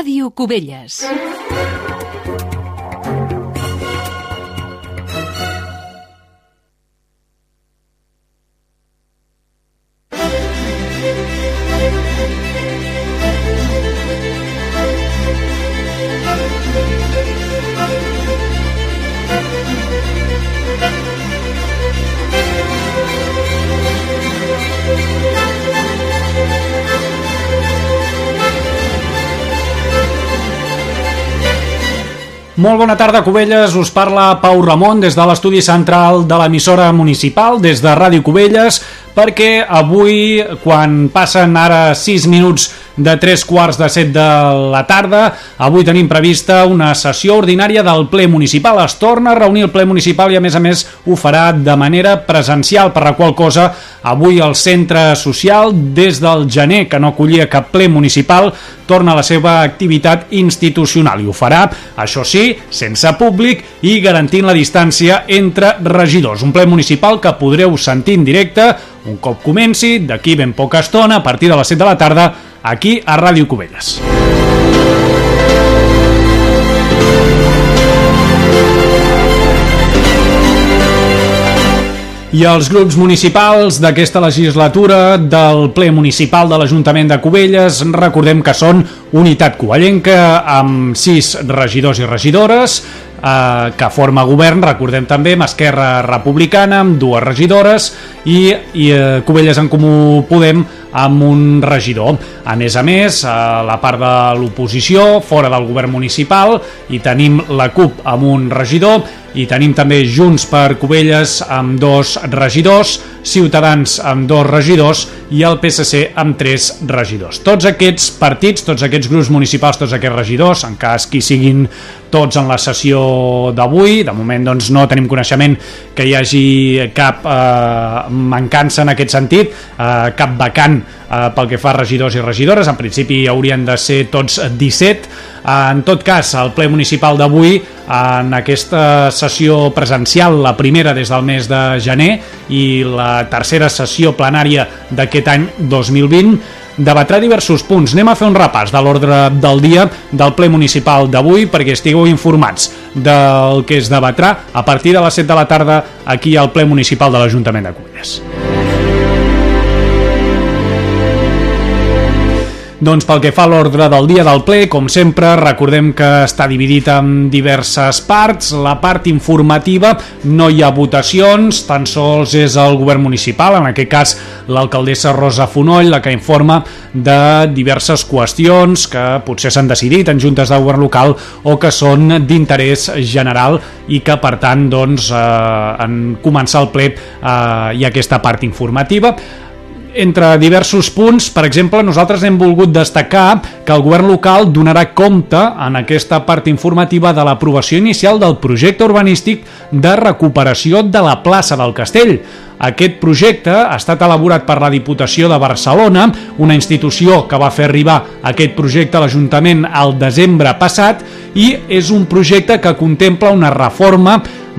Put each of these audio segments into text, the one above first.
Ràdio Cubelles. Molt bona tarda, Cubelles. Us parla Pau Ramon des de l'estudi central de l'emissora municipal, des de Ràdio Cubelles, perquè avui, quan passen ara 6 minuts de 3 quarts de 7 de la tarda, avui tenim prevista una sessió ordinària del ple municipal. Es torna a reunir el ple municipal i, a més a més, ho farà de manera presencial, per la qual cosa avui el centre social, des del gener, que no acollia cap ple municipal, torna a la seva activitat institucional i ho farà, això sí, sense públic i garantint la distància entre regidors. Un ple municipal que podreu sentir en directe un cop comenci, d'aquí ben poca estona, a partir de les 7 de la tarda, aquí a Ràdio Cubelles. I els grups municipals d'aquesta legislatura del ple municipal de l'Ajuntament de Cubelles recordem que són Unitat Covellenca amb sis regidors i regidores eh, que forma govern, recordem també, amb Esquerra Republicana, amb dues regidores i, i eh, Cubelles en Comú Podem amb un regidor. A més a més, a la part de l'oposició, fora del govern municipal, i tenim la CUP amb un regidor, i tenim també Junts per Cubelles amb dos regidors, Ciutadans amb dos regidors i el PSC amb tres regidors. Tots aquests partits, tots aquests grups municipals, tots aquests regidors, en cas que hi siguin tots en la sessió d'avui, de moment doncs, no tenim coneixement que hi hagi cap eh, mancança en aquest sentit, eh, cap vacant pel que fa a regidors i regidores, en principi haurien de ser tots 17, en tot cas, el ple municipal d'avui, en aquesta sessió presencial, la primera des del mes de gener i la tercera sessió plenària d'aquest any 2020, debatrà diversos punts. Anem a fer un repàs de l'ordre del dia del ple municipal d'avui perquè estigueu informats del que es debatrà a partir de les 7 de la tarda aquí al ple municipal de l'Ajuntament de Cubelles. Doncs pel que fa a l'ordre del dia del ple, com sempre, recordem que està dividit en diverses parts. La part informativa no hi ha votacions, tan sols és el govern municipal, en aquest cas l'alcaldessa Rosa Fonoll, la que informa de diverses qüestions que potser s'han decidit en juntes de govern local o que són d'interès general i que per tant doncs, eh, en començar el ple eh, hi ha aquesta part informativa entre diversos punts, per exemple, nosaltres hem volgut destacar que el govern local donarà compte en aquesta part informativa de l'aprovació inicial del projecte urbanístic de recuperació de la plaça del Castell. Aquest projecte ha estat elaborat per la Diputació de Barcelona, una institució que va fer arribar aquest projecte a l'Ajuntament al desembre passat i és un projecte que contempla una reforma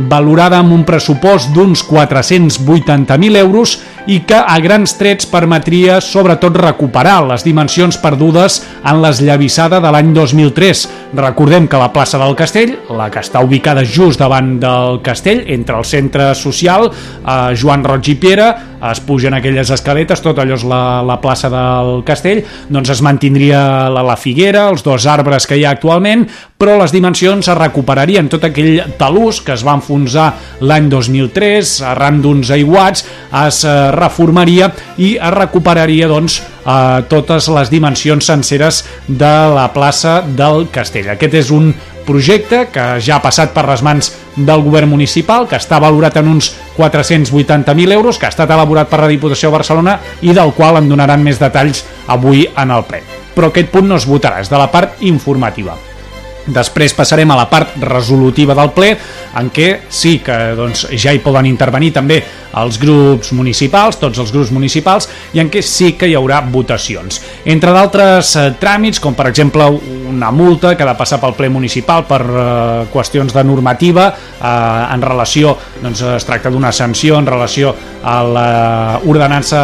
valorada amb un pressupost d'uns 480.000 euros i que a grans trets permetria sobretot recuperar les dimensions perdudes en l'esllavissada de l'any 2003. Recordem que la plaça del Castell, la que està ubicada just davant del castell, entre el centre social, eh, Joan Roig i Piera, es pugen aquelles escaletes, tot allò és la, la plaça del castell, doncs es mantindria la, la figuera, els dos arbres que hi ha actualment, però les dimensions es recuperarien tot aquell talús que es va enfonsar l'any 2003 arran d'uns aiguats es eh, reformaria i es recuperaria doncs eh, totes les dimensions senceres de la plaça del Castell. Aquest és un projecte que ja ha passat per les mans del govern municipal, que està valorat en uns 480.000 euros, que ha estat elaborat per la Diputació de Barcelona i del qual en donaran més detalls avui en el ple. Però aquest punt no es votarà, és de la part informativa. Després passarem a la part resolutiva del ple, en què sí que doncs, ja hi poden intervenir també els grups municipals, tots els grups municipals, i en què sí que hi haurà votacions. Entre d'altres eh, tràmits, com per exemple una multa que ha de passar pel ple municipal per eh, qüestions de normativa eh, en relació, doncs es tracta d'una sanció en relació a l'ordenança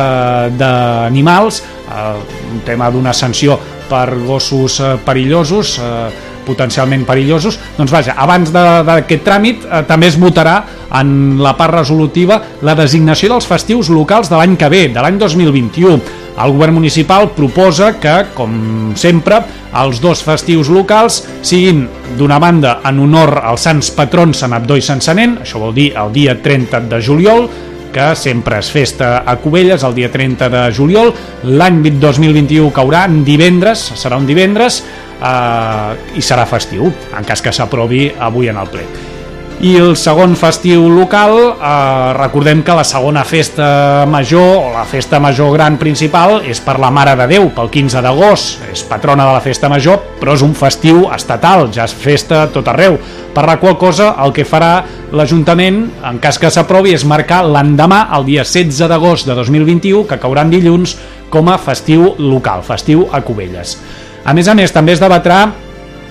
d'animals, eh, un tema d'una sanció per gossos eh, perillosos, eh, potencialment perillosos, doncs vaja, abans d'aquest tràmit eh, també es votarà en la part resolutiva la designació dels festius locals de l'any que ve, de l'any 2021. El govern municipal proposa que, com sempre, els dos festius locals siguin, d'una banda, en honor als sants patrons Sant Abdó i Sant Sanent, això vol dir el dia 30 de juliol, que sempre és festa a Cubelles el dia 30 de juliol. L'any 2021 caurà en divendres, serà un divendres, eh, i serà festiu, en cas que s'aprovi avui en el ple. I el segon festiu local, eh, recordem que la segona festa major, o la festa major gran principal, és per la Mare de Déu, pel 15 d'agost. És patrona de la festa major, però és un festiu estatal, ja és festa tot arreu. Per la qual cosa, el que farà l'Ajuntament, en cas que s'aprovi, és marcar l'endemà, el dia 16 d'agost de 2021, que caurà en dilluns, com a festiu local, festiu a Cubelles. A més a més, també es debatrà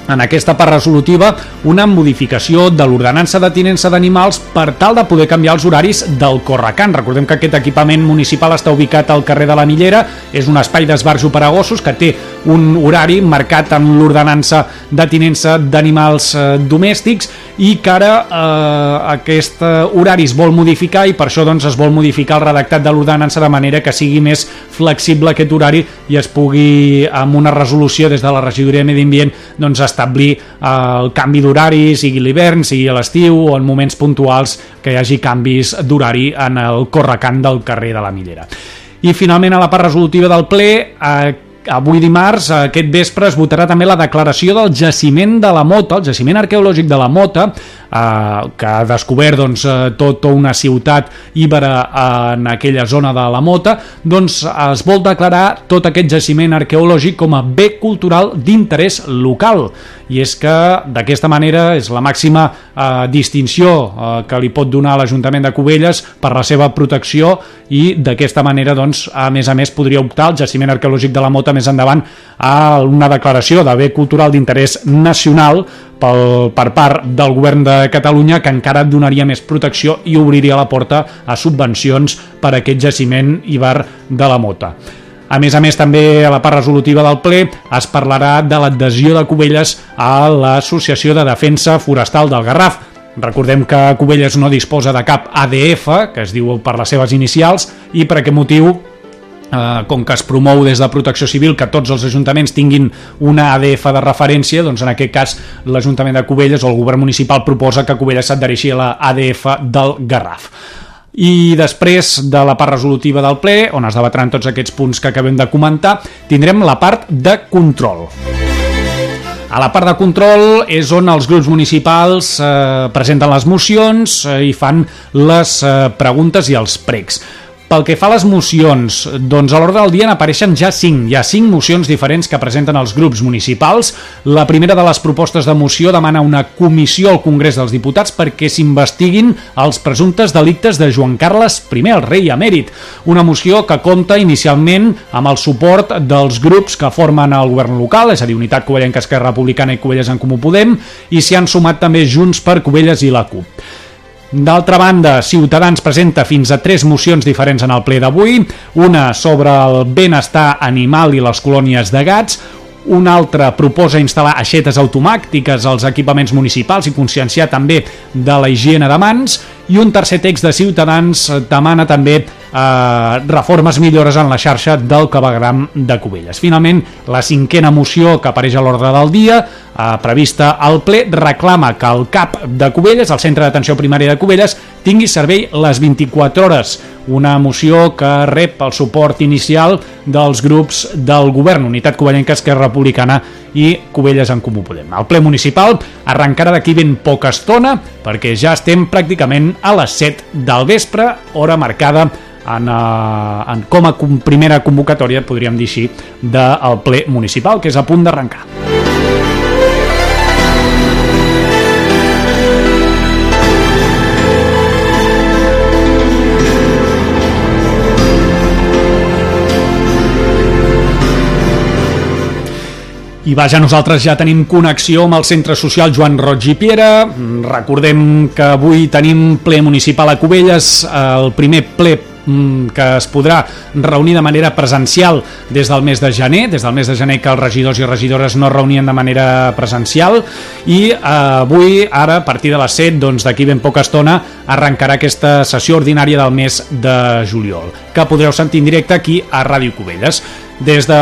en aquesta part resolutiva una modificació de l'ordenança de tinença d'animals per tal de poder canviar els horaris del Correcant. Recordem que aquest equipament municipal està ubicat al carrer de la Millera, és un espai d'esbarjo per a gossos que té un horari marcat en l'ordenança de tinença d'animals eh, domèstics i que ara eh, aquest horari es vol modificar i per això doncs, es vol modificar el redactat de l'ordenança de manera que sigui més flexible aquest horari i es pugui, amb una resolució des de la regidoria de Medi Ambient, doncs, establir eh, el canvi d'horari, sigui l'hivern, sigui a l'estiu o en moments puntuals que hi hagi canvis d'horari en el correcant del carrer de la Millera. I finalment a la part resolutiva del ple eh, avui dimarts, aquest vespre, es votarà també la declaració del jaciment de la Mota, el jaciment arqueològic de la Mota, eh, que ha descobert doncs, eh, tota una ciutat íbera en aquella zona de la Mota, doncs es vol declarar tot aquest jaciment arqueològic com a bé cultural d'interès local. I és que d'aquesta manera és la màxima eh, distinció eh, que li pot donar l'Ajuntament de Cubelles per la seva protecció i d'aquesta manera, doncs, a més a més, podria optar el jaciment arqueològic de la Mota més endavant a una declaració de bé cultural d'interès nacional pel, per part del govern de Catalunya que encara donaria més protecció i obriria la porta a subvencions per a aquest jaciment Ibar de la Mota. A més a més, també a la part resolutiva del ple es parlarà de l'adhesió de Cubelles a l'Associació de Defensa Forestal del Garraf. Recordem que Cubelles no disposa de cap ADF, que es diu per les seves inicials, i per aquest motiu eh, com que es promou des de Protecció Civil que tots els ajuntaments tinguin una ADF de referència, doncs en aquest cas l'Ajuntament de Cubelles o el govern municipal proposa que Cubelles s'adhereixi a la ADF del Garraf. I després de la part resolutiva del ple, on es debatran tots aquests punts que acabem de comentar, tindrem la part de control. A la part de control és on els grups municipals eh, presenten les mocions eh, i fan les eh, preguntes i els pregs. Pel que fa a les mocions, doncs a l'ordre del dia n'apareixen ja cinc. Hi ha cinc mocions diferents que presenten els grups municipals. La primera de les propostes de moció demana una comissió al Congrés dels Diputats perquè s'investiguin els presumptes delictes de Joan Carles I, el rei emèrit. Una moció que compta inicialment amb el suport dels grups que formen el govern local, és a dir, Unitat Covellenca Esquerra Republicana i Covelles en Comú Podem, i s'hi han sumat també Junts per Covelles i la CUP. D'altra banda, Ciutadans presenta fins a tres mocions diferents en el ple d'avui, una sobre el benestar animal i les colònies de gats, una altra proposa instal·lar aixetes automàtiques als equipaments municipals i conscienciar també de la higiene de mans i un tercer text de Ciutadans demana també eh, reformes millores en la xarxa del clavegram de Cubelles. Finalment, la cinquena moció que apareix a l'ordre del dia, eh, prevista al ple, reclama que el CAP de Cubelles, el Centre d'Atenció Primària de Cubelles, tingui servei les 24 hores. Una moció que rep el suport inicial dels grups del govern, Unitat Covellenca, Esquerra Republicana i Cubelles en Comú Podem. El ple municipal arrencarà d'aquí ben poca estona perquè ja estem pràcticament a les 7 del vespre, hora marcada en, uh, en, com a primera convocatòria, podríem dir així, del ple municipal, que és a punt d'arrencar. I vaja, nosaltres ja tenim connexió amb el Centre Social Joan Roig i Piera. Recordem que avui tenim ple municipal a Cubelles, el primer ple mm, que es podrà reunir de manera presencial des del mes de gener, des del mes de gener que els regidors i regidores no reunien de manera presencial i eh, avui, ara, a partir de les 7, doncs d'aquí ben poca estona, arrencarà aquesta sessió ordinària del mes de juliol, que podreu sentir en directe aquí a Ràdio Cubelles. Des de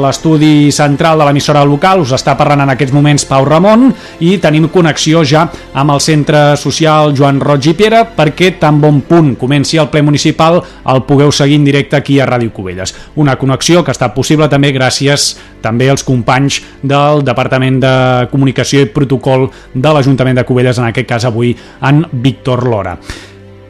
l'estudi central de l'emissora local us està parlant en aquests moments Pau Ramon i tenim connexió ja amb el centre social Joan Roig i Piera perquè tan bon punt comenci el ple municipal el pugueu seguir en directe aquí a Ràdio Cubelles. Una connexió que està possible també gràcies també als companys del Departament de Comunicació i Protocol de l'Ajuntament de Cubelles, en aquest cas avui en Víctor Lora.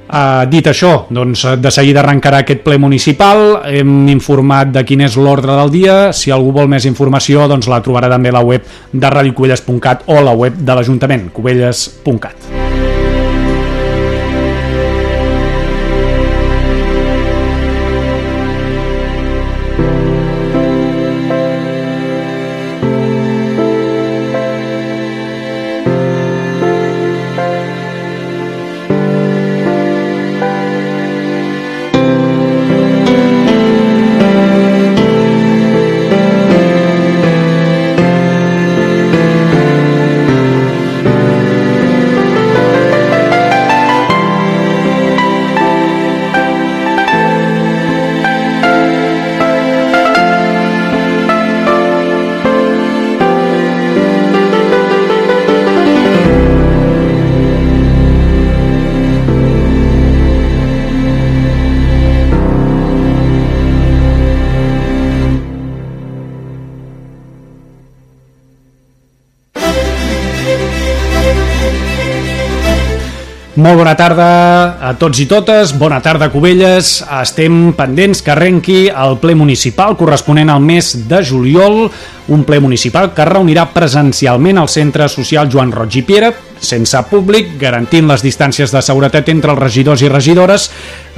Uh, dit això, doncs de seguida arrencarà aquest ple municipal, hem informat de quin és l'ordre del dia, si algú vol més informació doncs la trobarà també a la web de radiocubelles.cat o a la web de l'Ajuntament, cubelles.cat. bona tarda a tots i totes, bona tarda Cubelles, estem pendents que arrenqui el ple municipal corresponent al mes de juliol, un ple municipal que reunirà presencialment al Centre Social Joan Roig i Piera, sense públic, garantint les distàncies de seguretat entre els regidors i regidores,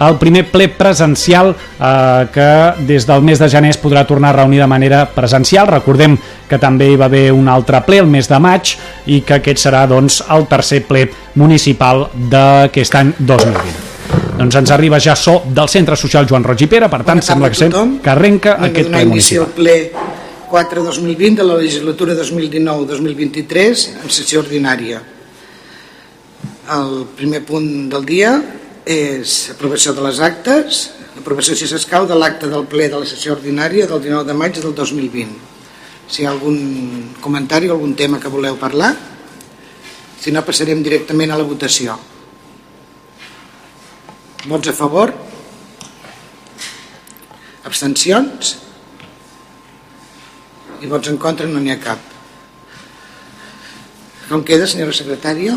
el primer ple presencial eh, que des del mes de gener es podrà tornar a reunir de manera presencial. Recordem que també hi va haver un altre ple el mes de maig i que aquest serà doncs, el tercer ple municipal d'aquest any 2020 doncs ens arriba ja so del Centre Social Joan Roig i Pere, per tant sembla que, que arrenca aquest ple municipal. ple 4-2020 de la legislatura 2019-2023 en sessió ordinària. El primer punt del dia és aprovació de les actes, aprovació si s'escau de l'acte del ple de la sessió ordinària del 19 de maig del 2020. Si hi ha algun comentari o algun tema que voleu parlar, si no passarem directament a la votació. Vots a favor? Abstencions? i vots en contra no n'hi ha cap. Com queda, senyora secretària?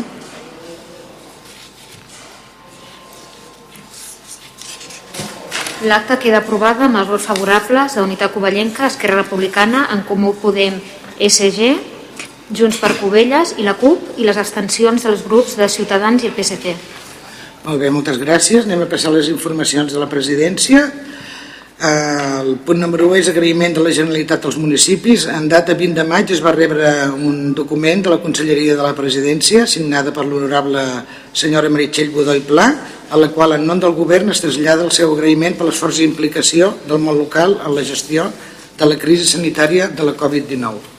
L'acte queda aprovada amb els vots favorables de Unitat Covellenca, Esquerra Republicana, En Comú Podem, SG, Junts per Covelles i la CUP i les abstencions dels grups de Ciutadans i el PSC. Molt bé, moltes gràcies. Anem a passar les informacions de la presidència. El punt número 1 és agraïment de la Generalitat als municipis. En data 20 de maig es va rebre un document de la Conselleria de la Presidència signada per l'honorable senyora Meritxell Budó i Pla, a la qual en nom del govern es trasllada el seu agraïment per l'esforç i implicació del món local en la gestió de la crisi sanitària de la Covid-19.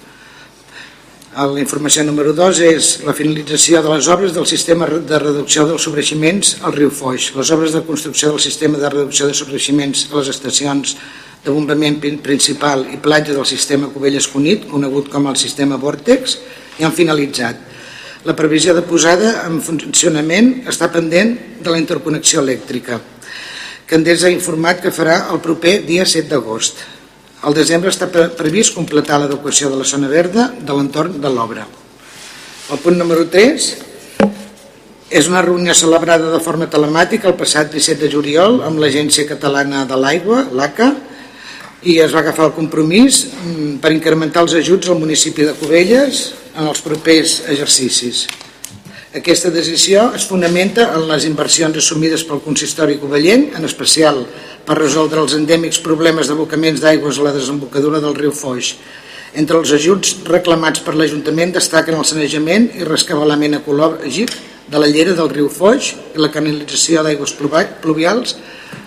La informació número 2 és la finalització de les obres del sistema de reducció dels sobreiximents al riu Foix, les obres de construcció del sistema de reducció de sobreiximents a les estacions de bombament principal i platja del sistema Cubelles Cunit, conegut com el sistema Vortex, i han finalitzat. La previsió de posada en funcionament està pendent de la interconnexió elèctrica, que Endesa ha informat que farà el proper dia 7 d'agost. Al desembre està previst completar l'adequació de la zona verda de l'entorn de l'obra. El punt número 3 és una reunió celebrada de forma telemàtica el passat 17 de juliol amb l'Agència Catalana de l'Aigua, l'ACA, i es va agafar el compromís mm, per incrementar els ajuts al municipi de Cubelles en els propers exercicis. Aquesta decisió es fonamenta en les inversions assumides pel consistori covellenc, en especial per resoldre els endèmics problemes d'abocaments d'aigües a la desembocadura del riu Foix. Entre els ajuts reclamats per l'Ajuntament destaquen el sanejament i rescabalament ecològic de la llera del riu Foix i la canalització d'aigües pluvials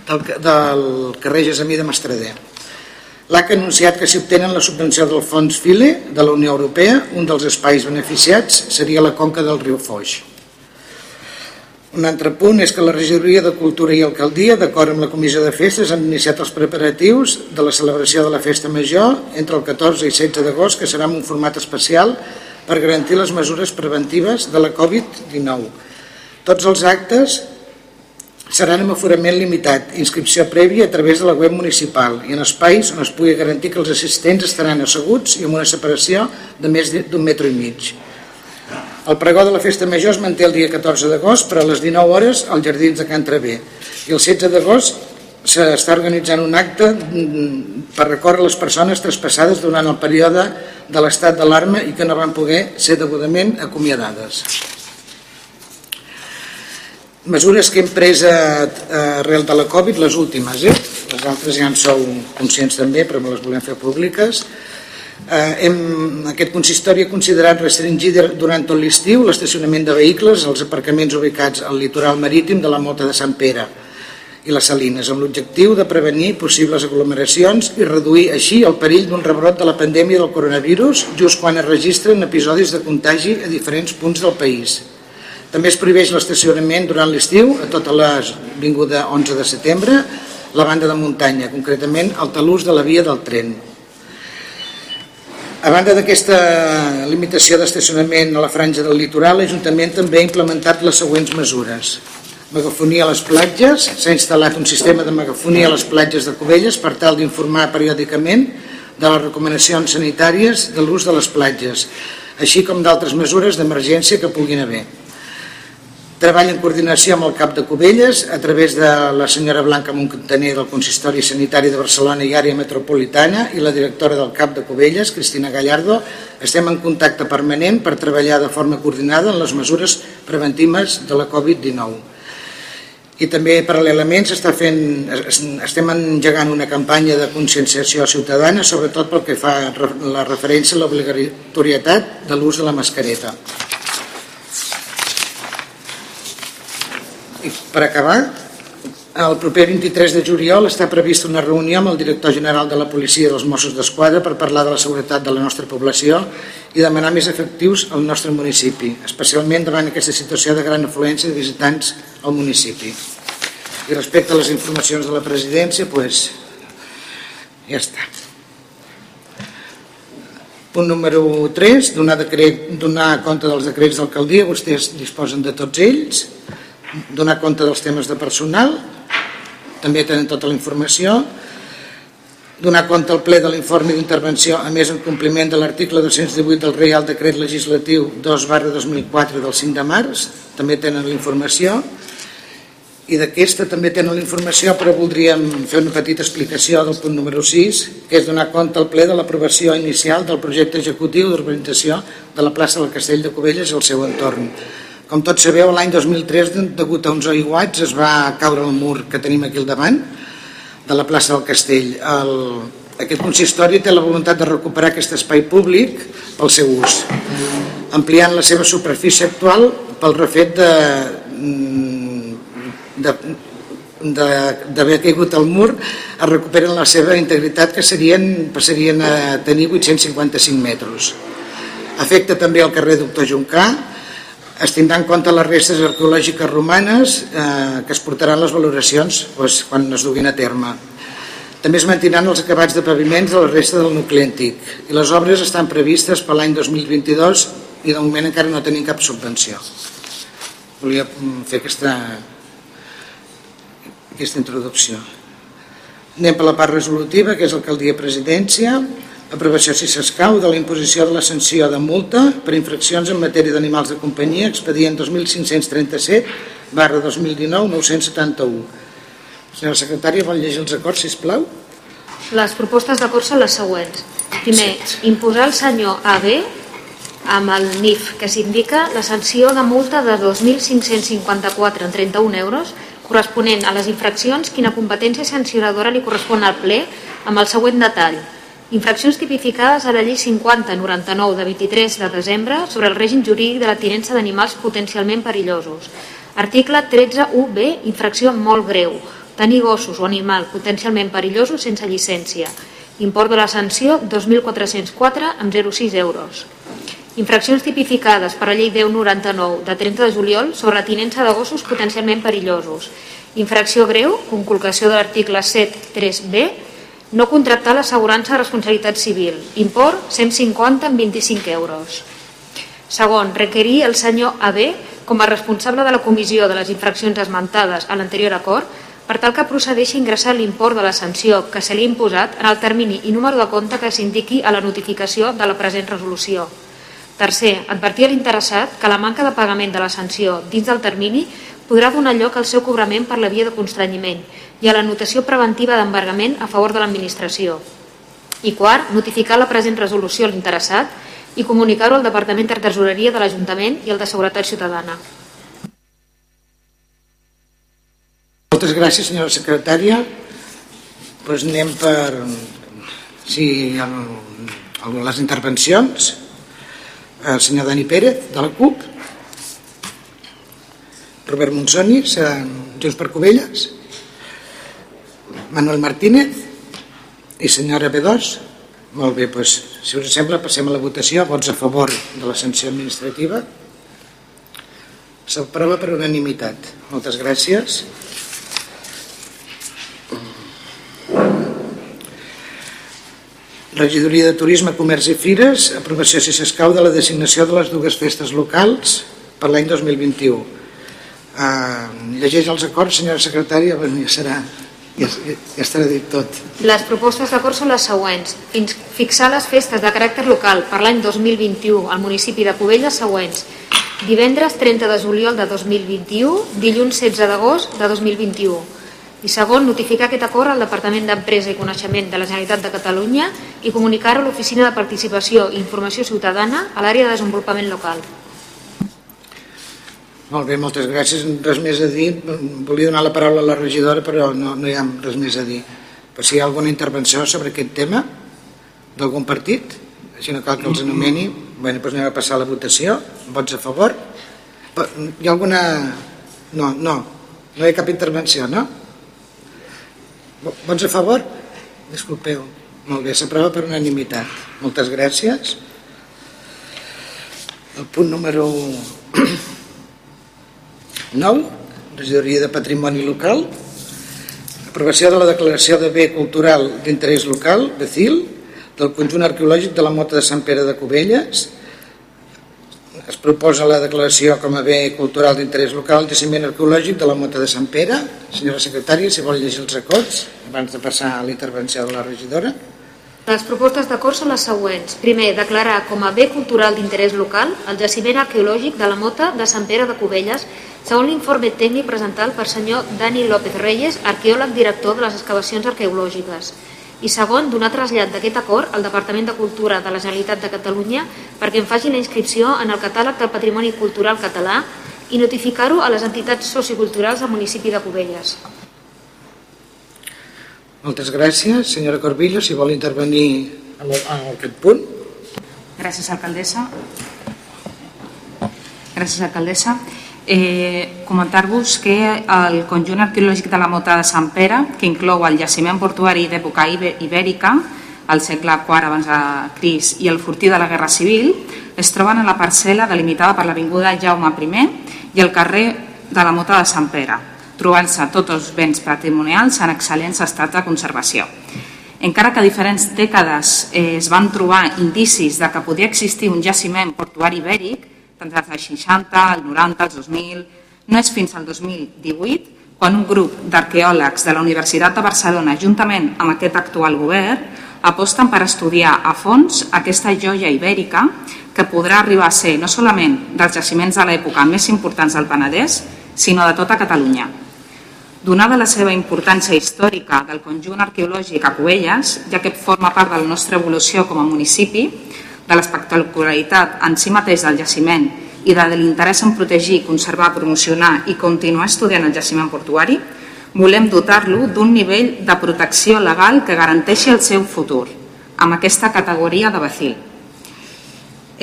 del, del carrer Gesamí de Mastrader. L'AC ha anunciat que si obtenen la subvenció del fons FILE de la Unió Europea, un dels espais beneficiats seria la conca del riu Foix. Un altre punt és que la Regidoria de Cultura i Alcaldia, d'acord amb la Comissió de Festes, han iniciat els preparatius de la celebració de la Festa Major entre el 14 i 16 d'agost, que serà en un format especial per garantir les mesures preventives de la Covid-19. Tots els actes seran amb aforament limitat, inscripció prèvia a través de la web municipal i en espais on es pugui garantir que els assistents estaran asseguts i amb una separació de més d'un metre i mig. El pregó de la Festa Major es manté el dia 14 d'agost per a les 19 hores als Jardins de Can Travé i el 16 d'agost s'està organitzant un acte mm, per recórrer les persones traspassades durant el període de l'estat d'alarma i que no van poder ser degudament acomiadades. Mesures que hem pres arrel de la Covid, les últimes, eh? les altres ja en sou conscients també, però me les volem fer públiques. Eh, hem, aquest consistori ha considerat restringir durant tot l'estiu l'estacionament de vehicles als aparcaments ubicats al litoral marítim de la Mota de Sant Pere i les Salines, amb l'objectiu de prevenir possibles aglomeracions i reduir així el perill d'un rebrot de la pandèmia del coronavirus just quan es registren episodis de contagi a diferents punts del país. També es prohibeix l'estacionament durant l'estiu a tota l'avinguda 11 de setembre, la banda de muntanya, concretament al talús de la via del tren. A banda d'aquesta limitació d'estacionament a la franja del litoral, l'Ajuntament també ha implementat les següents mesures. Megafonia a les platges, s'ha instal·lat un sistema de megafonia a les platges de Cubelles per tal d'informar periòdicament de les recomanacions sanitàries de l'ús de les platges, així com d'altres mesures d'emergència que puguin haver. Treballa en coordinació amb el CAP de Cubelles a través de la senyora Blanca Montcantaner del Consistori Sanitari de Barcelona i Àrea Metropolitana i la directora del CAP de Cubelles, Cristina Gallardo. Estem en contacte permanent per treballar de forma coordinada en les mesures preventives de la Covid-19. I també paral·lelament està fent, estem engegant una campanya de conscienciació ciutadana, sobretot pel que fa la referència a l'obligatorietat de l'ús de la mascareta. I per acabar, el proper 23 de juliol està prevista una reunió amb el director general de la policia dels Mossos d'Esquadra per parlar de la seguretat de la nostra població i demanar més efectius al nostre municipi, especialment davant aquesta situació de gran afluència de visitants al municipi. I respecte a les informacions de la presidència, doncs, ja està. Punt número 3, donar, decret, donar compte dels decrets d'alcaldia, vostès disposen de tots ells donar compte dels temes de personal, també tenen tota la informació, donar compte al ple de l'informe d'intervenció, a més en compliment de l'article 218 del Reial Decret Legislatiu 2 barra 2004 del 5 de març, també tenen la informació, i d'aquesta també tenen la informació, però voldríem fer una petita explicació del punt número 6, que és donar compte al ple de l'aprovació inicial del projecte executiu d'urbanització de la plaça del Castell de Cubelles el seu entorn com tots sabeu, l'any 2003, degut a uns aiguats, es va caure el mur que tenim aquí al davant, de la plaça del Castell. El, aquest consistori té la voluntat de recuperar aquest espai públic pel seu ús, ampliant la seva superfície actual pel refet de, d'haver caigut al mur es recuperen la seva integritat que serien, passarien a tenir 855 metres. Afecta també el carrer Doctor Juncà, es tindran en compte les restes arqueològiques romanes eh, que es portaran les valoracions doncs, quan es duguin a terme. També es mantindran els acabats de paviments de la resta del nucli antic i les obres estan previstes per l'any 2022 i de moment encara no tenim cap subvenció. Volia mm, fer aquesta, aquesta introducció. Anem per la part resolutiva, que és alcaldia presidència. Aprovació, si s'escau, de la imposició de la sanció de multa per infraccions en matèria d'animals de companyia, expedient 2537 barra 2019 971. Senyora secretària, vol llegir els acords, sisplau? Les propostes d'acord són les següents. Primer, imposar al senyor AB amb el NIF, que s'indica la sanció de multa de 2.554 en 31 euros corresponent a les infraccions quina competència sancionadora li correspon al ple amb el següent detall Infraccions tipificades a la llei 50-99 de 23 de desembre sobre el règim jurídic de la tinença d'animals potencialment perillosos. Article 13.1b, infracció molt greu. tenir gossos o animal potencialment perillosos sense llicència. Import de la sanció 2.404 amb 0,6 euros. Infraccions tipificades per la llei 1099 de 30 de juliol sobre la tinença de gossos potencialment perillosos. Infracció greu, conculcació de l'article 7.3b, no contractar l'assegurança de responsabilitat civil. Import 150 amb 25 euros. Segon, requerir el senyor AB com a responsable de la comissió de les infraccions esmentades a l'anterior acord per tal que procedeixi a ingressar l'import de la sanció que se li ha imposat en el termini i número de compte que s'indiqui a la notificació de la present resolució. Tercer, advertir a l'interessat que la manca de pagament de la sanció dins del termini podrà donar lloc al seu cobrament per la via de constrenyiment i a la notació preventiva d'embargament a favor de l'administració. I quart, notificar la present resolució a l'interessat i comunicar-ho al Departament de Tesoreria de l'Ajuntament i al de Seguretat Ciutadana. Moltes gràcies, senyora secretària. Pues anem per sí, el, el, les intervencions. El senyor Dani Pérez, de la CUP. Robert Monsoni, Junts per Covelles. Manuel Martínez i senyora B2. Molt bé, doncs, si us sembla, passem a la votació. Vots a favor de la sanció administrativa. S'aprova per unanimitat. Moltes gràcies. Regidoria de Turisme, Comerç i Fires, aprovació si s'escau de la designació de les dues festes locals per l'any 2021. Uh, llegeix els acords, senyora secretària, bueno, ja serà ja, ja estarà dit tot. Les propostes d'acord són les següents. Fins fixar les festes de caràcter local per l'any 2021 al municipi de Cubelles següents. Divendres 30 de juliol de 2021, dilluns 16 d'agost de 2021 i segon, notificar aquest acord al Departament d'Empresa i Coneixement de la Generalitat de Catalunya i comunicar-ho a l'Oficina de Participació i Informació Ciutadana a l'àrea de desenvolupament local. Molt bé, moltes gràcies. Res més a dir. Volia donar la paraula a la regidora, però no, no hi ha res més a dir. Per si hi ha alguna intervenció sobre aquest tema d'algun partit, així no cal que els anomeni. Bé, doncs anem a passar a la votació. Vots a favor? Hi ha alguna... No, no, no hi ha cap intervenció, no? Vots a favor? Disculpeu. Molt bé, s'aprova per unanimitat. Moltes gràcies. El punt número 9, regidoria de patrimoni local, aprovació de la declaració de bé cultural d'interès local, BECIL, del conjunt arqueològic de la Mota de Sant Pere de Cubelles, es proposa la declaració com a bé cultural d'interès local de jaciment arqueològic de la Mota de Sant Pere. Senyora secretària, si vol llegir els acords abans de passar a la intervenció de la regidora. Les propostes d'acord són les següents. Primer, declarar com a bé cultural d'interès local el jaciment arqueològic de la Mota de Sant Pere de Cubelles, segons l'informe tècnic presentat per senyor Dani López Reyes, arqueòleg director de les excavacions arqueològiques i segon, donar trasllat d'aquest acord al Departament de Cultura de la Generalitat de Catalunya perquè en faci la inscripció en el catàleg del Patrimoni Cultural Català i notificar-ho a les entitats socioculturals del municipi de Cubelles. Moltes gràcies. Senyora Corbillo, si vol intervenir en, en aquest punt. Gràcies, alcaldessa. Gràcies, alcaldessa. Eh, Comentar-vos que el conjunt arqueològic de la Mota de Sant Pere, que inclou el jaciment portuari d'època ibèrica, al segle IV abans de Cris i el fortí de la Guerra Civil, es troben en la parcel·la delimitada per l'Avinguda Jaume I i el carrer de la Mota de Sant Pere, trobant-se tots els béns patrimonials en excel·lents estat de conservació. Encara que diferents dècades eh, es van trobar indicis de que podia existir un jaciment portuari ibèric, tant dels anys 60, el 90, els 2000... No és fins al 2018 quan un grup d'arqueòlegs de la Universitat de Barcelona, juntament amb aquest actual govern, aposten per estudiar a fons aquesta joia ibèrica que podrà arribar a ser no solament dels jaciments de l'època més importants del Penedès, sinó de tota Catalunya. Donada la seva importància històrica del conjunt arqueològic a Cubelles, ja que forma part de la nostra evolució com a municipi, de l'espectacularitat en si mateix del jaciment i de l'interès en protegir, conservar, promocionar i continuar estudiant el jaciment portuari, volem dotar-lo d'un nivell de protecció legal que garanteixi el seu futur, amb aquesta categoria de bacil,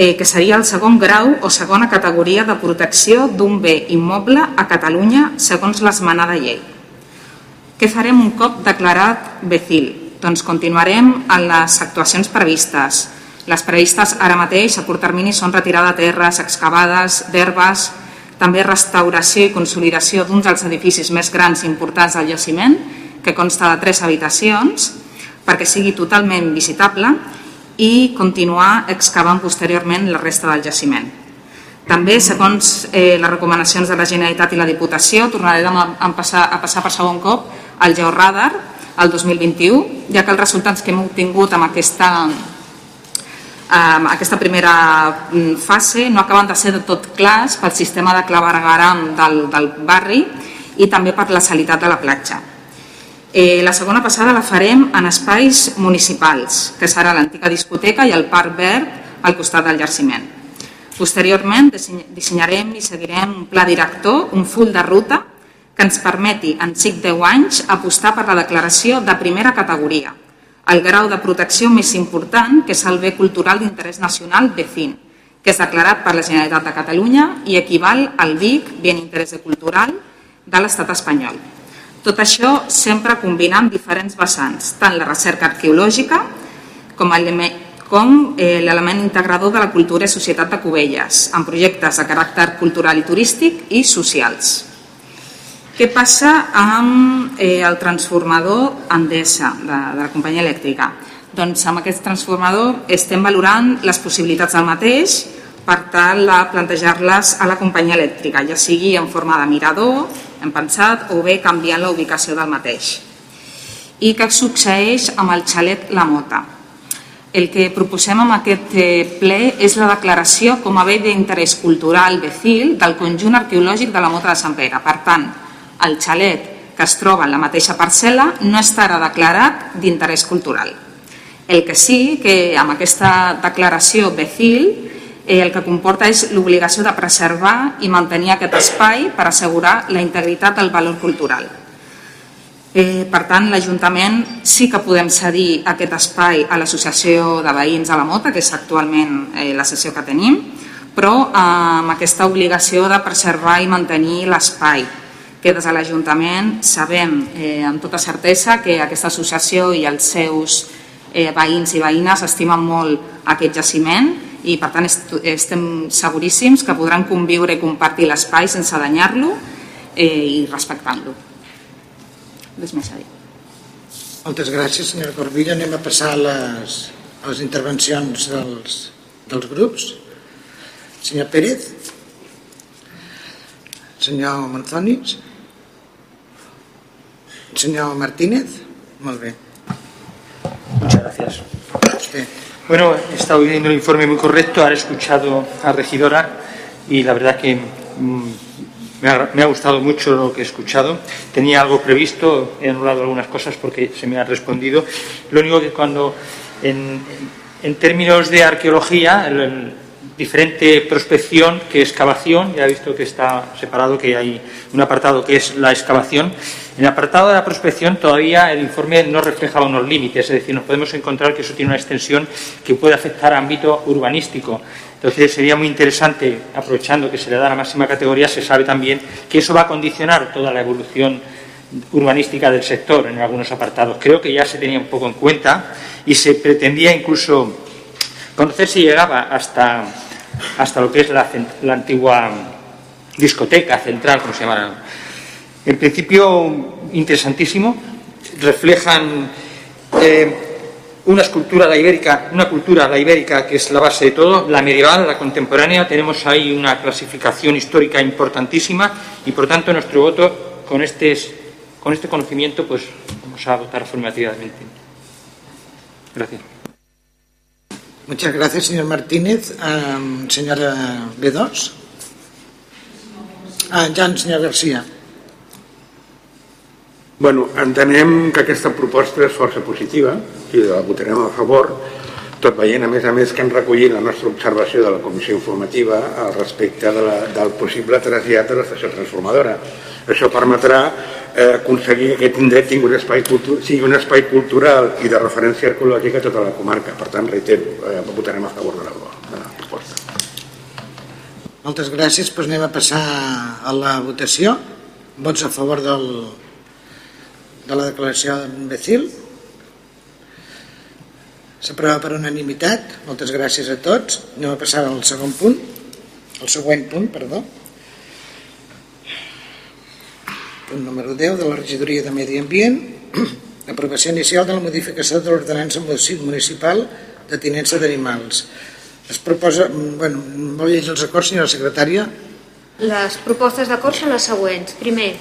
eh, que seria el segon grau o segona categoria de protecció d'un bé immoble a Catalunya segons l'esmenada llei. Què farem un cop declarat Becil? Doncs continuarem en les actuacions previstes. Les previstes ara mateix a curt termini són retirada de terres excavades, d'herbes, també restauració i consolidació d'un dels edificis més grans i importants del jaciment, que consta de tres habitacions, perquè sigui totalment visitable i continuar excavant posteriorment la resta del jaciment. També, segons eh, les recomanacions de la Generalitat i la Diputació, tornarem a, a, passar, a passar per segon cop al Georadar el 2021, ja que els resultats que hem obtingut amb aquesta, amb aquesta primera mm, fase no acaben de ser de tot clars pel sistema de clavegaram del, del barri i també per la salitat de la platja. Eh, la segona passada la farem en espais municipals, que serà l'antiga discoteca i el Parc Verd al costat del llarciment. Posteriorment dissenyarem i seguirem un pla director, un full de ruta que ens permeti en xic 10 anys apostar per la declaració de primera categoria, el grau de protecció més important que és el bé cultural d'interès nacional BECIN, que és declarat per la Generalitat de Catalunya i equival al BIC, Bien Interès Cultural, de l'estat espanyol. Tot això sempre combinant diferents vessants, tant la recerca arqueològica com com eh, l'element integrador de la cultura i societat de Cubelles, amb projectes de caràcter cultural i turístic i socials. Què passa amb eh, el transformador Endesa de, de la companyia elèctrica? Doncs amb aquest transformador estem valorant les possibilitats del mateix per tal de plantejar-les a la companyia elèctrica, ja sigui en forma de mirador, hem pensat, o bé canviant la ubicació del mateix. I què succeeix amb el xalet La Mota? El que proposem amb aquest eh, ple és la declaració com a bé d'interès cultural Becil del conjunt arqueològic de la Mota de Sant Pere. Per tant, el xalet que es troba en la mateixa parcel·la no estarà declarat d'interès cultural. El que sí que amb aquesta declaració Becil eh, el que comporta és l'obligació de preservar i mantenir aquest espai per assegurar la integritat del valor cultural. Eh, per tant, l'Ajuntament sí que podem cedir aquest espai a l'Associació de Veïns a la Mota, que és actualment eh, la sessió que tenim, però eh, amb aquesta obligació de preservar i mantenir l'espai, que des de l'Ajuntament sabem eh, amb tota certesa que aquesta associació i els seus eh, veïns i veïnes estimen molt aquest jaciment i per tant est estem seguríssims que podran conviure i compartir l'espai sense danyar-lo eh, i respectant-lo res més a dir. Moltes gràcies, senyora Corbilla. Anem a passar a les, a les intervencions dels, dels grups. Senyor Pérez. Senyor Manzonis. Senyor Martínez. Molt bé. Muchas gracias. Usted. Bueno, he estado viendo el informe muy correcto, ahora he escuchado a regidora y la verdad que mmm, Me ha, gustado mucho lo que he escuchado. Tenía algo previsto, he anulado algunas cosas porque se me han respondido. Lo único que cuando, en, términos de arqueología, el, diferente prospección que excavación, ya he visto que está separado, que hay un apartado que es la excavación. En el apartado de la prospección todavía el informe no refleja unos límites, es decir, nos podemos encontrar que eso tiene una extensión que puede afectar a ámbito urbanístico. Entonces sería muy interesante, aprovechando que se le da la máxima categoría, se sabe también que eso va a condicionar toda la evolución urbanística del sector en algunos apartados. Creo que ya se tenía un poco en cuenta y se pretendía incluso conocer si llegaba hasta, hasta lo que es la, antigua discoteca central, como se llama. En principio, interesantísimo. Reflejan eh, una escultura la ibérica, una cultura la ibérica que es la base de todo, la medieval, la contemporánea, tenemos ahí una clasificación histórica importantísima y por tanto nuestro voto con este, con este conocimiento pues vamos a votar afirmativamente. Gracias. Muchas gracias, señor Martínez. Um, señora B2. Ah, ja, señor García. Bueno, entenem que aquesta proposta és força positiva i la votarem a favor, tot veient, a més a més, que han recollit la nostra observació de la comissió informativa al respecte de la, del possible trasllat de l'estació transformadora. Això permetrà eh, aconseguir que aquest indret tingui un espai sigui un espai cultural i de referència arqueològica a tota la comarca. Per tant, reitero, eh, votarem a favor de la, de la proposta. Moltes gràcies. Pues anem a passar a la votació. Vots a favor del, de la declaració d'imbecil. S'aprova per unanimitat. Moltes gràcies a tots. Anem a passar al segon punt. El següent punt, perdó. Punt número 10 de la regidoria de Medi Ambient. Aprovació inicial de la modificació de l'ordenança municipal de tinença d'animals. Es proposa... Bueno, vol llegir els acords, senyora secretària? Les propostes d'acord són les següents. Primer,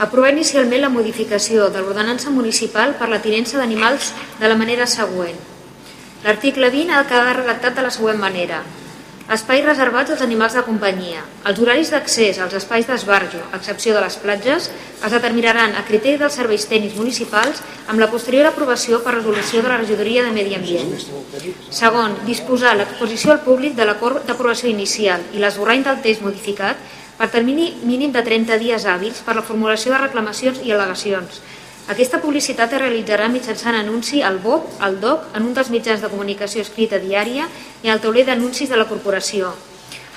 aprovar inicialment la modificació de l'ordenança municipal per la tinença d'animals de la manera següent. L'article 20 ha de quedar redactat de la següent manera. Espais reservats als animals de companyia. Els horaris d'accés als espais d'esbarjo, a excepció de les platges, es determinaran a criteri dels serveis tècnics municipals amb la posterior aprovació per resolució de la regidoria de Medi Ambient. Segon, disposar l'exposició al públic de l'acord d'aprovació inicial i l'esborrany del text modificat per termini mínim de 30 dies hàbils per la formulació de reclamacions i al·legacions, aquesta publicitat es realitzarà mitjançant anunci al BOP, al DOC, en un dels mitjans de comunicació escrita diària i al tauler d'anuncis de la corporació.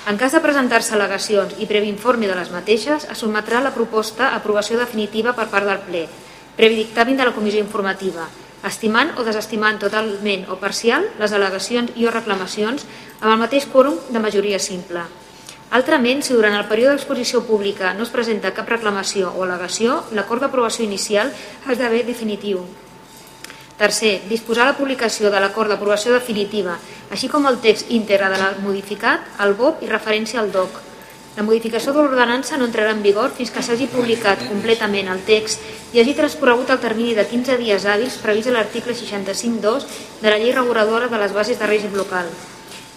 En cas de presentar-se al·legacions i previ informe de les mateixes, es sotmetrà la proposta a aprovació definitiva per part del ple, previ dictamen de la comissió informativa, estimant o desestimant totalment o parcial les al·legacions i o reclamacions amb el mateix quòrum de majoria simple. Altrament, si durant el període d'exposició pública no es presenta cap reclamació o al·legació, l'acord d'aprovació inicial d'haver definitiu. Tercer, disposar la publicació de l'acord d'aprovació definitiva, així com el text íntegre de la modificat, el BOP i referència al DOC. La modificació de l'ordenança no entrarà en vigor fins que s'hagi publicat completament el text i hagi transcorregut el termini de 15 dies hàbils previst a l'article 65.2 de la llei reguladora de les bases de règim local.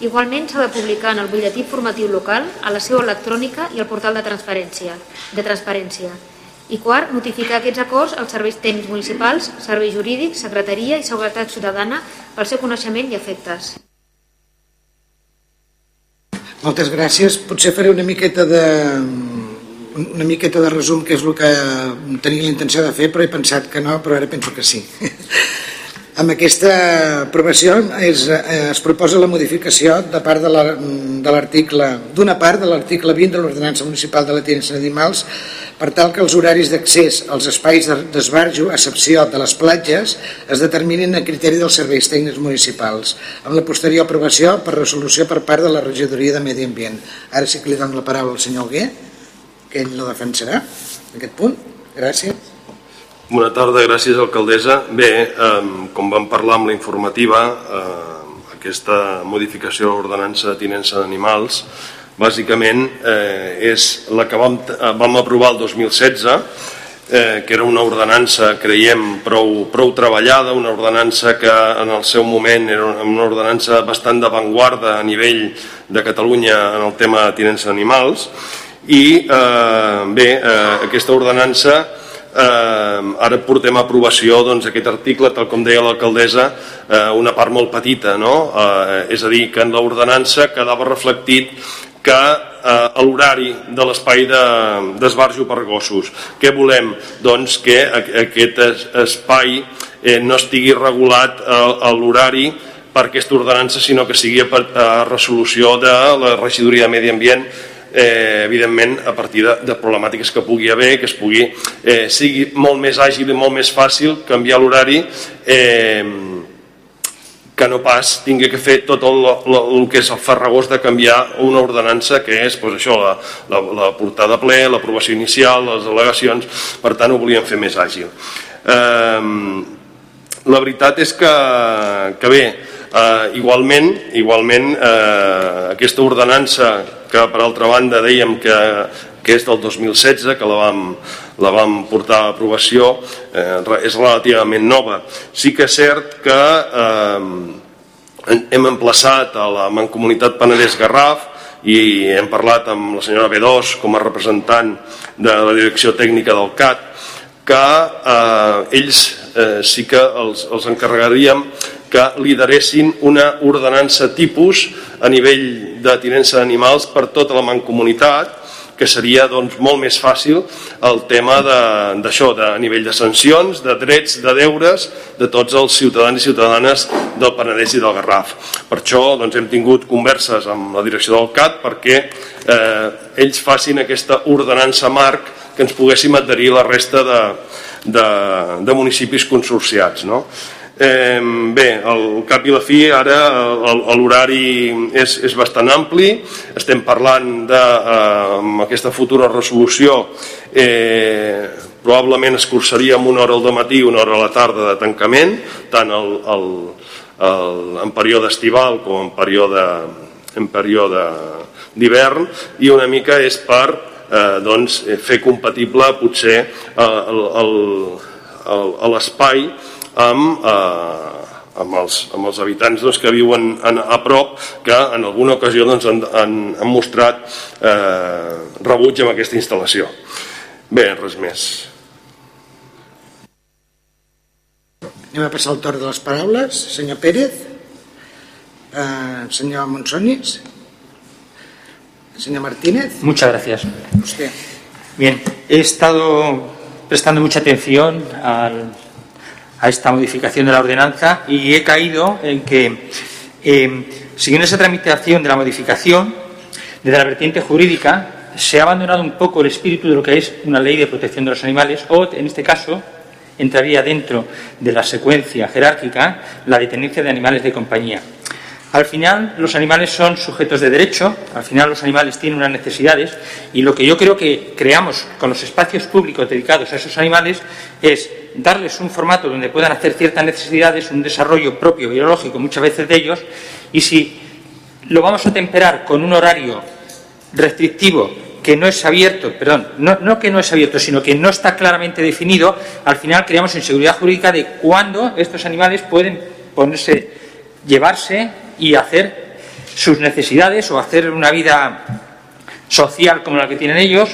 Igualment s'ha de publicar en el butlletí informatiu local, a la seva electrònica i al portal de transparència. De transparència. I quart, notificar aquests acords als serveis tècnics municipals, serveis jurídics, secretaria i seguretat ciutadana pel seu coneixement i efectes. Moltes gràcies. Potser faré una miqueta de una miqueta de resum, que és el que tenia la intenció de fer, però he pensat que no, però ara penso que sí. Amb aquesta aprovació es, es proposa la modificació de part de l'article d'una part de l'article 20 de l'Ordenança Municipal de la Tinença d'Animals per tal que els horaris d'accés als espais d'esbarjo, a excepció de les platges, es determinin a criteri dels serveis tècnics municipals, amb la posterior aprovació per resolució per part de la regidoria de Medi Ambient. Ara sí que li dono la paraula al senyor Alguer, que ell la defensarà, aquest punt. Gràcies. Bona tarda, gràcies alcaldessa. Bé, eh, com vam parlar amb la informativa, eh, aquesta modificació de l'ordenança de tinença d'animals bàsicament eh, és la que vam, vam aprovar el 2016 eh, que era una ordenança, creiem, prou, prou treballada, una ordenança que en el seu moment era una ordenança bastant d'avantguarda a nivell de Catalunya en el tema de tinença d'animals i eh, bé, eh, aquesta ordenança eh, ara portem a aprovació doncs, aquest article, tal com deia l'alcaldessa, eh, una part molt petita, no? eh, és a dir, que en l'ordenança quedava reflectit que eh, l'horari de l'espai d'esbarjo de, per gossos. Què volem? Doncs que aquest espai eh, no estigui regulat a, a l'horari per aquesta ordenança, sinó que sigui a resolució de la regidoria de Medi Ambient eh, evidentment a partir de, de problemàtiques que pugui haver, que es pugui eh, sigui molt més àgil i molt més fàcil canviar l'horari eh, que no pas tingui que fer tot el, el, el que és el farragós de canviar una ordenança que és pues, això, la, la, la portada ple, l'aprovació inicial, les al·legacions, per tant ho volíem fer més àgil. Eh, la veritat és que, que bé, eh, igualment, igualment eh, aquesta ordenança que per altra banda dèiem que, que és del 2016, que la vam, la vam portar a aprovació, eh, és relativament nova. Sí que és cert que eh, hem emplaçat a la Mancomunitat Penedès Garraf i hem parlat amb la senyora B2 com a representant de la direcció tècnica del CAT que eh, ells eh, sí que els, els encarregaríem que lideressin una ordenança tipus a nivell de tinença d'animals per tota la mancomunitat, que seria doncs, molt més fàcil el tema d'això, de, de, nivell de sancions, de drets, de deures de tots els ciutadans i ciutadanes del Penedès i del Garraf. Per això doncs, hem tingut converses amb la direcció del CAT perquè eh, ells facin aquesta ordenança marc que ens poguéssim adherir la resta de, de, de municipis consorciats. No? Eh, bé, al cap i la fi ara l'horari és, és bastant ampli, estem parlant de, eh, aquesta futura resolució eh, probablement es cursaria amb una hora al matí i una hora a la tarda de tancament, tant el, el, el, en període estival com en període, en període d'hivern i una mica és per eh, doncs, fer compatible potser eh, l'espai amb, eh, amb, els, amb els habitants doncs, que viuen en, a prop que en alguna ocasió doncs, han, han, han mostrat eh, rebuig amb aquesta instal·lació. Bé, res més. Anem a passar el torn de les paraules. Senyor Pérez, eh, senyor Monsonis, senyor Martínez. Muchas gracias. Usted. Bien, he estado prestando mucha atención al a esta modificación de la ordenanza y he caído en que, eh, siguiendo esa tramitación de la modificación, desde la vertiente jurídica, se ha abandonado un poco el espíritu de lo que es una ley de protección de los animales o, en este caso, entraría dentro de la secuencia jerárquica la de tenencia de animales de compañía. Al final los animales son sujetos de derecho, al final los animales tienen unas necesidades y lo que yo creo que creamos con los espacios públicos dedicados a esos animales es darles un formato donde puedan hacer ciertas necesidades, un desarrollo propio biológico muchas veces de ellos y si lo vamos a temperar con un horario restrictivo que no es abierto, perdón, no, que no es abierto, sino que no está claramente definido, al final creamos inseguridad jurídica de cuándo estos animales pueden ponerse, llevarse y hacer sus necesidades o hacer una vida social como la que tienen ellos,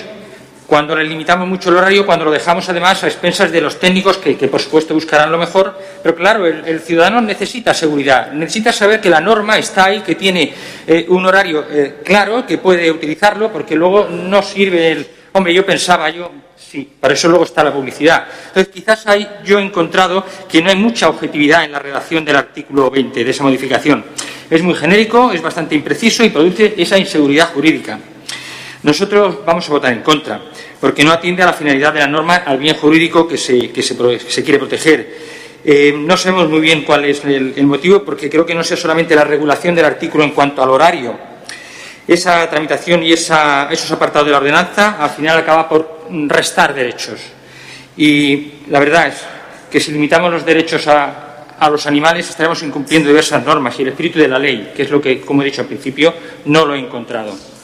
cuando les limitamos mucho el horario, cuando lo dejamos además a expensas de los técnicos que, por supuesto buscarán lo mejor, pero claro, el, ciudadano necesita seguridad, necesita saber que la norma está ahí, que tiene eh, un horario eh, claro, que puede utilizarlo, porque luego no sirve el, hombre, yo pensaba, yo Sí, para eso luego está la publicidad. Entonces, quizás hay, yo he encontrado que no hay mucha objetividad en la redacción del artículo 20 de esa modificación. Es muy genérico, es bastante impreciso y produce esa inseguridad jurídica. Nosotros vamos a votar en contra, porque no atiende a la finalidad de la norma, al bien jurídico que se, quiere proteger. Eh, no sabemos muy bien cuál es el, motivo, porque creo que no sea solamente la regulación del artículo en cuanto al horario. Esa tramitación y esos apartados de la ordenanza al final acaba por restar derechos. Y la verdad es que si limitamos los derechos a, a los animales estaremos incumpliendo diversas normas y el espíritu de la ley, que es lo que, como he dicho al principio, no lo he encontrado.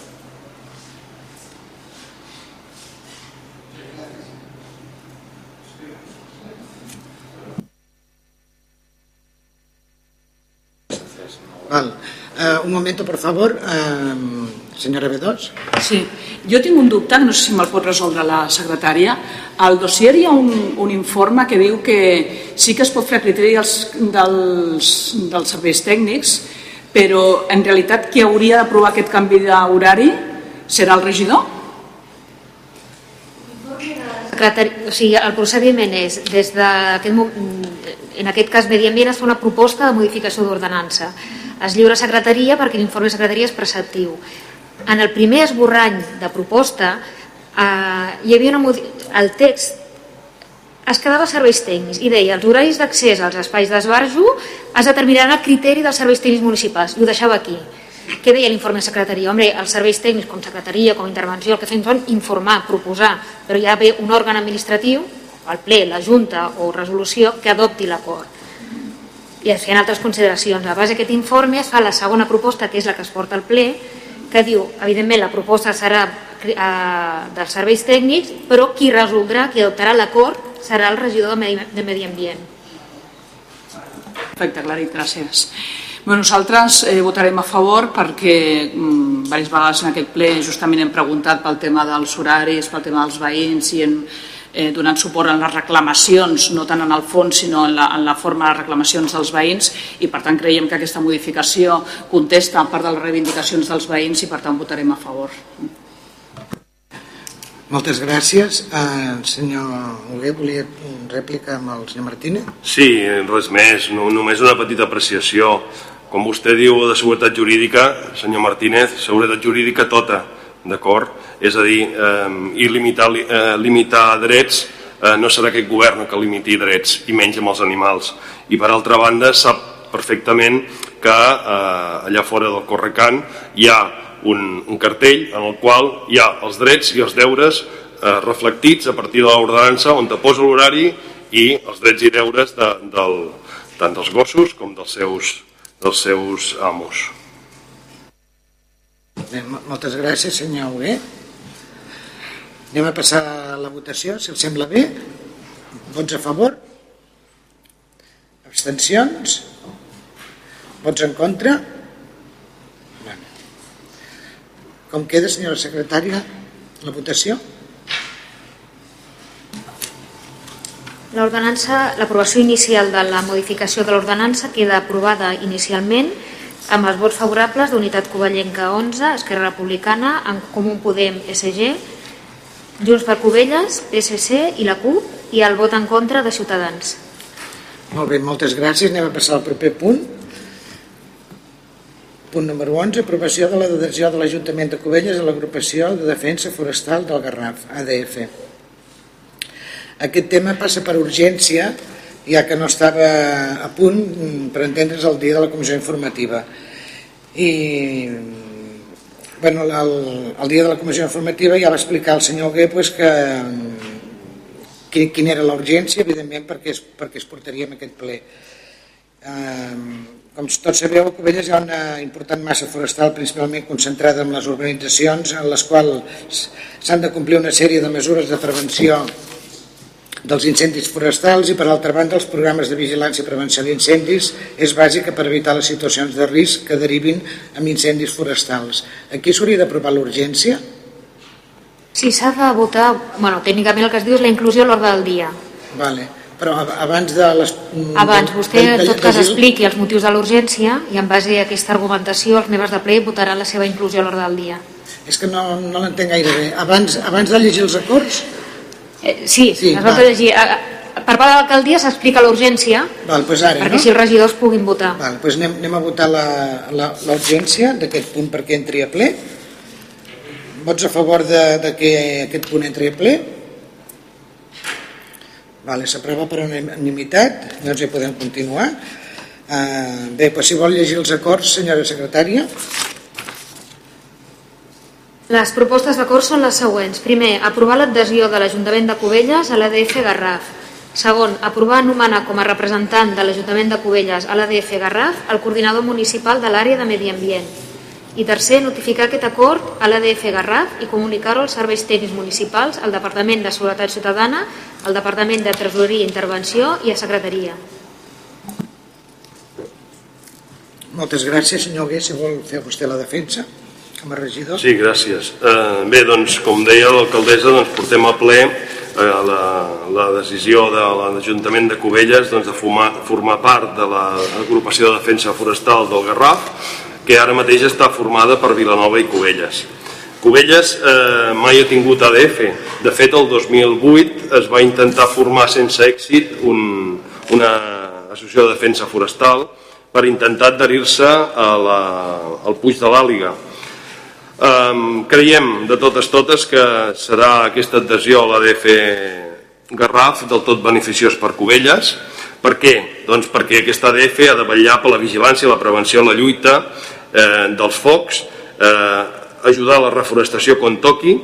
Val. Uh, un momento, por favor. Uh, senyora B2. Sí, jo tinc un dubte, no sé si me'l pot resoldre la secretària. Al dossier hi ha un, un informe que diu que sí que es pot fer a criteri dels, dels, dels serveis tècnics, però en realitat qui hauria d'aprovar aquest canvi d'horari serà el regidor? o sigui, el procediment és, des d'aquest en aquest cas Medi Ambient es fa una proposta de modificació d'ordenança. Es lliura a secretaria perquè l'informe de secretaria és preceptiu. En el primer esborrany de proposta eh, hi havia una, el text es quedava serveis tècnics i deia els horaris d'accés als espais d'esbarjo es determinaran a criteri dels serveis tècnics municipals i ho deixava aquí què deia l'informe de secretaria? Hombre, els serveis tècnics com secretaria, com intervenció, el que fem són informar, proposar, però hi ha d'haver un òrgan administratiu, el ple, la Junta o resolució, que adopti l'acord. I es feien altres consideracions. A base d'aquest informe es fa la segona proposta, que és la que es porta al ple, que diu, evidentment, la proposta serà eh, dels serveis tècnics, però qui resoldrà, qui adoptarà l'acord, serà el regidor de Medi, de Medi Ambient. Perfecte, Clarit, gràcies. Bé, nosaltres eh, votarem a favor perquè mm, diverses vegades en aquest ple justament hem preguntat pel tema dels horaris, pel tema dels veïns i hem eh, donant suport a les reclamacions, no tant en el fons sinó en la, en la forma de reclamacions dels veïns i per tant creiem que aquesta modificació contesta en part de les reivindicacions dels veïns i per tant votarem a favor. Moltes gràcies. Uh, senyor Huguet, volia rèplica amb el senyor Martínez? Sí, res més, no, només una petita apreciació. Com vostè diu de seguretat jurídica, senyor Martínez, seguretat jurídica tota, d'acord? És a dir, eh, i limitar, eh, limitar drets eh, no serà aquest govern que limiti drets i menys amb els animals. I per altra banda sap perfectament que eh, allà fora del Correcant hi ha un, un cartell en el qual hi ha els drets i els deures eh, reflectits a partir de l'ordenança on te posa l'horari i els drets i deures de, del, tant dels gossos com dels seus, dels seus amos. Bé, moltes gràcies, senyor Huguet. Anem a passar a la votació, si els sembla bé. Vots a favor? Abstencions? Vots en contra? Com queda, senyora secretària, la votació? L'ordenança, l'aprovació inicial de la modificació de l'ordenança queda aprovada inicialment amb els vots favorables d'Unitat Covellenca 11, Esquerra Republicana, en Comú Podem, SG, Junts per Covelles, PSC i la CUP i el vot en contra de Ciutadans. Molt bé, moltes gràcies. Anem a passar al proper punt. Punt número 11, aprovació de la adhesió de l'Ajuntament de Covelles a l'agrupació de defensa forestal del Garraf, ADF. Aquest tema passa per urgència, ja que no estava a punt per entendre's el dia de la comissió informativa. I bueno, el, el dia de la comissió informativa ja va explicar el senyor Gué pues, que quina era l'urgència, evidentment, perquè es, perquè es portaria en aquest ple. Eh, com tots sabeu, a Covelles hi ha una important massa forestal principalment concentrada en les urbanitzacions en les quals s'han de complir una sèrie de mesures de prevenció dels incendis forestals i per altra banda els programes de vigilància i prevenció d'incendis és bàsica per evitar les situacions de risc que derivin amb incendis forestals. Aquí s'hauria d'aprovar l'urgència? Sí, s'ha de votar, bueno, tècnicament el que es diu és la inclusió a l'ordre del dia. Vale. Però abans de les... Abans vostè en tot cas expliqui els motius de l'urgència i en base a aquesta argumentació els membres de ple votaran la seva inclusió a l'ordre del dia. És que no, no l'entenc gaire bé. Abans, abans de llegir els acords Eh, sí, sí es va llegir. Per part de l'alcaldia s'explica l'urgència pues ara, perquè no? si els regidors puguin votar. Val, pues anem, anem a votar l'urgència d'aquest punt perquè entri a ple. Vots a favor de, de que aquest punt entri a ple? Vale, S'aprova per unanimitat, doncs ja podem continuar. Uh, bé, pues si vol llegir els acords, senyora secretària. Les propostes d'acord són les següents. Primer, aprovar l'adhesió de l'Ajuntament de Cubelles a l'ADF Garraf. Segon, aprovar anomenar com a representant de l'Ajuntament de Cubelles a l'ADF Garraf el coordinador municipal de l'àrea de medi ambient. I tercer, notificar aquest acord a l'ADF Garraf i comunicar-ho als serveis tècnics municipals, al Departament de Seguretat Ciutadana, al Departament de Tresoreria i Intervenció i a Secretaria. Moltes gràcies, senyor Gué, si vol fer vostè la defensa com a regidor. Sí, gràcies. Eh, bé, doncs, com deia l'alcaldessa, doncs, portem a ple eh, la, la decisió de l'Ajuntament de Cubelles doncs, de formar, formar part de l'agrupació de defensa forestal del Garraf, que ara mateix està formada per Vilanova i Cubelles. Cubelles eh, mai ha tingut ADF. De fet, el 2008 es va intentar formar sense èxit un, una associació de defensa forestal per intentar adherir-se al Puig de l'Àliga Creiem de totes totes que serà aquesta adhesió a l'ADF Garraf del tot beneficiós per Cubelles. Per què? Doncs perquè aquesta ADF ha de vetllar per la vigilància, la prevenció, la lluita eh, dels focs, eh, ajudar a la reforestació quan toqui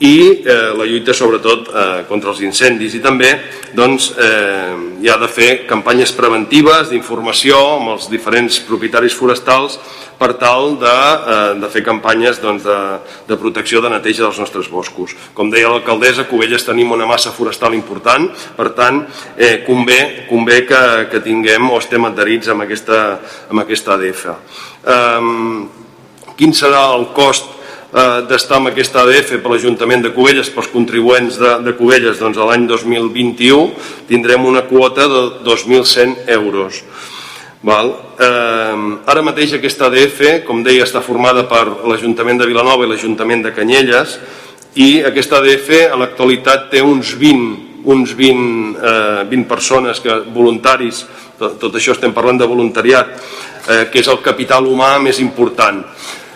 i eh, la lluita sobretot eh, contra els incendis i també doncs, eh, hi ha de fer campanyes preventives d'informació amb els diferents propietaris forestals per tal de, eh, de fer campanyes doncs, de, de protecció de neteja dels nostres boscos. Com deia l'alcaldessa, Covelles tenim una massa forestal important, per tant eh, convé, convé que, que tinguem o estem adherits amb aquesta, amb aquesta ADF. Eh, quin serà el cost d'estar amb aquesta ADF per l'Ajuntament de Cubelles, pels contribuents de, de Cubelles, doncs l'any 2021 tindrem una quota de 2.100 euros. Val? Eh, ara mateix aquesta ADF, com deia, està formada per l'Ajuntament de Vilanova i l'Ajuntament de Canyelles i aquesta ADF a l'actualitat té uns 20 uns 20, eh, 20 persones que, voluntaris, tot, tot això estem parlant de voluntariat, eh, que és el capital humà més important.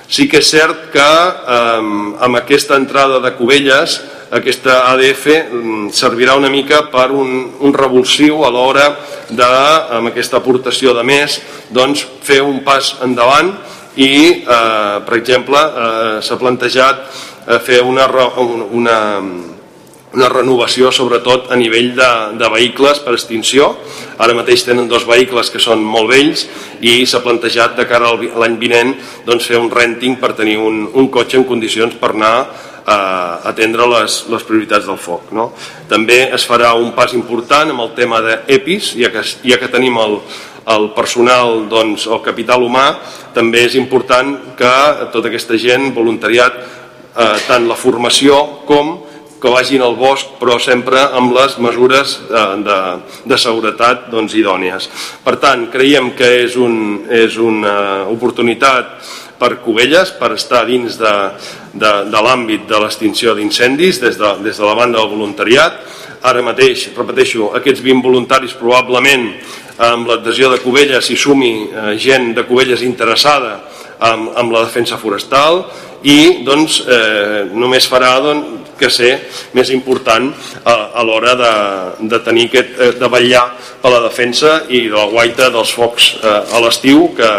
Sí que és cert que eh, amb aquesta entrada de Cubelles aquesta ADF mm, servirà una mica per un, un revulsiu a l'hora de, amb aquesta aportació de més, doncs, fer un pas endavant i, eh, per exemple, eh, s'ha plantejat eh, fer una, una, una renovació sobretot a nivell de, de vehicles per extinció. Ara mateix tenen dos vehicles que són molt vells i s'ha plantejat de cara a l'any vinent doncs, fer un renting per tenir un, un cotxe en condicions per anar a atendre les, les prioritats del foc. No? També es farà un pas important amb el tema d'EPIs, ja que, ja que tenim el, el personal, doncs, el capital humà, també és important que tota aquesta gent, voluntariat, eh, tant la formació com que vagin al bosc però sempre amb les mesures de, de, de seguretat doncs, idònies. Per tant, creiem que és, un, és una oportunitat per Cubelles, per estar dins de, de, de l'àmbit de l'extinció d'incendis des, de, des de la banda del voluntariat. Ara mateix, repeteixo, aquests 20 voluntaris probablement amb l'adhesió de Cubelles s'hi sumi eh, gent de Cubelles interessada amb, amb la defensa forestal i doncs, eh, només farà doncs, que ser més important a, a l'hora de, de tenir aquest, eh, de vetllar per la defensa i de la guaita dels focs eh, a l'estiu que,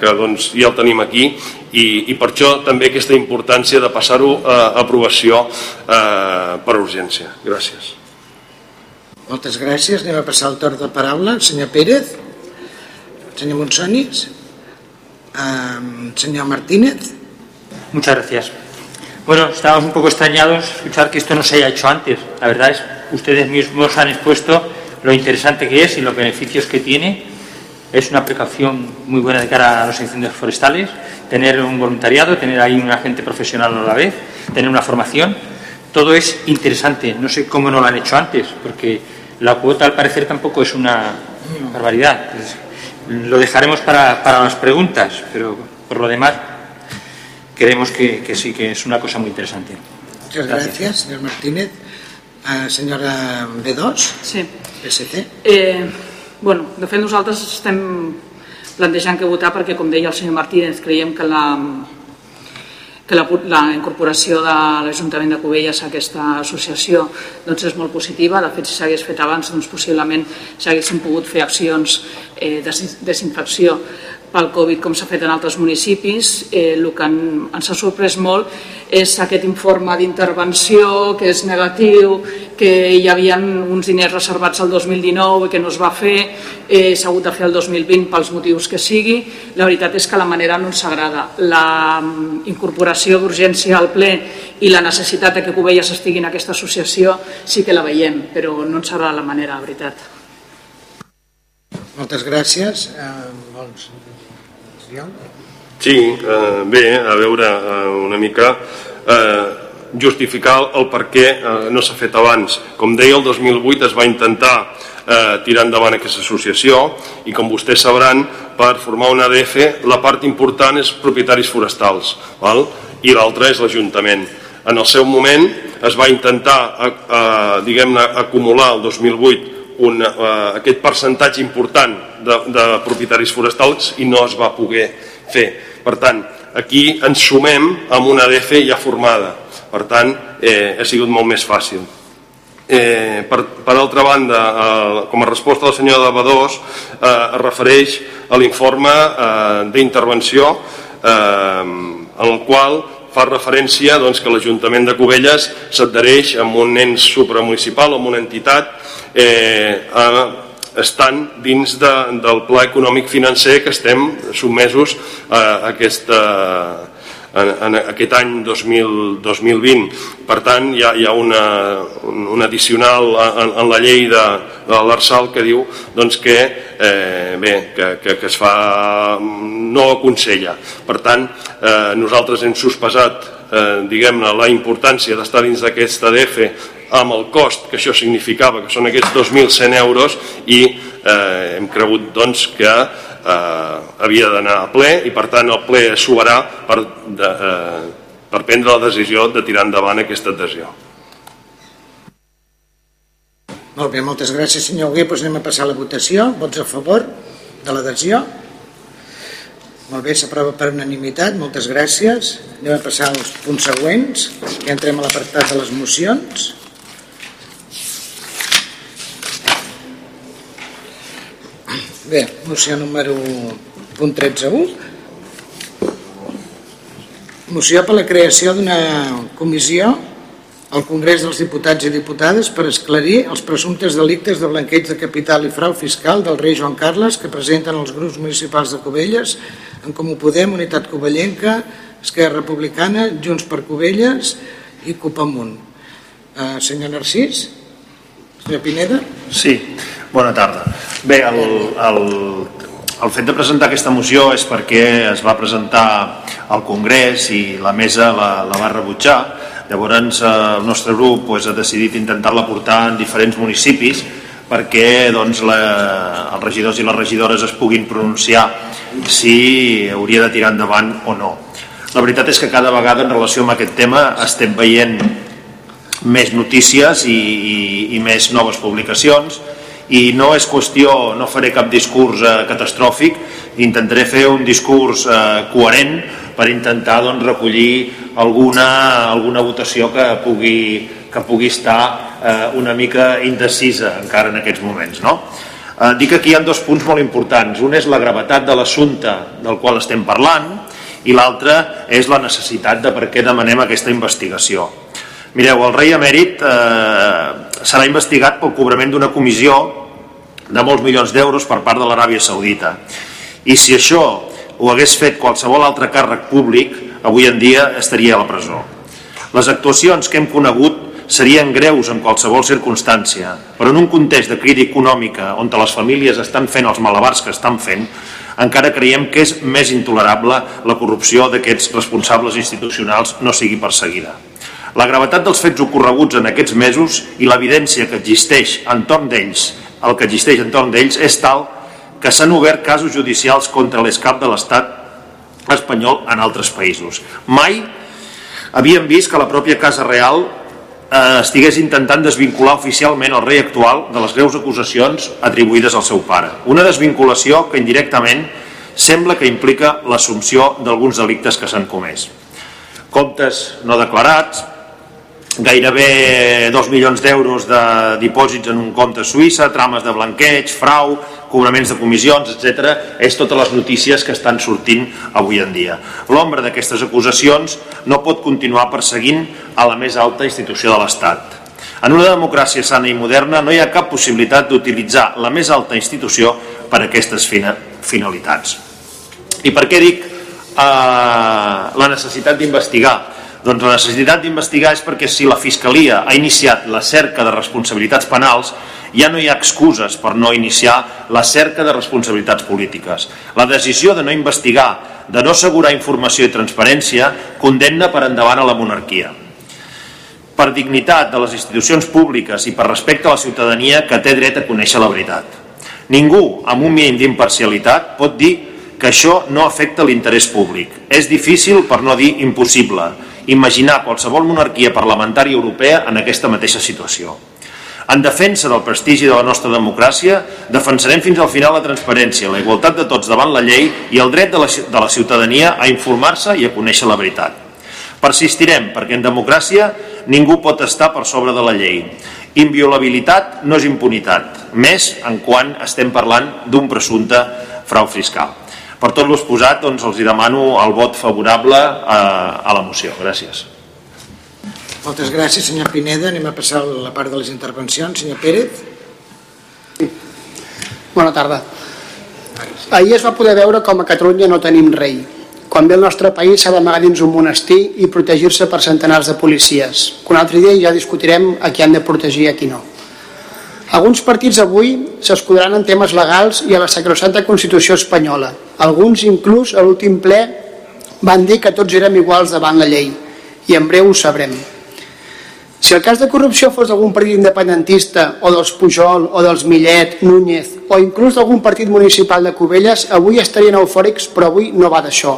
que doncs, ja el tenim aquí i, i per això també aquesta importància de passar-ho a aprovació eh, per urgència. Gràcies. Moltes gràcies. Anem a passar el torn de paraula. Senyor Pérez, senyor Monsonis, eh, senyor Martínez. Muchas gracias. Bueno, estamos un poco extrañados escuchar que esto no se haya hecho antes. La verdad es ustedes mismos han expuesto lo interesante que es y los beneficios que tiene. Es una precaución muy buena de cara a los incendios forestales, tener un voluntariado, tener ahí un agente profesional a la vez, tener una formación. Todo es interesante. No sé cómo no lo han hecho antes, porque la cuota al parecer tampoco es una barbaridad. lo dejaremos para, para las preguntas, pero por lo demás creemos que, que, sí que es una cosa muy interesante. Muchas gracias, gracias señor Martínez. Uh, senyora B2, sí. PSC. Eh, bueno, de fet nosaltres estem plantejant que votar perquè, com deia el senyor Martínez, creiem que la, que la, la incorporació de l'Ajuntament de Cubelles a aquesta associació doncs és molt positiva. De fet, si s'hagués fet abans, doncs possiblement s'haguessin pogut fer accions eh, de desinfecció pel Covid com s'ha fet en altres municipis. Eh, el que en, ens ha sorprès molt és aquest informe d'intervenció que és negatiu, que hi havia uns diners reservats al 2019 i que no es va fer, eh, s'ha hagut de fer el 2020 pels motius que sigui. La veritat és que la manera no ens agrada. La mm, incorporació d'urgència al ple i la necessitat de que Covelles estigui en aquesta associació sí que la veiem, però no ens agrada la manera, la veritat. Moltes gràcies. Eh, doncs, Sí, eh, bé, a veure, eh, una mica eh, justificar el per què eh, no s'ha fet abans. Com deia, el 2008 es va intentar eh, tirar endavant aquesta associació i com vostès sabran, per formar una ADF la part important és propietaris forestals val? i l'altra és l'Ajuntament. En el seu moment es va intentar eh, eh, diguem-ne acumular el 2008 un, eh, aquest percentatge important de, de propietaris forestals i no es va poder fer. Per tant, aquí ens sumem amb una DF ja formada. Per tant, eh, ha sigut molt més fàcil. Eh, per, per altra banda, eh, com a resposta del senyor de Badós, eh, es refereix a l'informe eh, d'intervenció eh, en el qual fa referència doncs, que l'Ajuntament de Cubelles s'adhereix amb un ens supramunicipal, amb una entitat eh, a, estan dins de, del pla econòmic financer que estem sotmesos a aquesta, en, en aquest any 2000, 2020. Per tant, hi ha, hi ha una, un addicional en, en la llei de, de l'Arsal que diu doncs, que, eh, bé, que, que, que es fa, no aconsella. Per tant, eh, nosaltres hem sospesat eh, diguem-ne la importància d'estar dins d'aquesta DF amb el cost que això significava, que són aquests 2.100 euros, i eh, hem cregut doncs, que eh, havia d'anar a ple i per tant el ple subarà per, de, eh, per prendre la decisió de tirar endavant aquesta adhesió. Molt bé, moltes gràcies senyor Hugué. Doncs anem a passar a la votació. Vots a favor de l'adhesió? Molt bé, s'aprova per unanimitat, moltes gràcies. Anem a passar als punts següents, ja entrem a l'apartat de les mocions. Bé, moció número punt 13.1. Moció per la creació d'una comissió al Congrés dels Diputats i Diputades per esclarir els presumptes delictes de blanqueig de capital i frau fiscal del rei Joan Carles que presenten els grups municipals de Cubelles, en Comú Podem, Unitat Covellenca, Esquerra Republicana, Junts per Cubelles i Copamunt. Eh, senyor Narcís? Senyor Pineda? Sí, bona tarda. Bé, el, el, el fet de presentar aquesta moció és perquè es va presentar al Congrés i la mesa la, la va rebutjar Llavors eh, el nostre grup pues, ha decidit intentar-la portar en diferents municipis perquè doncs, la, els regidors i les regidores es puguin pronunciar si hauria de tirar endavant o no. La veritat és que cada vegada en relació amb aquest tema estem veient més notícies i, i, i més noves publicacions i no és qüestió, no faré cap discurs eh, catastròfic, intentaré fer un discurs eh, coherent per intentar doncs, recollir alguna, alguna votació que pugui, que pugui estar eh, una mica indecisa encara en aquests moments. No? Eh, dic que aquí hi ha dos punts molt importants. Un és la gravetat de l'assumpte del qual estem parlant i l'altre és la necessitat de per què demanem aquesta investigació. Mireu, el rei emèrit eh, serà investigat pel cobrament d'una comissió de molts milions d'euros per part de l'Aràbia Saudita. I si això ho hagués fet qualsevol altre càrrec públic, avui en dia estaria a la presó. Les actuacions que hem conegut serien greus en qualsevol circumstància, però en un context de crisi econòmica on les famílies estan fent els malabars que estan fent, encara creiem que és més intolerable la corrupció d'aquests responsables institucionals no sigui perseguida. La gravetat dels fets ocorreguts en aquests mesos i l'evidència que existeix entorn d'ells, el que existeix entorn d'ells és tal que s'han obert casos judicials contra l'escap de l'Estat espanyol en altres països. Mai havíem vist que la pròpia Casa Real eh, estigués intentant desvincular oficialment el rei actual de les greus acusacions atribuïdes al seu pare. Una desvinculació que indirectament sembla que implica l'assumpció d'alguns delictes que s'han comès. Comptes no declarats, gairebé 2 milions d'euros de dipòsits en un compte suïssa, trames de blanqueig, frau, cobraments de comissions, etc. És totes les notícies que estan sortint avui en dia. L'ombra d'aquestes acusacions no pot continuar perseguint a la més alta institució de l'Estat. En una democràcia sana i moderna no hi ha cap possibilitat d'utilitzar la més alta institució per a aquestes finalitats. I per què dic eh, la necessitat d'investigar? Doncs la necessitat d'investigar és perquè si la Fiscalia ha iniciat la cerca de responsabilitats penals, ja no hi ha excuses per no iniciar la cerca de responsabilitats polítiques. La decisió de no investigar, de no assegurar informació i transparència, condemna per endavant a la monarquia. Per dignitat de les institucions públiques i per respecte a la ciutadania que té dret a conèixer la veritat. Ningú, amb un mínim d'imparcialitat, pot dir que això no afecta l'interès públic. És difícil, per no dir impossible, imaginar qualsevol monarquia parlamentària europea en aquesta mateixa situació. En defensa del prestigi de la nostra democràcia, defensarem fins al final la transparència, la igualtat de tots davant la llei i el dret de la, de la ciutadania a informar-se i a conèixer la veritat. Persistirem perquè en democràcia ningú pot estar per sobre de la llei. Inviolabilitat no és impunitat, més en quan estem parlant d'un presumpte frau fiscal. Per tot l'exposat, doncs, els demano el vot favorable a, a la moció. Gràcies. Moltes gràcies, senyor Pineda. Anem a passar a la part de les intervencions. Senyor Pérez. Bona tarda. Ahir es va poder veure com a Catalunya no tenim rei. Quan ve el nostre país s'ha d'amagar dins un monestir i protegir-se per centenars de policies. Un altre dia ja discutirem a qui han de protegir i a qui no. Alguns partits avui s'escudaran en temes legals i a la sacrosanta Constitució espanyola. Alguns, inclús, a l'últim ple, van dir que tots érem iguals davant la llei. I en breu ho sabrem. Si el cas de corrupció fos d'algun partit independentista, o dels Pujol, o dels Millet, Núñez, o inclús d'algun partit municipal de Cubelles, avui estarien eufòrics, però avui no va d'això.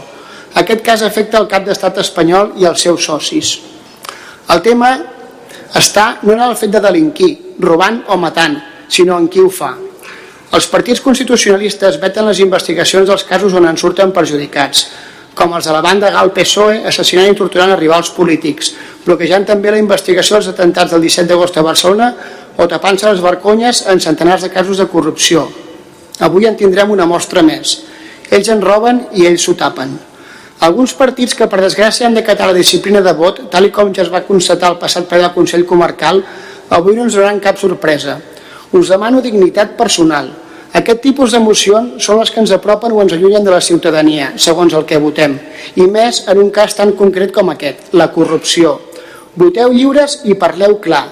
Aquest cas afecta el cap d'estat espanyol i els seus socis. El tema està no en el fet de delinquir, robant o matant, sinó en qui ho fa. Els partits constitucionalistes veten les investigacions dels casos on en surten perjudicats, com els de la banda GAL-PSOE assassinant i torturant a rivals polítics, bloquejant també la investigació dels atentats del 17 d'agost a Barcelona o tapant-se les vergonyes en centenars de casos de corrupció. Avui en tindrem una mostra més. Ells en roben i ells s'ho tapen. Alguns partits que per desgràcia han d'acatar la disciplina de vot, tal com ja es va constatar el passat ple del Consell Comarcal, avui no ens donaran cap sorpresa. Us demano dignitat personal. Aquest tipus d'emocions són les que ens apropen o ens allunyen de la ciutadania, segons el que votem, i més en un cas tan concret com aquest, la corrupció. Voteu lliures i parleu clar.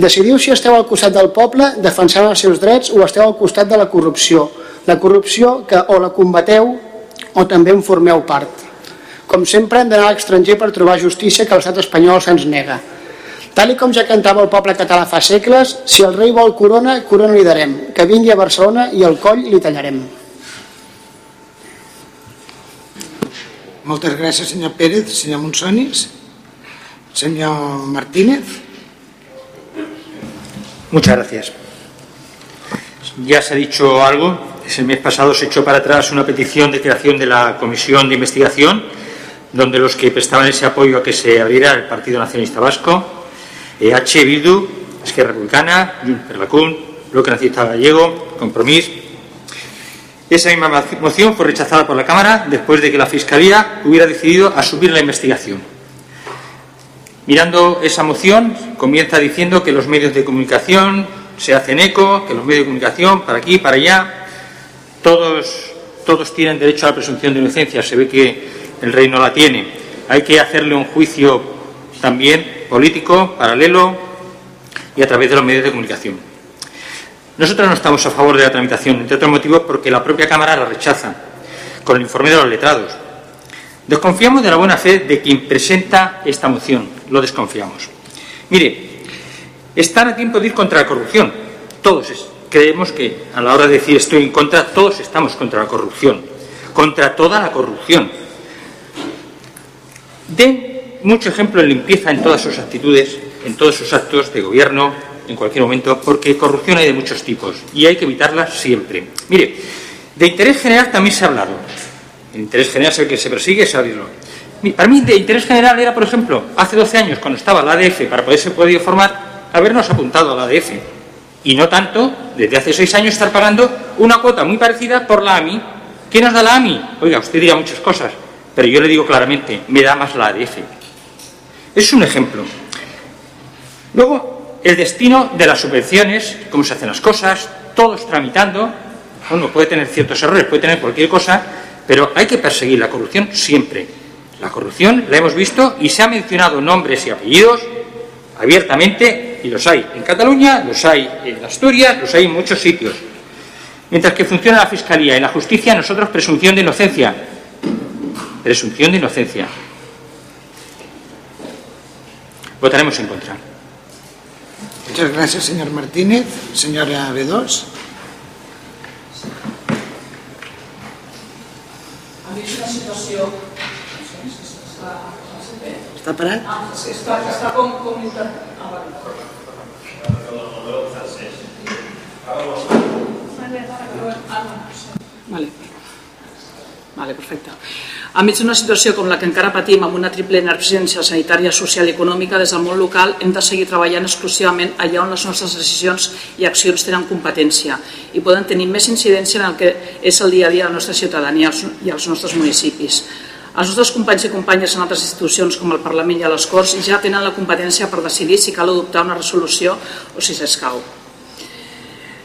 Decidiu si esteu al costat del poble defensant els seus drets o esteu al costat de la corrupció. La corrupció que o la combateu o també en formeu part. Com sempre hem d'anar a l'estranger per trobar justícia que l'estat espanyol se'ns nega. Tal com ja cantava el poble català fa segles, si el rei vol corona, corona li darem, que vingui a Barcelona i el coll li tallarem. Moltes gràcies, senyor Pérez. Senyor Monsonis. Senyor Martínez. Muchas gracias. Ya se ha dicho algo. El mes pasado se echó para atrás una petición de creación de la comisión de investigación, donde los que prestaban ese apoyo a que se abriera el Partido Nacionalista Vasco, EH, Bildu, Esquerra Republicana, Junts per la CUN, Bloque Nacionalista Gallego, Compromís. Esa misma moción fue rechazada por la Cámara después de que la Fiscalía hubiera decidido asumir la investigación. Mirando esa moción, comienza diciendo que los medios de comunicación se hacen eco, que los medios de comunicación, para aquí, para allá, todos, todos tienen derecho a la presunción de inocencia. Se ve que el rey no la tiene. Hay que hacerle un juicio también político, paralelo y a través de los medios de comunicación. Nosotros no estamos a favor de la tramitación, entre otros motivos porque la propia Cámara la rechaza, con el informe de los letrados. Desconfiamos de la buena fe de quien presenta esta moción, lo desconfiamos. Mire, están a tiempo de ir contra la corrupción. Todos creemos que a la hora de decir estoy en contra, todos estamos contra la corrupción, contra toda la corrupción. Den mucho ejemplo en limpieza en todas sus actitudes, en todos sus actos de gobierno, en cualquier momento, porque corrupción hay de muchos tipos y hay que evitarla siempre. Mire, de interés general también se ha hablado. El interés general es el que se persigue, es abrirlo. Para mí, de interés general era, por ejemplo, hace 12 años, cuando estaba la ADF, para poderse podido formar, habernos apuntado a la ADF. Y no tanto, desde hace 6 años, estar pagando una cuota muy parecida por la AMI. ¿Qué nos da la AMI? Oiga, usted dirá muchas cosas, pero yo le digo claramente, me da más la ADF. Es un ejemplo. Luego, el destino de las subvenciones, cómo se hacen las cosas, todos tramitando. Uno puede tener ciertos errores, puede tener cualquier cosa, pero hay que perseguir la corrupción siempre. La corrupción la hemos visto y se ha mencionado nombres y apellidos abiertamente y los hay en Cataluña, los hay en Asturias, los hay en muchos sitios. Mientras que funciona la Fiscalía y la Justicia, nosotros presunción de inocencia. Presunción de inocencia. Votaremos en contra. Muchas gracias, señor Martínez. Señora B2. una situació... Està parat? Ah, està, està com, com inter... Ah, vale. Vale. Perfecte. Enmig d'una situació com la que encara patim amb una triple emergència sanitària, social i econòmica, des del món local hem de seguir treballant exclusivament allà on les nostres decisions i accions tenen competència i poden tenir més incidència en el que és el dia a dia de la nostra ciutadania i als nostres municipis. Els nostres companys i companyes en altres institucions com el Parlament i les Corts ja tenen la competència per decidir si cal adoptar una resolució o si s'escau.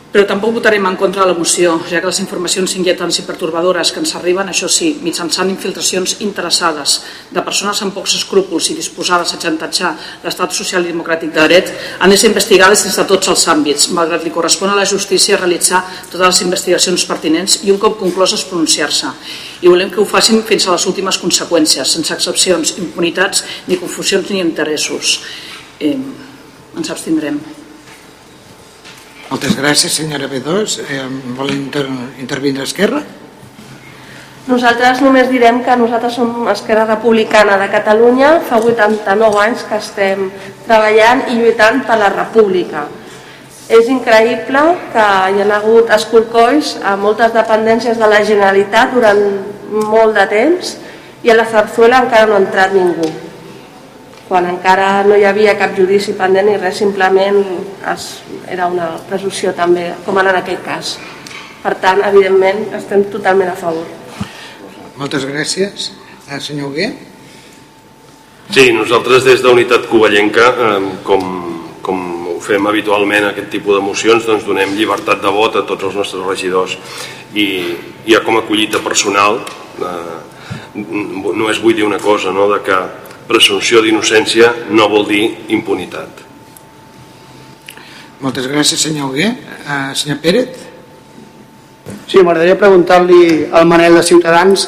Però tampoc votarem en contra de la moció, ja que les informacions inquietants i pertorbadores que ens arriben, això sí, mitjançant infiltracions interessades de persones amb pocs escrúpols i disposades a xantatjar l'estat social i democràtic de dret, han de ser investigades des de tots els àmbits, malgrat li correspon a la justícia realitzar totes les investigacions pertinents i un cop concloses pronunciar-se. I volem que ho facin fins a les últimes conseqüències, sense excepcions, impunitats, ni confusions ni interessos. Eh, ens abstindrem. Moltes gràcies, senyora B2. Eh, vol inter intervindre Esquerra? Nosaltres només direm que nosaltres som Esquerra Republicana de Catalunya, fa 89 anys que estem treballant i lluitant per la república. És increïble que hi ha hagut esculcolls a moltes dependències de la Generalitat durant molt de temps i a la Zarzuela encara no ha entrat ningú quan encara no hi havia cap judici pendent i res, simplement es, era una presumpció també, com en aquest cas. Per tant, evidentment, estem totalment a favor. Moltes gràcies. Eh, senyor Hugué? Sí, nosaltres des d'Unitat Covellenca, eh, com, com ho fem habitualment aquest tipus de mocions, doncs donem llibertat de vot a tots els nostres regidors i ja com a collita personal eh, només vull dir una cosa, no? de que presumpció d'innocència no vol dir impunitat. Moltes gràcies, senyor Hugué. Uh, senyor Pérez? Sí, m'agradaria preguntar-li al Manel de Ciutadans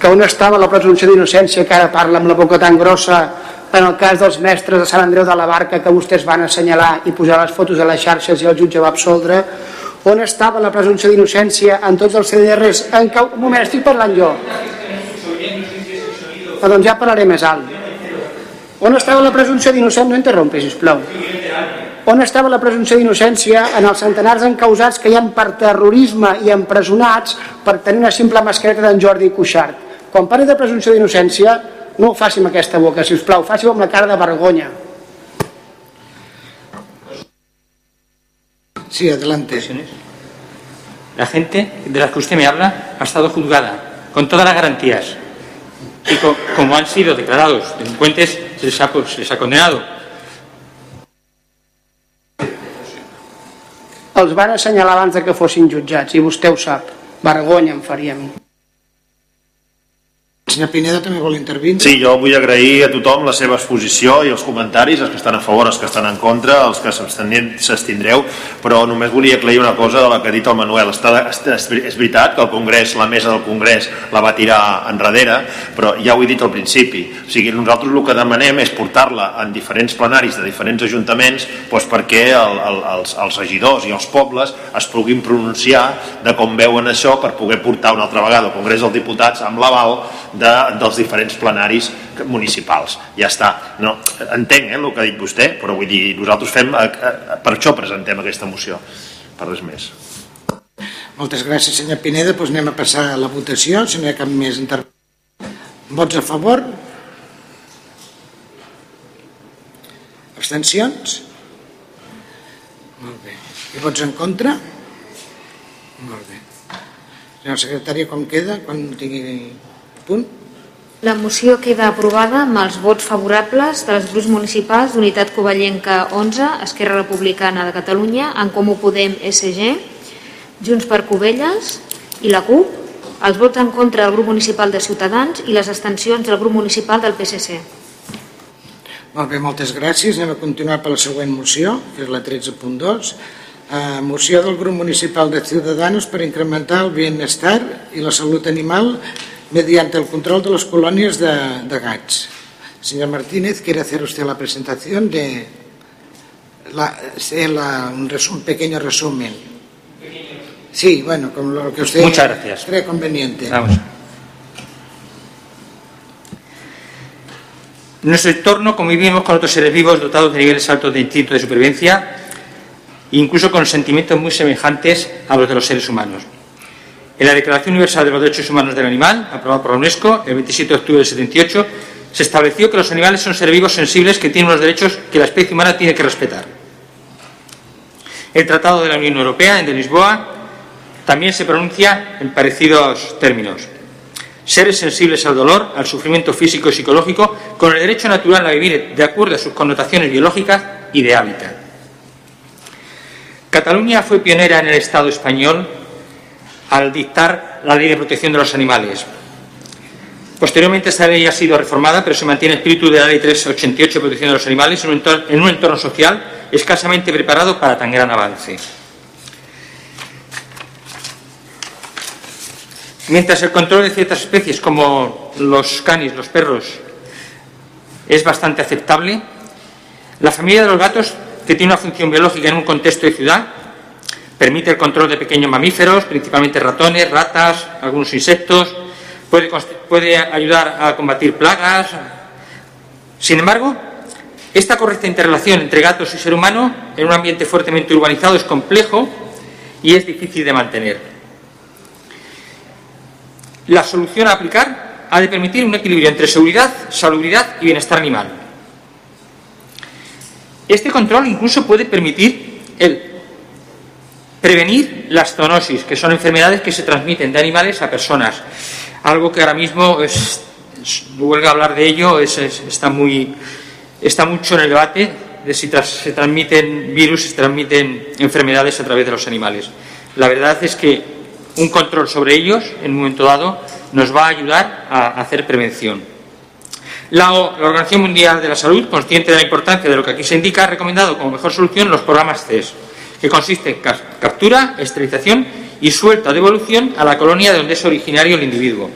que on estava la presumpció d'innocència que ara parla amb la boca tan grossa en el cas dels mestres de Sant Andreu de la Barca que vostès van assenyalar i posar les fotos a les xarxes i el jutge va absoldre on estava la presumpció d'innocència en tots els CDRs en cau... un moment, estic parlant jo Ah, doncs ja parlaré més alt. On estava la presumpció d'innocència? No interrompi, sisplau. On estava la presumpció d'innocència en els centenars encausats que hi han per terrorisme i empresonats per tenir una simple mascareta d'en Jordi Cuixart? Quan parli de presumpció d'innocència, no ho faci amb aquesta boca, si us plau, faci amb la cara de vergonya. Sí, adelante. La gente de la que usted me habla ha estado juzgada con todas las garantías y co como han sido declarados delincuentes, se les ha, pues, les ha condenado. Els van assenyalar abans de que fossin jutjats i vostè ho sap. Vergonya em faria a mi. Senyor Pineda també vol intervindre. Sí, jo vull agrair a tothom la seva exposició i els comentaris, els que estan a favor, els que estan en contra, els que s'abstindreu, però només volia aclarir una cosa de la que ha dit el Manuel. Està, és veritat que el Congrés, la mesa del Congrés la va tirar enrere, però ja ho he dit al principi. O sigui, nosaltres el que demanem és portar-la en diferents plenaris de diferents ajuntaments doncs perquè el, el, els, els regidors i els pobles es puguin pronunciar de com veuen això per poder portar una altra vegada al Congrés dels Diputats amb l'aval de, dels diferents plenaris municipals. Ja està. No, entenc eh, el que ha dit vostè, però vull dir, nosaltres fem, eh, eh, per això presentem aquesta moció, per res més. Moltes gràcies, senyor Pineda. Doncs anem a passar a la votació, si no hi ha cap més intervenció. Vots a favor? Abstencions? Molt bé. I vots en contra? Molt bé. Senyor secretari, com queda? Quan tingui punt? La moció queda aprovada amb els vots favorables dels grups municipals d'Unitat Covellenca 11, Esquerra Republicana de Catalunya, En Comú Podem SG, Junts per Covelles i la CUP, els vots en contra del grup municipal de Ciutadans i les abstencions del grup municipal del PSC. Molt bé, moltes gràcies. Anem a continuar per la següent moció, que és la 13.2. Eh, moció del grup municipal de Ciudadanos per incrementar el bienestar i la salut animal mediante el control de las colonias de, de gats. Señor Martínez, ¿quiere hacer usted la presentación de la, la, un, resumen, pequeño resumen? Sí, bueno, con lo que usted Muchas gracias. cree conveniente. Vamos. En nuestro entorno convivimos con otros seres vivos dotados de niveles altos de instinto de supervivencia, incluso con sentimientos muy semejantes a los de los seres humanos. En la Declaración Universal de los Derechos Humanos del Animal, aprobada por la UNESCO el 27 de octubre del 78, se estableció que los animales son seres vivos sensibles que tienen unos derechos que la especie humana tiene que respetar. El Tratado de la Unión Europea, en de Lisboa, también se pronuncia en parecidos términos. Seres sensibles al dolor, al sufrimiento físico y psicológico, con el derecho natural a vivir de acuerdo a sus connotaciones biológicas y de hábitat. Cataluña fue pionera en el Estado español al dictar la Ley de Protección de los Animales. Posteriormente esta ley ha sido reformada, pero se mantiene el espíritu de la Ley 388 de Protección de los Animales en un entorno, en un entorno social escasamente preparado para tan gran avance. Mientras el control de ciertas especies como los canis, los perros, es bastante aceptable, la familia de los gatos, que tiene una función biológica en un contexto de ciudad, permite el control de pequeños mamíferos, principalmente ratones, ratas, algunos insectos, puede, ayudar a combatir plagas. Sin embargo, Esta correcta interrelación entre gatos y ser humano en un ambiente fuertemente urbanizado es complejo y es difícil de mantener. La solución a aplicar ha de permitir un equilibrio entre seguridad, salubridad y bienestar animal. Este control incluso puede permitir el prevenir las zoonosis, que son enfermedades que se transmiten de animales a personas. Algo que ahora mismo es, huelga hablar de ello, está, muy, está mucho en el debate de si se transmiten virus, se transmiten enfermedades a través de los animales. La verdad es que un control sobre ellos, en un momento dado, nos va a ayudar a hacer prevención. La, la, Organización Mundial de la Salud, consciente de la importancia de lo que aquí se indica, ha recomendado como mejor solución los programas CES, que consiste en captura, esterilización y suelta de evolución a la colonia de donde es originario el individuo.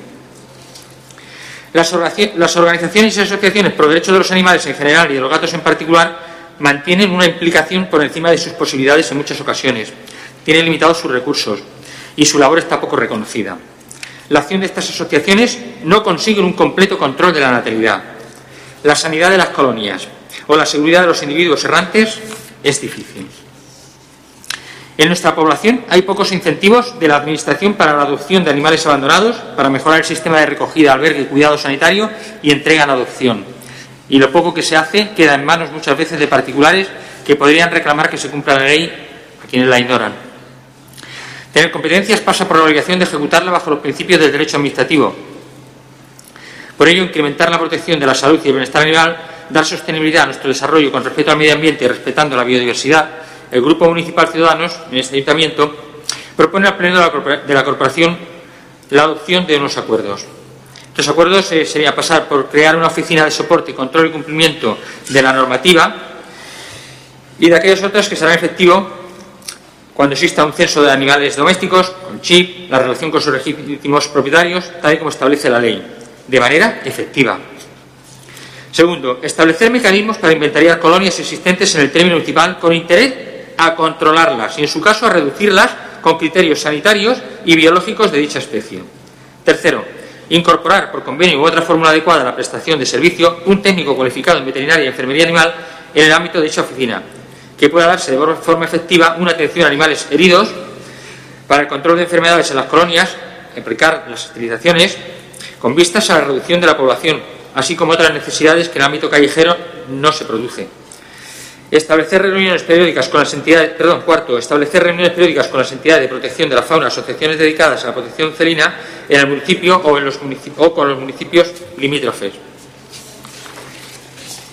Las, organizaciones y asociaciones por derechos de los animales en general y de los gatos en particular mantienen una implicación por encima de sus posibilidades en muchas ocasiones. Tienen limitados sus recursos y su labor está poco reconocida. La acción de estas asociaciones no consigue un completo control de la natalidad. La sanidad de las colonias o la seguridad de los individuos errantes es difícil. En nuestra población hay pocos incentivos de la Administración para la adopción de animales abandonados, para mejorar el sistema de recogida, albergue y cuidado sanitario y entrega en adopción. Y lo poco que se hace queda en manos muchas veces de particulares que podrían reclamar que se cumpla la ley a quienes la ignoran. Tener competencias pasa por la obligación de ejecutarla bajo los principios del derecho administrativo. Por ello, incrementar la protección de la salud y el bienestar animal, dar sostenibilidad a nuestro desarrollo con respeto al medio ambiente y respetando la biodiversidad, el Grupo Municipal Ciudadanos, en este ayuntamiento, propone al Pleno de la Corporación la adopción de unos acuerdos. Estos acuerdos eh, serían pasar por crear una oficina de soporte, control y cumplimiento de la normativa y de aquellos otros que serán efectivos cuando exista un censo de animales domésticos, con chip, la relación con sus legítimos propietarios, tal y como establece la ley, de manera efectiva. Segundo, establecer mecanismos para inventariar colonias existentes en el término municipal con interés a controlarlas y, en su caso, a reducirlas con criterios sanitarios y biológicos de dicha especie. Tercero, incorporar por convenio u otra fórmula adecuada a la prestación de servicio un técnico cualificado en veterinaria y enfermería animal en el ámbito de dicha oficina, que pueda darse de forma efectiva una atención a animales heridos para el control de enfermedades en las colonias, aplicar las esterilizaciones, con vistas a la reducción de la población, así como otras necesidades que en el ámbito callejero no se produce. Establecer reuniones periódicas con las entidades, perdón, cuarto, establecer reuniones periódicas con las entidades de protección de la fauna, asociaciones dedicadas a la protección celina en el municipio o, en los con los municipios limítrofes.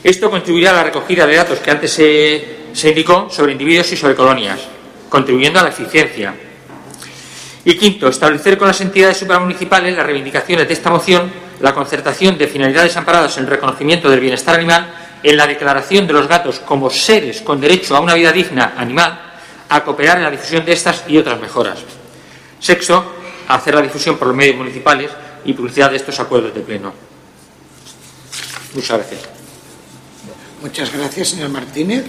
Esto contribuirá a la recogida de datos que antes se, se indicó sobre individuos y sobre colonias, contribuyendo a la eficiencia. Y quinto, establecer con las entidades supramunicipales las reivindicaciones de esta moción, la concertación de finalidades amparadas en el reconocimiento del bienestar animal en la declaración de los gatos como seres con derecho a una vida digna animal, a cooperar en la difusión de estas y otras mejoras. Sexto, hacer la difusión por los medios municipales y publicidad de estos acuerdos de pleno. Muchas gracias. Muchas gracias, señor Martínez.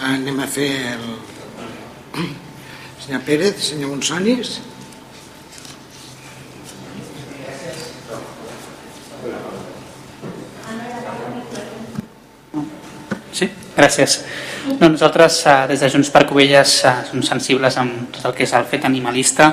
Anem a Pérez, senyor Monsonis. Sí, gràcies. No, nosaltres eh, des de Junts per Covelles eh, som sensibles amb tot el que és el fet animalista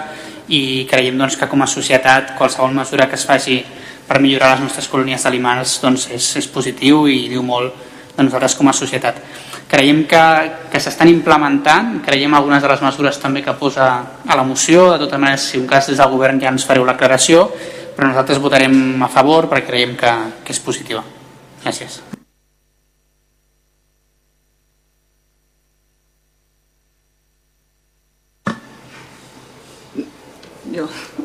i creiem doncs, que com a societat qualsevol mesura que es faci per millorar les nostres colònies d'animals doncs, és, és positiu i diu molt de nosaltres com a societat. Creiem que, que s'estan implementant, creiem algunes de les mesures també que posa a la moció, de totes maneres si un cas des del govern ja ens fareu l'aclaració, però nosaltres votarem a favor perquè creiem que, que és positiva. Gràcies.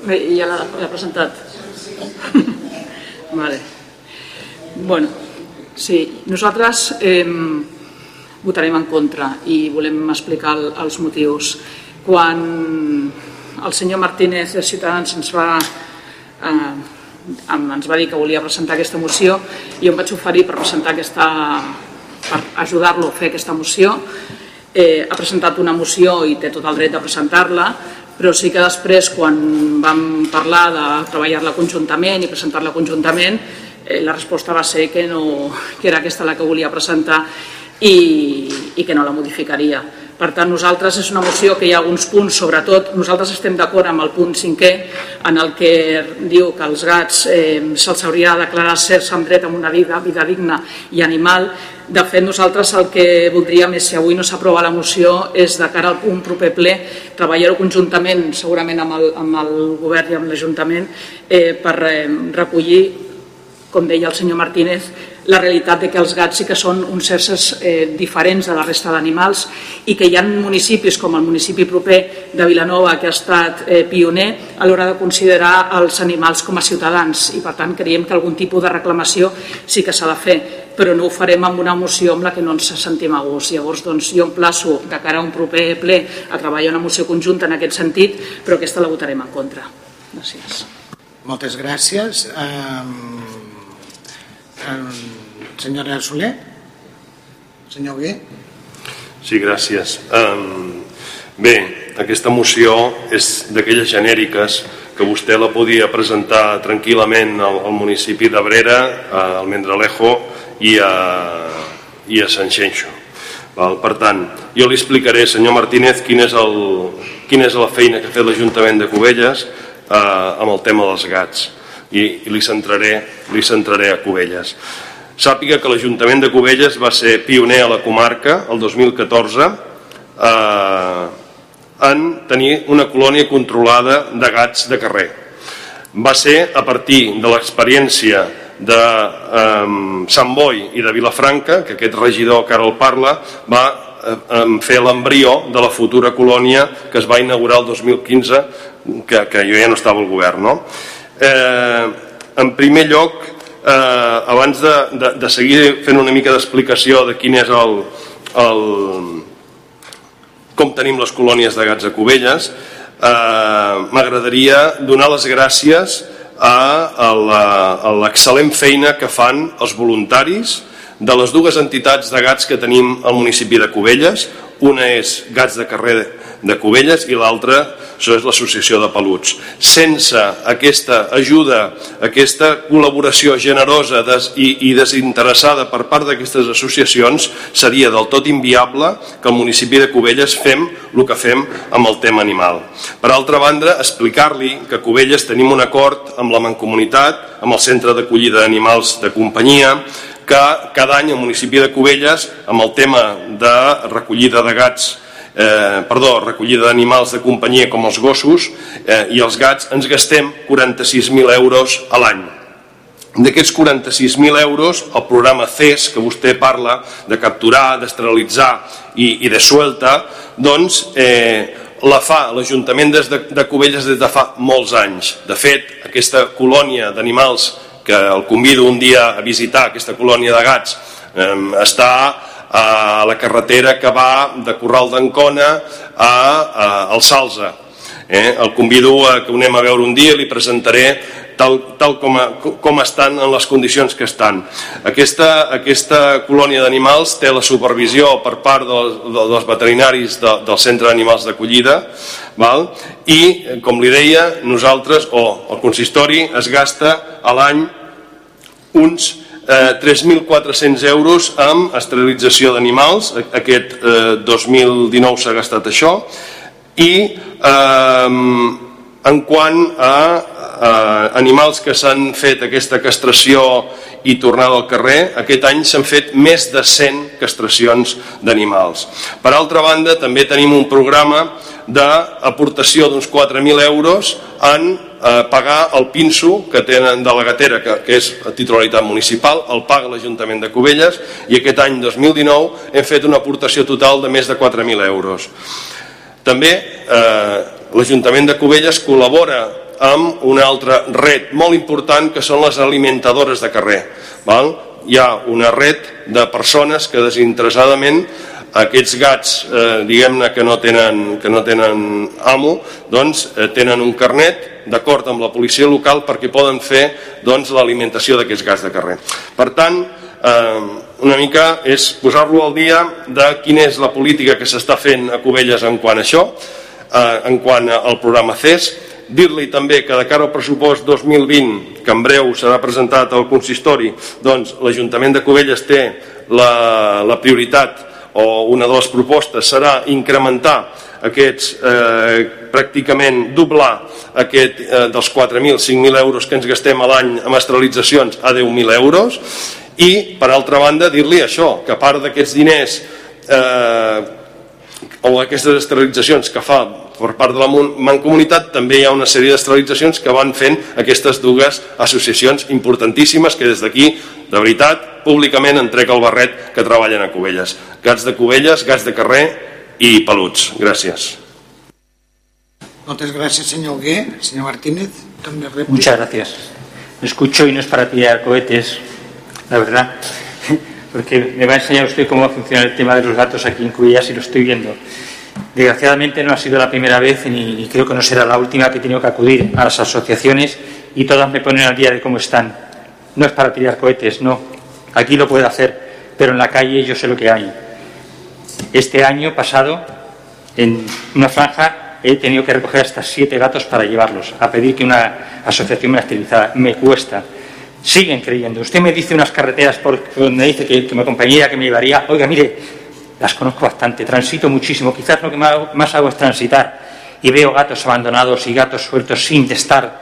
Jo, ja l'ha presentat. vale. Bueno, sí, nosaltres eh, votarem en contra i volem explicar el, els motius. Quan el senyor Martínez de Ciutadans ens va, eh, ens va dir que volia presentar aquesta moció, jo em vaig oferir per presentar aquesta per ajudar-lo a fer aquesta moció. Eh, ha presentat una moció i té tot el dret de presentar-la, però sí que després quan vam parlar de treballar-la conjuntament i presentar-la conjuntament eh, la resposta va ser que, no, que era aquesta la que volia presentar i, i que no la modificaria. Per tant, nosaltres és una moció que hi ha alguns punts, sobretot nosaltres estem d'acord amb el punt cinquè, en el que diu que als gats eh, se'ls hauria de declarar certs amb dret a una vida, vida digna i animal. De fet, nosaltres el que voldríem és, si avui no s'aprova la moció, és de cara al un proper ple treballar-ho conjuntament, segurament amb el, amb el govern i amb l'Ajuntament, eh, per eh, recollir, com deia el senyor Martínez, la realitat de que els gats sí que són uns éssers eh, diferents de la resta d'animals i que hi ha municipis com el municipi proper de Vilanova que ha estat eh, pioner a l'hora de considerar els animals com a ciutadans i per tant creiem que algun tipus de reclamació sí que s'ha de fer però no ho farem amb una moció amb la que no ens sentim a gust. Llavors, doncs, jo emplaço de cara a un proper ple a treballar una moció conjunta en aquest sentit, però aquesta la votarem en contra. Gràcies. Moltes gràcies. Um, um, senyora Soler? Senyor Gué? Sí, gràcies. Um, bé, aquesta moció és d'aquelles genèriques que vostè la podia presentar tranquil·lament al, al municipi d'Abrera, al Mendralejo i a, i a Sant Xenxo. Val? Per tant, jo li explicaré, senyor Martínez, quin és el, quina és la feina que ha fet l'Ajuntament de Cubelles eh, amb el tema dels gats i, i li, centraré, li centraré a Cubelles. Sàpiga que l'Ajuntament de Cubelles va ser pioner a la comarca el 2014 eh, en tenir una colònia controlada de gats de carrer. Va ser a partir de l'experiència de eh, Sant Boi i de Vilafranca, que aquest regidor que ara el parla, va eh, fer l'embrió de la futura colònia que es va inaugurar el 2015, que, que jo ja no estava al govern. No? Eh, en primer lloc, eh, abans de, de, de seguir fent una mica d'explicació de quin és el, el, com tenim les colònies de gats a Cubelles, eh, m'agradaria donar les gràcies a l'excel·lent feina que fan els voluntaris de les dues entitats de gats que tenim al municipi de Cubelles. Una és Gats de Carrer de Cubelles i l'altra és l'associació de peluts. Sense aquesta ajuda, aquesta col·laboració generosa i, desinteressada per part d'aquestes associacions, seria del tot inviable que el municipi de Cubelles fem el que fem amb el tema animal. Per altra banda, explicar-li que a Cubelles tenim un acord amb la Mancomunitat, amb el Centre d'Acollida d'Animals de Companyia, que cada any al municipi de Cubelles, amb el tema de recollida de gats eh, perdó, recollida d'animals de companyia com els gossos eh, i els gats, ens gastem 46.000 euros a l'any. D'aquests 46.000 euros, el programa CES, que vostè parla de capturar, d'esterilitzar i, i de suelta, doncs eh, la fa l'Ajuntament de, de Cubelles des de fa molts anys. De fet, aquesta colònia d'animals, que el convido un dia a visitar, aquesta colònia de gats, eh, està a la carretera que va de Corral d'Ancona a, a, al Salsa. Eh? El convido a que ho anem a veure un dia i li presentaré tal, tal com, a, com estan en les condicions que estan. Aquesta, aquesta colònia d'animals té la supervisió per part dels, dels veterinaris de, del Centre d'Animals d'Acollida i, com li deia, nosaltres, o el consistori, es gasta a l'any uns eh, 3.400 euros amb esterilització d'animals, aquest eh, 2019 s'ha gastat això, i eh, en quant a eh, animals que s'han fet aquesta castració i tornada al carrer, aquest any s'han fet més de 100 castracions d'animals. Per altra banda, també tenim un programa d'aportació d'uns 4.000 euros en eh, pagar el pinso que tenen de la gatera, que, que és a titularitat municipal, el paga l'Ajuntament de Cubelles i aquest any 2019 hem fet una aportació total de més de 4.000 euros. També eh, l'Ajuntament de Cubelles col·labora amb una altra red molt important que són les alimentadores de carrer. Val? Hi ha una red de persones que desinteressadament aquests gats, eh, diguem-ne que, no tenen, que no tenen amo, doncs eh, tenen un carnet d'acord amb la policia local perquè poden fer doncs, l'alimentació d'aquests gats de carrer. Per tant, eh, una mica és posar-lo al dia de quina és la política que s'està fent a Cubelles en quant a això, eh, en quant al programa CES, dir-li també que de cara al pressupost 2020, que en breu serà presentat al consistori, doncs l'Ajuntament de Cubelles té la, la prioritat o una de les propostes serà incrementar aquests, eh, pràcticament doblar aquest, eh, dels 4.000, 5.000 euros que ens gastem a l'any amb esterilitzacions a 10.000 euros. I per altra banda dir-li això, que a part d'aquests diners eh, o aquestes esterilitzacions que fa per part de la Mancomunitat també hi ha una sèrie d'esterilitzacions que van fent aquestes dues associacions importantíssimes que des d'aquí, de veritat, públicament entrega el barret que treballen a Cubelles. Gats de Cubelles, gats de carrer i peluts. Gràcies. Muchas gracias, señor Gué. Señor Martínez, también réplica. Muchas gracias. Escucho y no es para tirar cohetes, la verdad, porque me va a enseñar usted cómo va a funcionar el tema de los datos aquí en Cubellas y lo estoy viendo. Desgraciadamente no ha sido la primera vez ni creo que no será la última que he tenido que acudir a las asociaciones y todas me ponen al día de cómo están. No es para tirar cohetes, no. Aquí lo puedo hacer, pero en la calle yo sé lo que hay. Este año pasado, en una franja, he tenido que recoger hasta siete gatos para llevarlos, a pedir que una asociación me esterilizara. Me cuesta. Siguen creyendo. Usted me dice unas carreteras por donde dice que, que me acompañaría, que me llevaría. Oiga, mire, las conozco bastante, transito muchísimo. Quizás lo que más hago es transitar y veo gatos abandonados y gatos sueltos sin estar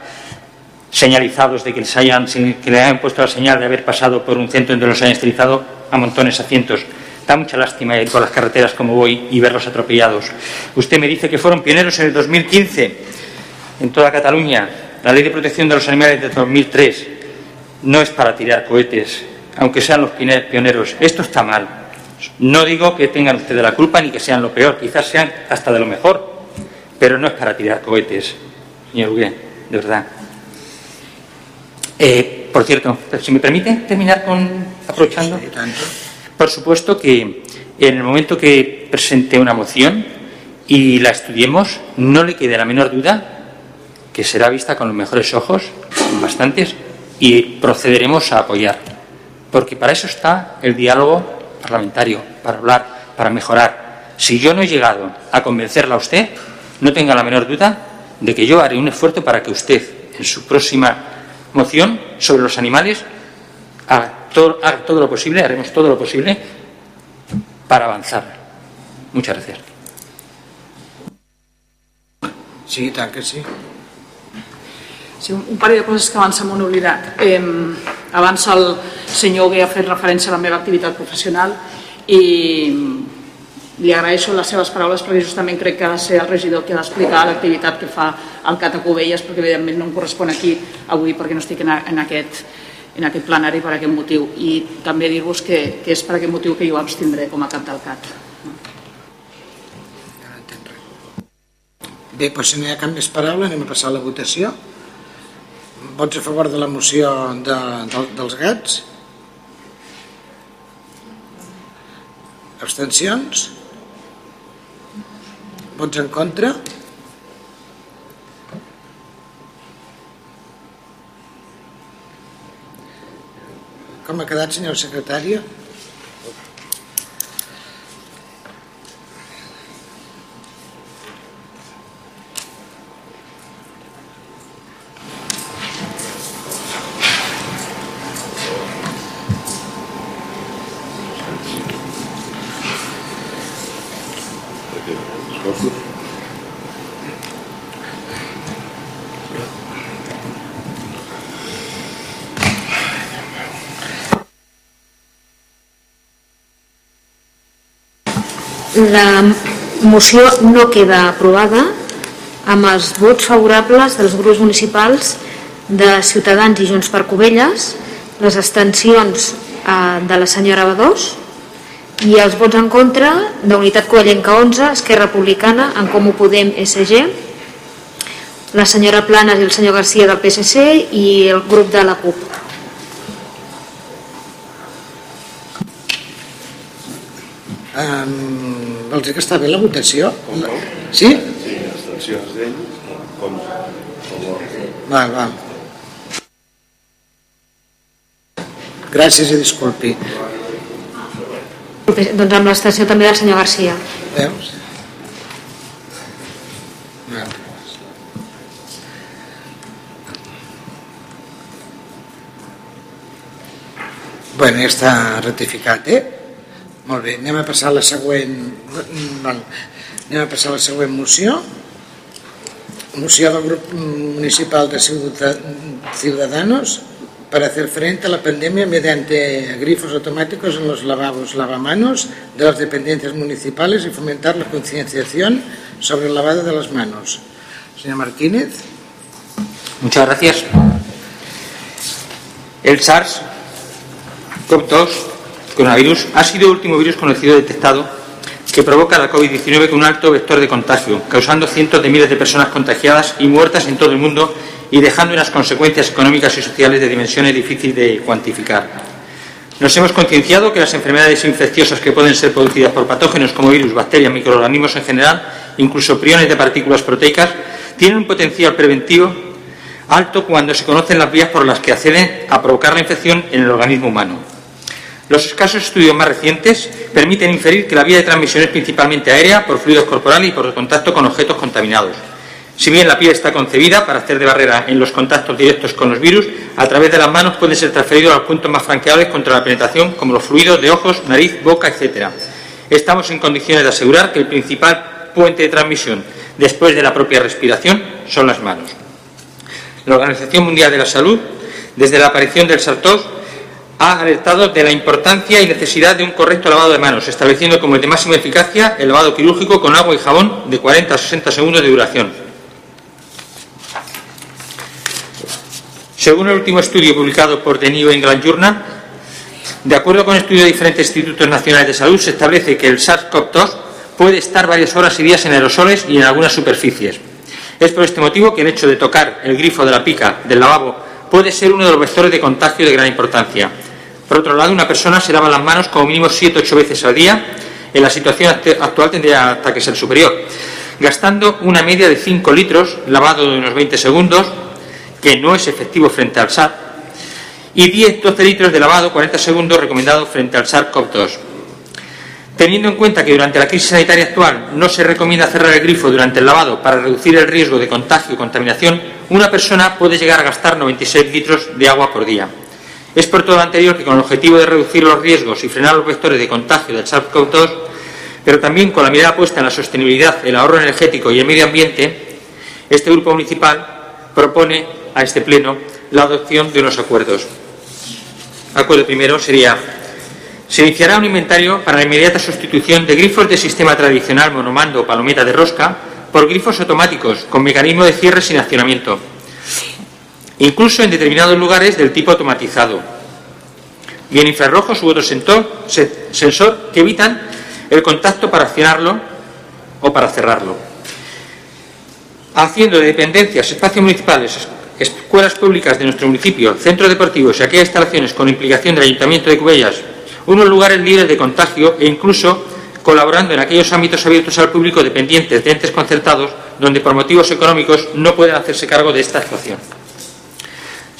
señalizados de que les hayan, que le hayan puesto la señal de haber pasado por un centro donde los hayan esterilizado a montones, a cientos. Da mucha lástima ir por las carreteras como voy y verlos atropellados. Usted me dice que fueron pioneros en el 2015 en toda Cataluña. La ley de protección de los animales de 2003 no es para tirar cohetes, aunque sean los pioneros. Esto está mal. No digo que tengan ustedes la culpa ni que sean lo peor, quizás sean hasta de lo mejor, pero no es para tirar cohetes, señor Hugué, de verdad. Eh, por cierto, si me permite terminar con aprovechando. Por supuesto que en el momento que presente una moción y la estudiemos, no le quede la menor duda que será vista con los mejores ojos, bastantes, y procederemos a apoyar. Porque para eso está el diálogo parlamentario, para hablar, para mejorar. Si yo no he llegado a convencerla a usted, no tenga la menor duda de que yo haré un esfuerzo para que usted, en su próxima moción sobre los animales, haga todo, lo posible, haremos todo lo posible para avanzar. Muchas gracias. Sí, tant que sí. Sí, un parell de coses que abans se m'han oblidat. Eh, abans el senyor Gué ha fet referència a la meva activitat professional i li agraeixo les seves paraules perquè justament crec que ha de ser el regidor que ha d'explicar l'activitat que fa el Cat a Covelles perquè evidentment no em correspon aquí avui perquè no estic en, en, aquest, en aquest plenari per aquest motiu i també dir-vos que, que és per aquest motiu que jo abstindré com a cap del CAT. Bé, doncs si no hi ha cap més paraula anem a passar a la votació. Vots a favor de la moció de, de, dels gats? Abstencions? Vots en contra? Com ha quedat, senyor secretària? La moció no queda aprovada amb els vots favorables dels grups municipals de Ciutadans i Junts per Covelles, les abstencions eh, de la senyora Badós i els vots en contra d'Unitat Covellenca 11, Esquerra Republicana, en Comú Podem, SG, la senyora Planes i el senyor Garcia del PSC i el grup de la CUP. Um, vols dir que està bé la votació? Sí? Sí, abstencions d'ell, com, Val, val. Gràcies i disculpi. Doncs amb l'estació també del senyor Garcia. Veus? Bueno, ja està ratificat, eh? Molt bé, anem a passar a la següent... Val. Anem a passar a la següent moció. Moció del grup municipal de Ciudadanos para hacer frente a la pandemia mediante grifos automáticos en los lavabos lavamanos de las dependencias municipales y fomentar la concienciación sobre el lavado de las manos. Señor Martínez. Muchas gracias. El SARS CoV-2, coronavirus, ha sido el último virus conocido detectado que provoca la COVID-19 con un alto vector de contagio, causando cientos de miles de personas contagiadas y muertas en todo el mundo y dejando unas consecuencias económicas y sociales de dimensiones difíciles de cuantificar. Nos hemos concienciado que las enfermedades infecciosas que pueden ser producidas por patógenos como virus, bacterias, microorganismos en general, incluso priones de partículas proteicas, tienen un potencial preventivo alto cuando se conocen las vías por las que acceden a provocar la infección en el organismo humano. Los escasos estudios más recientes permiten inferir que la vía de transmisión es principalmente aérea, por fluidos corporales y por contacto con objetos contaminados. Si bien la piel está concebida para hacer de barrera en los contactos directos con los virus, a través de las manos puede ser transferido a los puntos más franqueables contra la penetración, como los fluidos de ojos, nariz, boca, etc. Estamos en condiciones de asegurar que el principal puente de transmisión después de la propia respiración son las manos. La Organización Mundial de la Salud, desde la aparición del SARS-CoV, ha alertado de la importancia y necesidad de un correcto lavado de manos, estableciendo como el de máxima eficacia el lavado quirúrgico con agua y jabón de 40 a 60 segundos de duración. Según el último estudio publicado por The New England Journal, de acuerdo con estudios de diferentes institutos nacionales de salud, se establece que el SARS-CoV-2 puede estar varias horas y días en aerosoles y en algunas superficies. Es por este motivo que el hecho de tocar el grifo de la pica del lavabo puede ser uno de los vectores de contagio de gran importancia. Por otro lado, una persona se lava las manos como mínimo 7-8 veces al día. En la situación actual tendría hasta que ser superior, gastando una media de 5 litros lavado de unos 20 segundos, que no es efectivo frente al SARS, y 10-12 litros de lavado 40 segundos recomendado frente al SARS-CoV-2. Teniendo en cuenta que durante la crisis sanitaria actual no se recomienda cerrar el grifo durante el lavado para reducir el riesgo de contagio y contaminación, una persona puede llegar a gastar 96 litros de agua por día. Es por todo lo anterior que con el objetivo de reducir los riesgos y frenar los vectores de contagio del SARS-CoV-2, pero también con la mirada puesta en la sostenibilidad, el ahorro energético y el medio ambiente, este grupo municipal propone a este pleno la adopción de unos acuerdos. Acuerdo primero sería se iniciará un inventario para la inmediata sustitución de grifos de sistema tradicional monomando o palometa de rosca por grifos automáticos con mecanismo de cierre sin accionamiento incluso en determinados lugares del tipo automatizado, bien infrarrojos u otro sensor que evitan el contacto para accionarlo o para cerrarlo. Haciendo de dependencias, espacios municipales, escuelas públicas de nuestro municipio, centros deportivos y aquellas instalaciones con implicación del Ayuntamiento de Cubellas, unos lugares libres de contagio e incluso colaborando en aquellos ámbitos abiertos al público dependientes de entes concertados donde por motivos económicos no pueden hacerse cargo de esta actuación.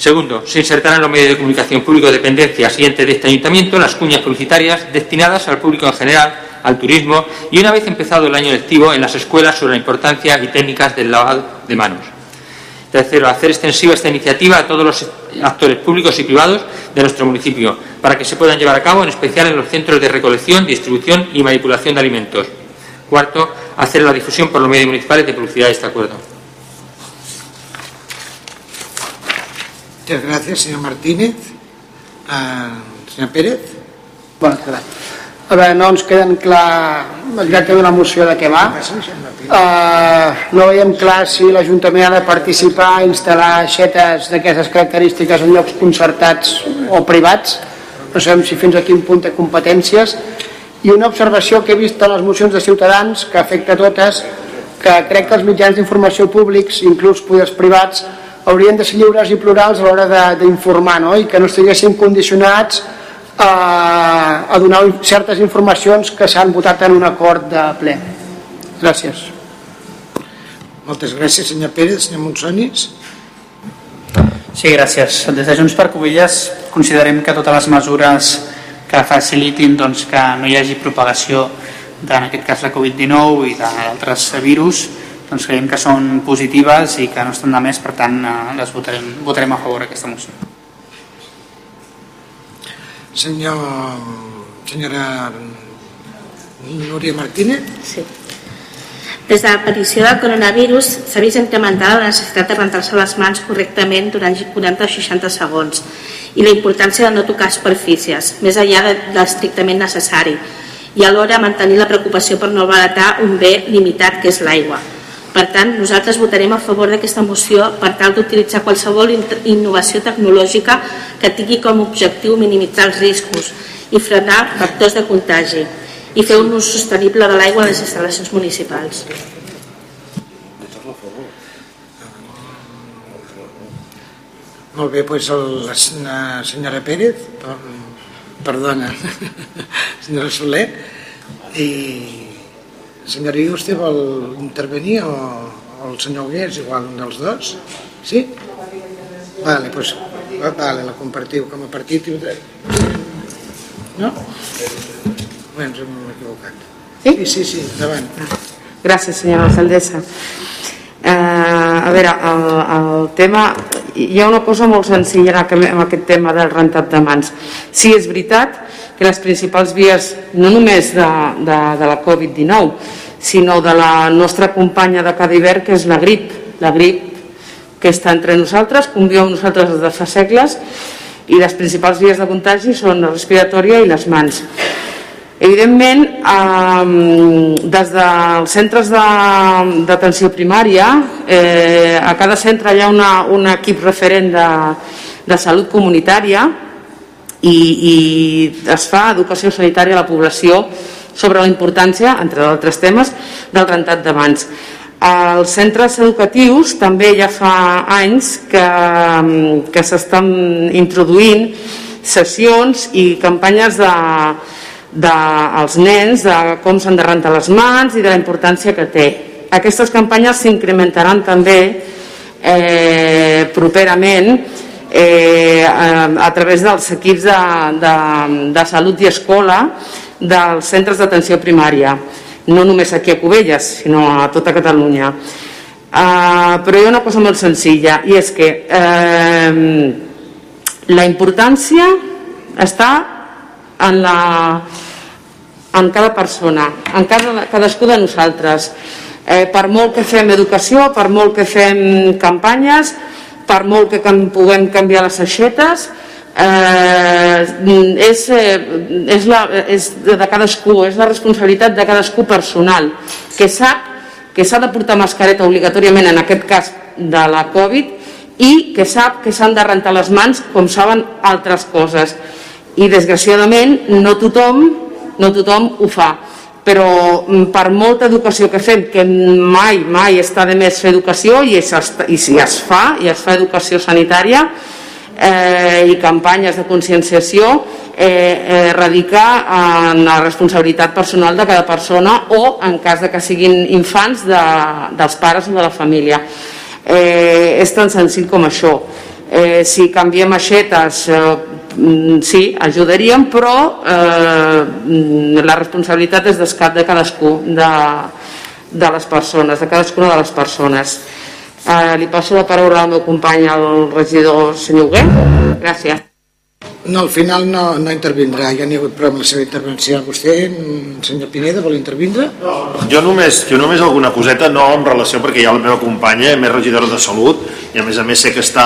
Segundo, se insertarán en los medios de comunicación públicos dependencias y entes de este ayuntamiento las cuñas publicitarias destinadas al público en general, al turismo y una vez empezado el año lectivo en las escuelas sobre la importancia y técnicas del lavado de manos. Tercero, hacer extensiva esta iniciativa a todos los actores públicos y privados de nuestro municipio para que se puedan llevar a cabo, en especial en los centros de recolección, distribución y manipulación de alimentos. Cuarto, hacer la difusión por los medios municipales de publicidad de este acuerdo. Muchas gracias, señor Martínez. Uh, senyor Pérez. Bona tarda. A veure, no ens queden clar el tracte d'una moció de què va. Uh, no veiem clar si l'Ajuntament ha de participar a instal·lar aixetes d'aquestes característiques en llocs concertats o privats. No sabem si fins a quin punt té competències. I una observació que he vist en les mocions de Ciutadans, que afecta totes, que crec que els mitjans d'informació públics, inclús poders privats, haurien de ser lliures i plurals a l'hora d'informar no? i que no estiguessin condicionats a, a donar certes informacions que s'han votat en un acord de ple. Gràcies. Moltes gràcies, senyor Pérez. Senyor Monsonis. Sí, gràcies. Des de Junts per Covelles considerem que totes les mesures que facilitin doncs, que no hi hagi propagació de, en aquest cas la Covid-19 i d'altres virus doncs creiem que són positives i que no estan de més, per tant eh, les votarem, votarem a favor d'aquesta moció. Senyor, senyora Núria Martínez. Sí. Des de l'aparició del coronavirus s'ha vist incrementada la necessitat de rentar-se les mans correctament durant 40 o 60 segons i la importància de no tocar superfícies, més enllà de, de l'estrictament necessari, i alhora mantenir la preocupació per no baratar un bé limitat que és l'aigua. Per tant, nosaltres votarem a favor d'aquesta moció per tal d'utilitzar qualsevol innovació tecnològica que tingui com a objectiu minimitzar els riscos i frenar factors de contagi i fer un ús sostenible de l'aigua a les instal·lacions municipals. Molt bé, doncs el, la senyora Pérez, per, perdona, senyora Soler, i senyora Iuste vol intervenir o, o el senyor Hugués, igual un dels dos? Sí? Vale, doncs, vale, la compartiu com a partit. No? Bé, ens hem equivocat. Sí? Sí, sí, sí endavant. Gràcies, senyora alcaldessa. Eh, a veure, el, el tema hi ha una cosa molt senzilla en aquest tema del rentat de mans. Sí, és veritat que les principals vies no només de, de, de la Covid-19 sinó de la nostra companya de cada hivern que és la grip. La grip que està entre nosaltres conviu amb nosaltres des de fa segles i les principals vies de contagi són la respiratòria i les mans Evidentment, eh, des dels centres d'atenció primària, eh, a cada centre hi ha una, un equip referent de, de salut comunitària i, i es fa educació sanitària a la població sobre la importància, entre altres temes, del rentat de mans. Als centres educatius també ja fa anys que, que s'estan introduint sessions i campanyes de, dels nens, de com s'han de rentar les mans i de la importància que té. Aquestes campanyes s'incrementaran també eh, properament eh, a, a través dels equips de, de, de salut i escola dels centres d'atenció primària, no només aquí a Cubelles, sinó a tota Catalunya. Uh, però hi ha una cosa molt senzilla i és que uh, la importància està en, la, en cada persona, en cada, cadascú de nosaltres. Eh, per molt que fem educació, per molt que fem campanyes, per molt que cam puguem canviar les aixetes, eh, és, eh, és, la, és de cadascú, és la responsabilitat de cadascú personal, que sap que s'ha de portar mascareta obligatòriament en aquest cas de la Covid i que sap que s'han de rentar les mans com saben altres coses i desgraciadament no tothom, no tothom ho fa. Però mm, per molta educació que fem que mai, mai està de més fer educació i, es, i si es fa i es fa educació sanitària eh, i campanyes de conscienciació eh, eh, radicar en la responsabilitat personal de cada persona o en cas de que siguin infants de, dels pares o de la família. Eh, és tan senzill com això. Eh, si canviem aixetes eh, sí, ajudaríem, però eh, la responsabilitat és de cadascú de, de les persones, de cadascuna de les persones. Eh, li passo la paraula al meu company, el regidor senyor Huguet. Gràcies. No, al final no, no intervindrà, ja n'hi ha hagut prou amb la seva intervenció. Vostè, senyor Pineda, vol intervindre? No, jo només, jo només alguna coseta, no en relació perquè ha la meva companya, més regidora de Salut, i a més a més sé que està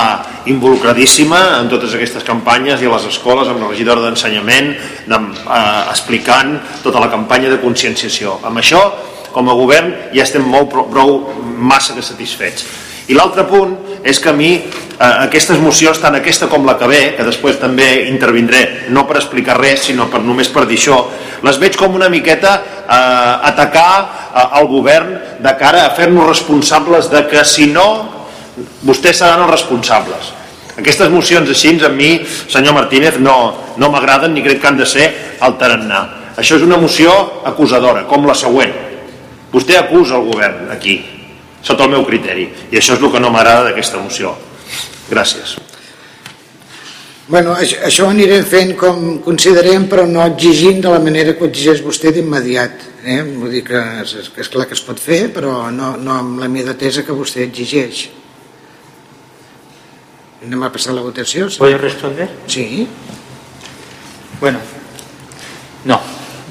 involucradíssima en totes aquestes campanyes i a les escoles, amb la regidora d'Ensenyament, eh, explicant tota la campanya de conscienciació. Amb això, com a govern, ja estem molt prou, prou massa que satisfets i l'altre punt és que a mi eh, aquestes mocions, tant aquesta com la que ve, que després també intervindré, no per explicar res, sinó per només per dir això, les veig com una miqueta eh, atacar eh, el govern de cara a fer-nos responsables de que si no, vostès seran els responsables. Aquestes mocions així, a mi, senyor Martínez, no, no m'agraden ni crec que han de ser el tarannà. Això és una moció acusadora, com la següent. Vostè acusa el govern aquí, sota el meu criteri. I això és el que no m'agrada d'aquesta moció. Gràcies. Bueno, això, això ho anirem fent com considerem, però no exigint de la manera que ho exigeix vostè d'immediat. Eh? Vull dir que és, és clar que es pot fer, però no, no amb la immediatesa que vostè exigeix. Anem a passar la votació. ¿Puedo responder? Sí. Bueno, no,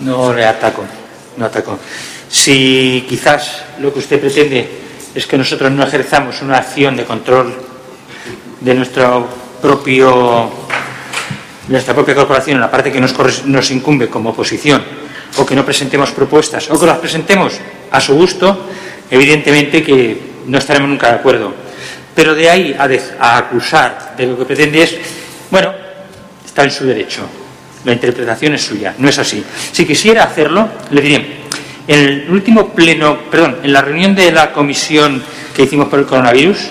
no le ataco, no ataco. Si quizás lo que usted pretende es que nosotros no ejerzamos una acción de control de nuestro propio nuestra propia corporación en la parte que nos, incumbe como oposición o que no presentemos propuestas o que las presentemos a su gusto, evidentemente que no estaremos nunca de acuerdo. Pero de ahí a, acusar de lo que pretende es, bueno, está en su derecho. La interpretación es suya, no es así. Si quisiera hacerlo, le diré, en el último pleno, perdón, en la reunión de la comisión que hicimos por el coronavirus,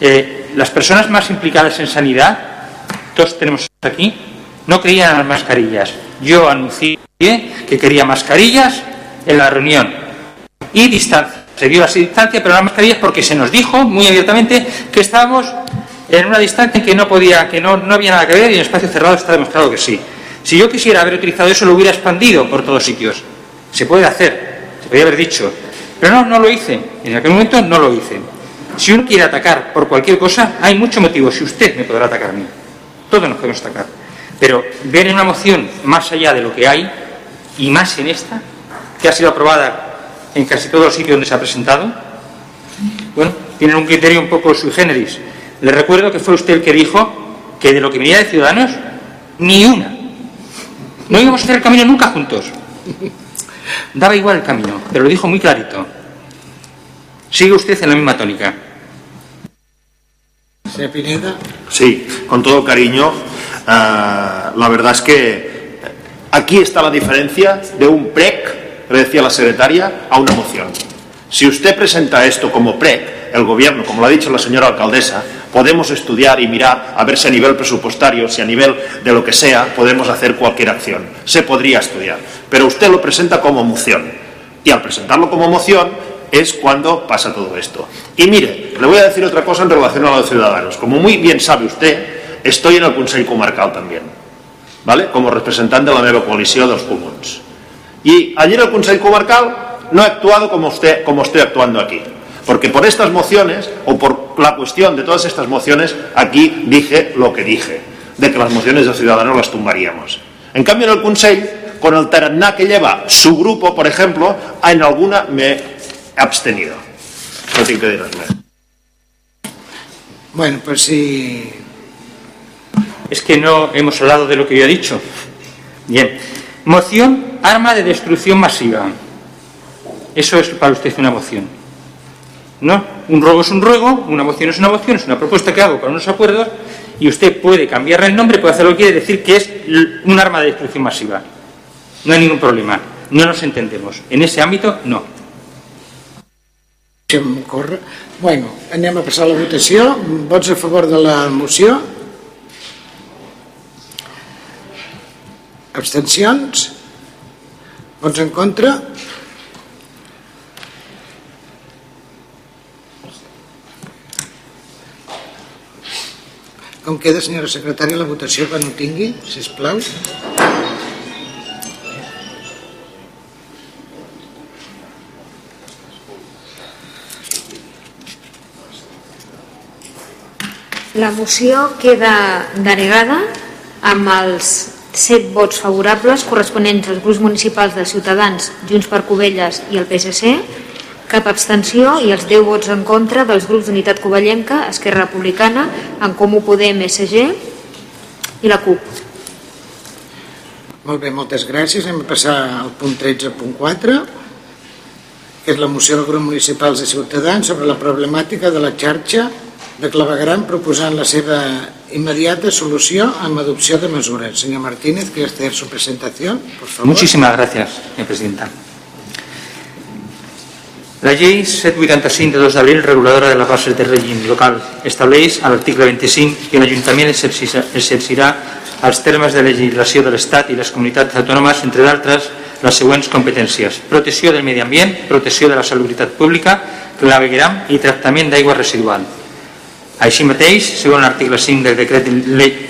eh, las personas más implicadas en sanidad, todos tenemos aquí, no creían en las mascarillas. Yo anuncié que quería mascarillas en la reunión y distancia. Se dio la distancia, pero las mascarillas porque se nos dijo muy abiertamente que estábamos en una distancia que no podía, que no, no había nada que ver y en espacio cerrado está demostrado que sí. Si yo quisiera haber utilizado eso, lo hubiera expandido por todos sitios. Se puede hacer, se podría haber dicho. Pero no, no lo hice. En aquel momento no lo hice. Si uno quiere atacar por cualquier cosa, hay mucho motivo. Si usted me podrá atacar a mí. Todos nos podemos atacar. Pero ver en una moción más allá de lo que hay, y más en esta, que ha sido aprobada en casi todos los sitios donde se ha presentado, bueno, tienen un criterio un poco sui generis. Le recuerdo que fue usted el que dijo que de lo que venía de Ciudadanos, ni una. No íbamos a hacer el camino nunca juntos. Daba igual el camino, pero lo dijo muy clarito. Sigue usted en la misma tónica. Sí, con todo cariño. Uh, la verdad es que aquí está la diferencia de un PREC, le decía la secretaria, a una moción. Si usted presenta esto como PREC, el gobierno, como lo ha dicho la señora alcaldesa, podemos estudiar y mirar a ver si a nivel presupuestario, si a nivel de lo que sea, podemos hacer cualquier acción. Se podría estudiar. Pero usted lo presenta como moción. Y al presentarlo como moción, es cuando pasa todo esto. Y mire, le voy a decir otra cosa en relación a los ciudadanos. Como muy bien sabe usted, estoy en el Consejo Comarcal también, ¿vale? Como representante de la nueva coalición de los comuns. Y allí en el Consejo Comarcal no he actuado como, usted, como estoy actuando aquí. Porque por estas mociones, o por la cuestión de todas estas mociones, aquí dije lo que dije, de que las mociones de Ciudadanos las tumbaríamos. En cambio, en el Consejo, con el tarannà que lleva su grupo, por ejemplo, en alguna me abstenido. No tengo que decir más. Bueno, pues sí. Es que no hemos hablado de lo que yo he dicho. Bien. Moción, arma de destrucción masiva. Eso es para usted una moción. ¿No? Un ruego es un ruego, una moción es una moción, es una propuesta que hago para unos acuerdos y usted puede cambiarle el nombre, puede hacer lo que quiere, decir que es un arma de destrucción masiva. No hay ningún problema. No nos entendemos. En ese ámbito, no. Córrer. Bueno, anem a passar a la votació. Vots a favor de la moció? Abstencions? Vots en contra? Com queda, senyora secretària, la votació quan ho tingui, si plau? La moció queda denegada amb els 7 vots favorables corresponents als grups municipals de Ciutadans, Junts per Covelles i el PSC, cap abstenció i els 10 vots en contra dels grups d'Unitat Covellenca, Esquerra Republicana, En Comú Podem, SG i la CUP. Molt bé, moltes gràcies. Anem a passar al punt 13.4, que és la moció del grup municipals de Ciutadans sobre la problemàtica de la xarxa de clavegram proposant la seva inmediata solució amb adopció de mesures. Señor Martínez, ¿quiere hacer su presentación? Por favor. Muchísimas gracias, señora presidenta. La llei 785 de 2 d'abril, reguladora de les bases de règim local, estableix a l'article 25 que l'Ajuntament exercirà els termes de legislació de l'Estat i les comunitats autònomes, entre d'altres, les següents competències. Protecció del medi ambient, protecció de la salubritat pública, clavegueram i tractament d'aigua residual. Així mateix, segons l'article 5 del decret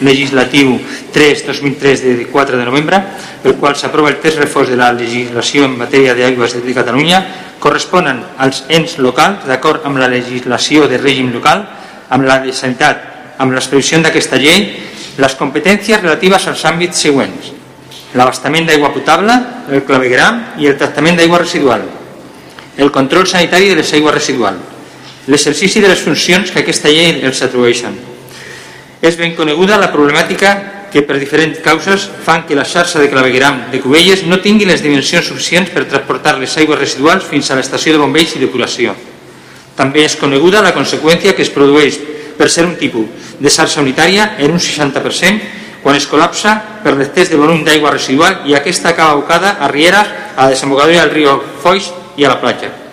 legislatiu 3-2003 de 4 de novembre, pel qual s'aprova el test reforç de la legislació en matèria d'aigües de Catalunya, corresponen als ens locals, d'acord amb la legislació de règim local, amb la de sanitat, amb les previsions d'aquesta llei, les competències relatives als àmbits següents. l'abastament d'aigua potable, el clavegram i el tractament d'aigua residual, el control sanitari de les aigües residuals, l'exercici de les funcions que aquesta llei els atribueixen. És ben coneguda la problemàtica que per diferents causes fan que la xarxa de clavegueram de Cubelles no tingui les dimensions suficients per transportar les aigües residuals fins a l'estació de bombeig i depuració. També és coneguda la conseqüència que es produeix per ser un tipus de xarxa unitària en un 60% quan es col·lapsa per l'excés de volum d'aigua residual i aquesta acaba abocada a rieres, a desembocadura del riu Foix i a la platja.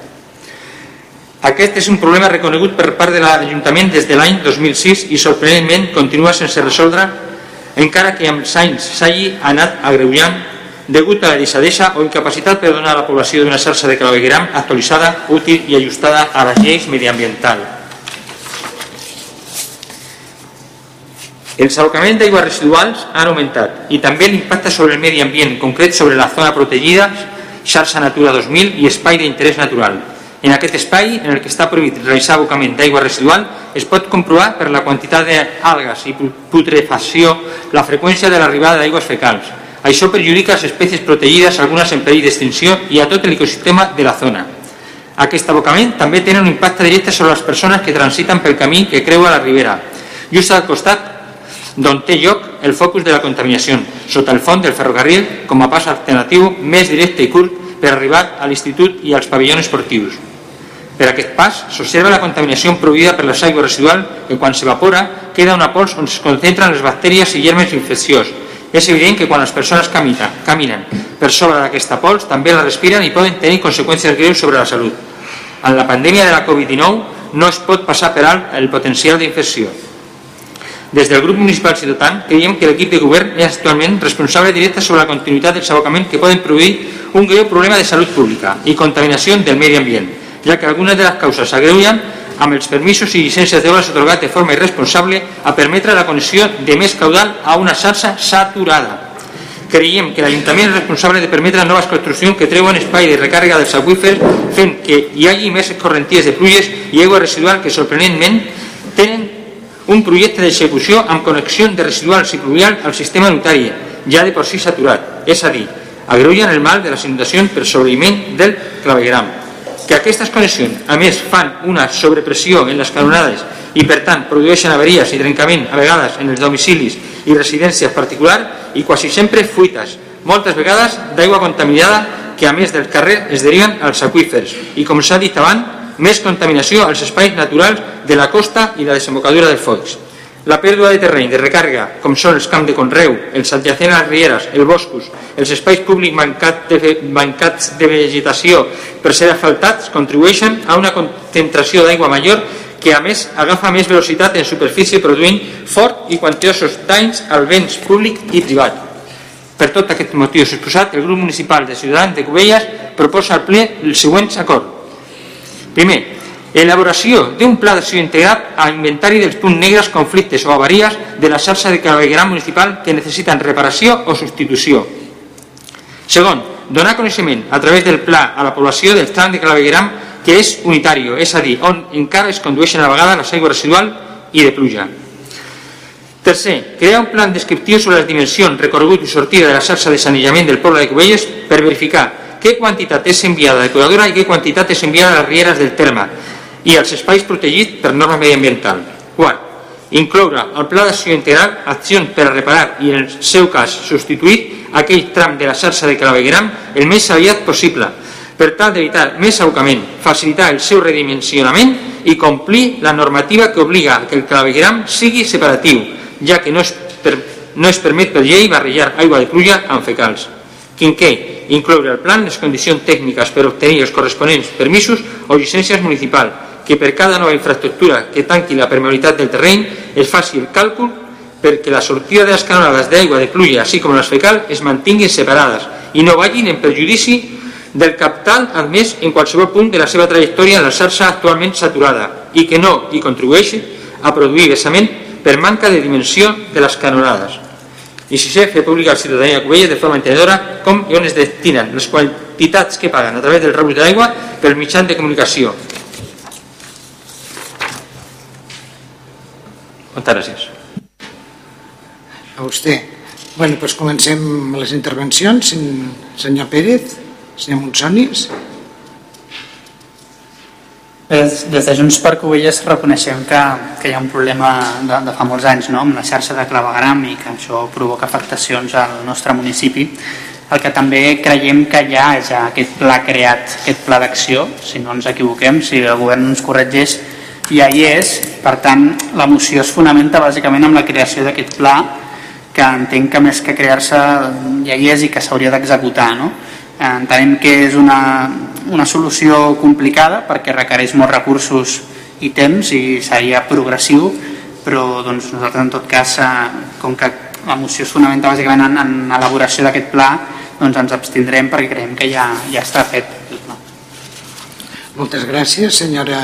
Aquest és un problema reconegut per part de l'Ajuntament des de l'any 2006 i sorprenentment continua sense resoldre encara que amb anys s'hagi anat agreujant degut a la deixadesa o incapacitat per donar a la població d'una xarxa de clavegueram actualitzada, útil i ajustada a les lleis mediambientals. Els abocaments d'aigües residuals han augmentat i també l'impacte sobre el medi ambient, concret sobre la zona protegida, xarxa Natura 2000 i espai d'interès natural. En aquest espai, en el que està prohibit realitzar abocament d'aigua residual, es pot comprovar per la quantitat d'algues i putrefacció la freqüència de l'arribada d'aigües fecals. Això perjudica les espècies protegides, algunes en perill d'extinció i a tot l'ecosistema de la zona. Aquest abocament també té un impacte directe sobre les persones que transiten pel camí que creua la ribera, just al costat d'on té lloc el focus de la contaminació, sota el font del ferrocarril com a pas alternatiu més directe i curt per arribar a l'institut i als pavellons esportius. Per aquest pas s'observa la contaminació produïda per les aigües residuals que quan s'evapora queda una pols on es concentren les bacteries i germes infecciós. És evident que quan les persones caminen, caminen per sobre d'aquesta pols també la respiren i poden tenir conseqüències greus sobre la salut. En la pandèmia de la Covid-19 no es pot passar per alt el potencial d'infecció. Des del grup municipal ciutadà creiem que l'equip de govern és actualment responsable directe sobre la continuïtat dels abocaments que poden produir un greu problema de salut pública i contaminació del medi ambient, ja que algunes de les causes s'agreugen amb els permisos i llicències d'obres atorgat de forma irresponsable a permetre la connexió de més caudal a una xarxa saturada. Creiem que l'Ajuntament és responsable de permetre noves construccions que treuen espai de recàrrega dels aqüífers fent que hi hagi més correnties de pluges i aigua residual que sorprenentment tenen un projecte d'execució amb connexió de residuals i pluvial al sistema notari, ja de per si saturat, és a dir, agreugen el mal de les inundacions per sobreïment del clavegram. Que aquestes connexions, a més, fan una sobrepressió en les canonades i, per tant, produeixen averies i trencament, a vegades, en els domicilis i residències particulars i quasi sempre fuites, moltes vegades d'aigua contaminada que, a més del carrer, es deriven als aqüífers i, com s'ha dit abans, més contaminació als espais naturals de la costa i la desembocadura dels focs. La pèrdua de terreny de recàrrega, com són els camps de conreu, els adjacents a les rieres, els boscos, els espais públics mancat de, mancats de vegetació per ser asfaltats, contribueixen a una concentració d'aigua major que a més agafa més velocitat en superfície produint fort i quantiosos danys al béns públic i privat. Per tot aquest motiu exposat, el grup municipal de Ciutadans de Cubelles proposa al ple els següents acords Primer, elaboració d'un pla d'acció integrat a inventari dels punts negres, conflictes o avaries de la xarxa de clavegueram municipal que necessiten reparació o substitució. Segon, donar coneixement a través del pla a la població del tram de clavegueram que és unitari, és a dir, on encara es condueixen a la vegada les aigües residual i de pluja. Tercer, crear un plan descriptiu sobre les dimensions, recorregut i sortida de la xarxa de sanejament del poble de Cubelles per verificar què quantitat és enviada a depuradora i què quantitat és enviada a les rieres del terme i als espais protegits per norma mediambiental. Quart, incloure al pla d'acció integral accions per a reparar i, en el seu cas, substituir aquell tram de la xarxa de clavegueram el més aviat possible, per tal d'evitar més abocament, facilitar el seu redimensionament i complir la normativa que obliga que el clavegueram sigui separatiu, ja que no es, per, no es permet per llei barrejar aigua de pluja amb fecals. Quinquè, incloure al plan les condicions tècniques per obtenir els corresponents permisos o llicències municipal, que per cada nova infraestructura que tanqui la permeabilitat del terreny es faci el càlcul perquè la sortida de les canonades d'aigua de pluja, així com les fecal, es mantinguin separades i no vagin en perjudici del capital admès en qualsevol punt de la seva trajectòria en la xarxa actualment saturada i que no hi contribueixi a produir vessament per manca de dimensió de les canonades. I si sé, fer pública a la ciutadania de Cubelles de forma entenedora com i on es destinen les quantitats que paguen a través del rebut d'aigua per mitjans de comunicació. Moltes gràcies. A vostè. Bueno, doncs comencem les intervencions. Senyor Pérez, senyor Monsonis. Des, des de Junts per Covelles reconeixem que, que hi ha un problema de, de fa molts anys no? amb la xarxa de clavegram i que això provoca afectacions al nostre municipi. El que també creiem que hi ha és ja aquest pla creat, aquest pla d'acció, si no ens equivoquem, si el govern ens corregeix, ja hi és. Per tant, la moció es fonamenta bàsicament amb la creació d'aquest pla que entenc que més que crear-se ja hi és i que s'hauria d'executar. No? Entenem que és una, una solució complicada perquè requereix molts recursos i temps i seria progressiu, però doncs, nosaltres en tot cas, eh, com que la moció es fonamenta bàsicament en, en elaboració d'aquest pla, doncs ens abstindrem perquè creiem que ja, ja està fet. Moltes gràcies, senyora,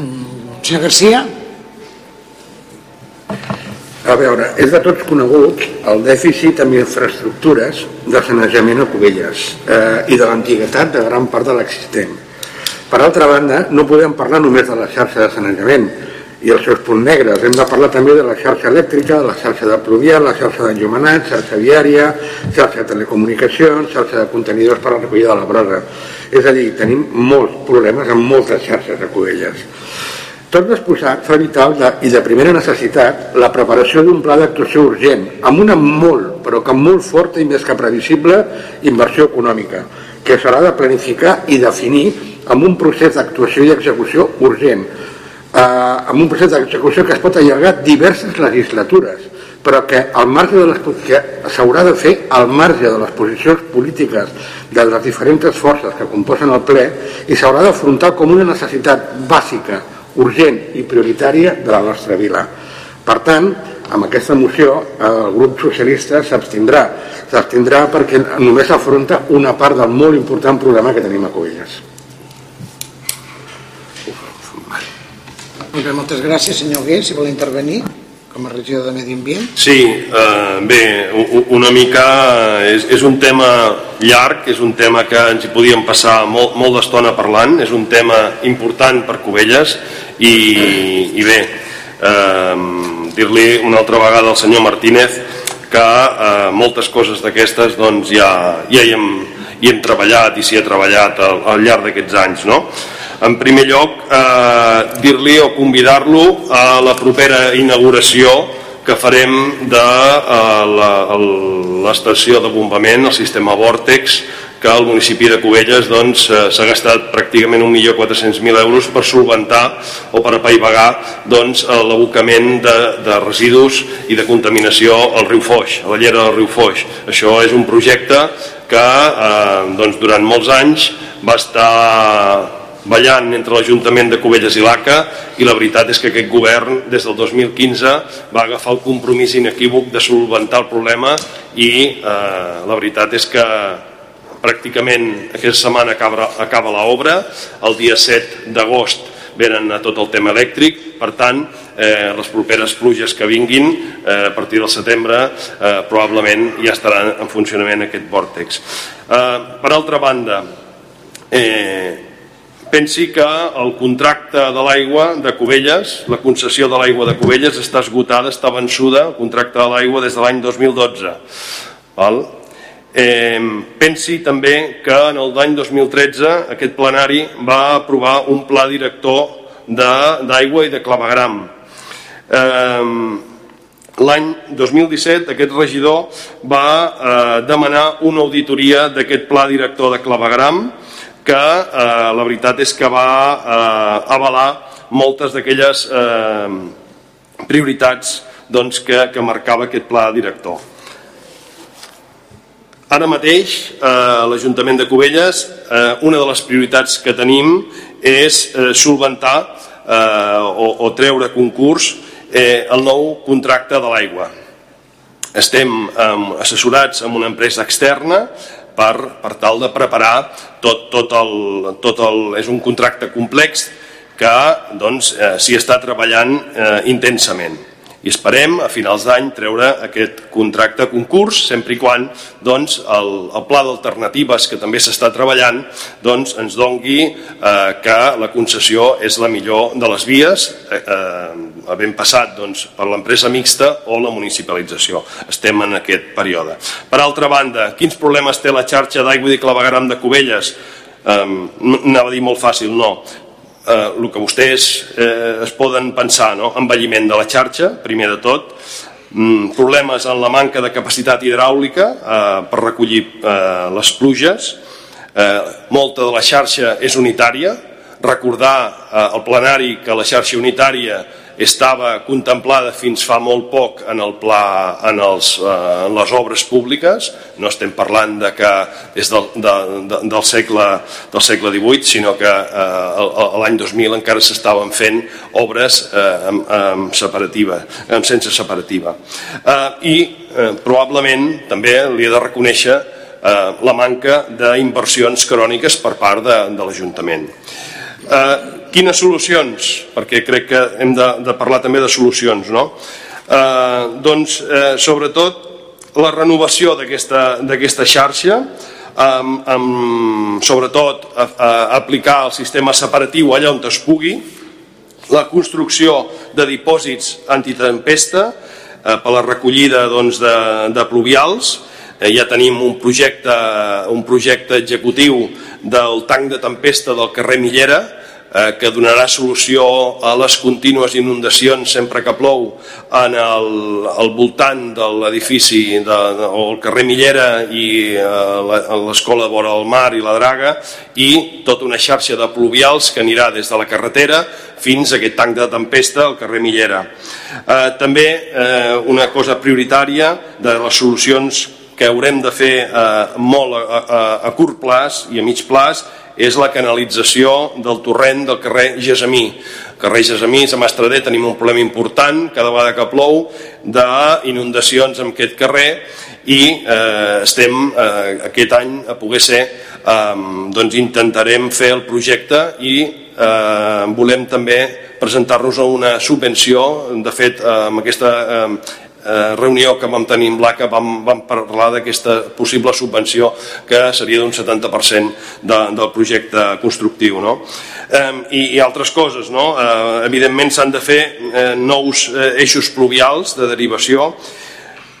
senyora Garcia. A veure, és de tots conegut el dèficit en infraestructures de sanejament a Cubelles eh, i de l'antiguitat de gran part de l'existent. Per altra banda, no podem parlar només de la xarxa de sanejament i els seus punts negres. Hem de parlar també de la xarxa elèctrica, la xarxa de pluvial, la xarxa d'enllumenat, xarxa viària, xarxa de telecomunicacions, xarxa de contenidors per a recollida de la brosa. És a dir, tenim molts problemes amb moltes xarxes de Cubelles. Tot l'exposat fa vital de, i de primera necessitat la preparació d'un pla d'actuació urgent, amb una molt, però que molt forta i més que previsible inversió econòmica, que s'haurà de planificar i definir amb un procés d'actuació i execució urgent, eh, amb un procés d'execució que es pot allargar diverses legislatures, però que al marge de les que s'haurà de fer al marge de les posicions polítiques de les diferents forces que composen el ple i s'haurà d'afrontar com una necessitat bàsica urgent i prioritària de la nostra vila. Per tant, amb aquesta moció el grup socialista s'abstindrà. S'abstindrà perquè només afronta una part del molt important problema que tenim a Covelles. Molt bé, moltes gràcies, senyor Gué, si vol intervenir com a regidor de Medi Ambient. Sí, eh, bé, una mica eh, és, és un tema llarg, és un tema que ens hi podíem passar molt, molt d'estona parlant, és un tema important per Cubelles i, i bé, eh, dir-li una altra vegada al senyor Martínez que eh, moltes coses d'aquestes doncs ja, ja hi, hem, hi hem treballat i s'hi ha treballat al, al llarg d'aquests anys, no? En primer lloc, eh, dir-li o convidar-lo a la propera inauguració que farem de eh, l'estació de bombament, el sistema Vortex, que el municipi de Cubelles doncs, s'ha doncs, gastat pràcticament 1.400.000 euros per solventar o per apaivagar doncs, l'abocament de, de residus i de contaminació al riu Foix, a la llera del riu Foix. Això és un projecte que eh, doncs, durant molts anys va estar ballant entre l'Ajuntament de Cubelles i l'ACA i la veritat és que aquest govern des del 2015 va agafar el compromís inequívoc de solventar el problema i eh, la veritat és que pràcticament aquesta setmana acaba, acaba l'obra el dia 7 d'agost venen a tot el tema elèctric. Per tant eh, les properes pluges que vinguin eh, a partir del setembre eh, probablement ja estarà en funcionament aquest vòrtex. Eh, per altra banda eh, pensi que el contracte de l'aigua de Cubelles, la concessió de l'aigua de Cubelles està esgotada, està vençuda, el contracte de l'aigua des de l'any 2012. Val? Eh, pensi també que en el d'any 2013 aquest plenari va aprovar un pla director d'aigua i de clavegram. Eh, L'any 2017 aquest regidor va eh, demanar una auditoria d'aquest pla director de clavegram que eh, la veritat és que va eh, avalar moltes d'aquelles eh, prioritats doncs, que, que marcava aquest pla director. Ara mateix, eh, l'Ajuntament de Cubelles, eh, una de les prioritats que tenim és eh, solventar eh, o, o treure concurs eh, el nou contracte de l'aigua. Estem eh, assessorats amb una empresa externa per, per tal de preparar tot, tot, el, tot el... És un contracte complex que doncs, eh, s'hi està treballant eh, intensament. I esperem a finals d'any treure aquest contracte concurs sempre i quan doncs, el, el pla d'alternatives que també s'està treballant doncs, ens dongui eh, que la concessió és la millor de les vies eh, eh, havent passat doncs, per l'empresa mixta o la municipalització. Estem en aquest període. Per altra banda, quins problemes té la xarxa d'aigua i clavegaram de Cubelles? Um, anava a dir molt fàcil, no eh, el que vostès eh, es poden pensar, no? envelliment de la xarxa, primer de tot, mm, problemes en la manca de capacitat hidràulica eh, per recollir eh, les pluges, eh, molta de la xarxa és unitària, recordar eh, plenari que la xarxa unitària estava contemplada fins fa molt poc en, el pla, en, els, eh, en les obres públiques, no estem parlant de que és del, de, de, del, segle, del segle XVIII, sinó que eh, l'any 2000 encara s'estaven fent obres eh, amb, amb separativa, amb sense separativa. Eh, I eh, probablement també li he de reconèixer eh, la manca d'inversions cròniques per part de, de l'Ajuntament. Eh, quines solucions? Perquè crec que hem de, de parlar també de solucions, no? Eh, doncs, eh, sobretot, la renovació d'aquesta xarxa, amb, amb, sobretot a, a aplicar el sistema separatiu allà on es pugui, la construcció de dipòsits antitempesta eh, per la recollida doncs, de, de pluvials, eh, ja tenim un projecte, un projecte executiu del tanc de tempesta del carrer Millera, eh, que donarà solució a les contínues inundacions sempre que plou en el, al voltant de l'edifici o el carrer Millera i eh, l'escola vora del mar i la Draga i tota una xarxa de pluvials que anirà des de la carretera fins a aquest tanc de tempesta al carrer Millera. Eh, també eh, una cosa prioritària de les solucions que haurem de fer eh, molt a, a, a curt plaç i a mig plaç és la canalització del torrent del carrer Gesamí. Carrer Gesamí, a Mastrader tenim un problema important cada vegada que plou d'inundacions en aquest carrer i eh, estem eh, aquest any a poder ser eh, doncs intentarem fer el projecte i eh, volem també presentar-nos a una subvenció de fet eh, amb aquesta eh, eh, reunió que vam tenir amb l'ACA vam, vam parlar d'aquesta possible subvenció que seria d'un 70% de, del projecte constructiu. No? Eh, i, I altres coses, no? eh, evidentment s'han de fer eh, nous eh, eixos pluvials de derivació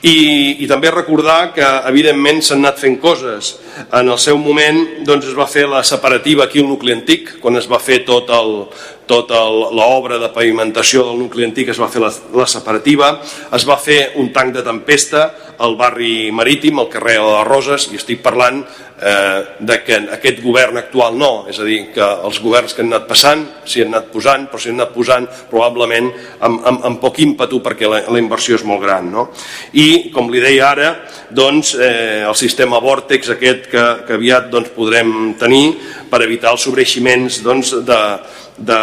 i, i també recordar que evidentment s'han anat fent coses en el seu moment doncs, es va fer la separativa aquí al nucli antic quan es va fer tot el, tota l'obra de pavimentació del nucli antic es va fer la, la separativa, es va fer un tanc de tempesta al barri marítim, al carrer de les Roses, i estic parlant eh, de que aquest govern actual no, és a dir, que els governs que han anat passant s'hi han anat posant, però s'hi han anat posant probablement amb, amb, amb poc ímpetu perquè la, la inversió és molt gran. No? I, com li deia ara, doncs, eh, el sistema Vortex aquest que, que aviat doncs, podrem tenir per evitar els sobreiximents doncs, de, de,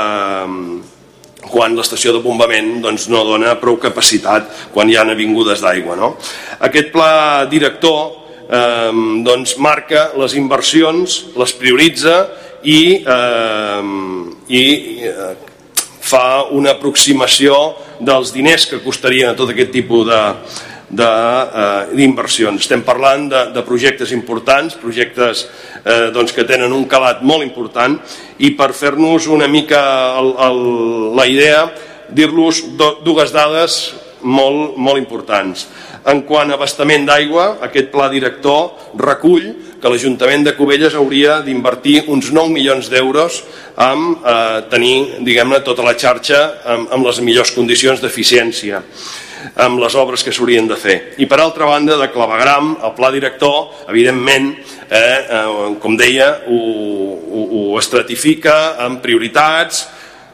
quan l'estació de bombament doncs, no dona prou capacitat quan hi ha avingudes d'aigua. No? Aquest pla director eh, doncs, marca les inversions, les prioritza i, eh, i eh, fa una aproximació dels diners que costarien a tot aquest tipus de, Eh, d'inversions. Estem parlant de, de projectes importants, projectes eh, doncs, que tenen un calat molt important i per fer-nos una mica el, el, la idea, dir-los dues dades molt, molt importants. En quant a abastament d'aigua, aquest pla director recull que l'Ajuntament de Cubelles hauria d'invertir uns 9 milions d'euros en eh, tenir diguem-ne tota la xarxa amb, amb les millors condicions d'eficiència amb les obres que s'haurien de fer. I per altra banda, de clavegram, el pla director, evidentment, eh, eh, com deia, ho, ho, ho estratifica amb prioritats,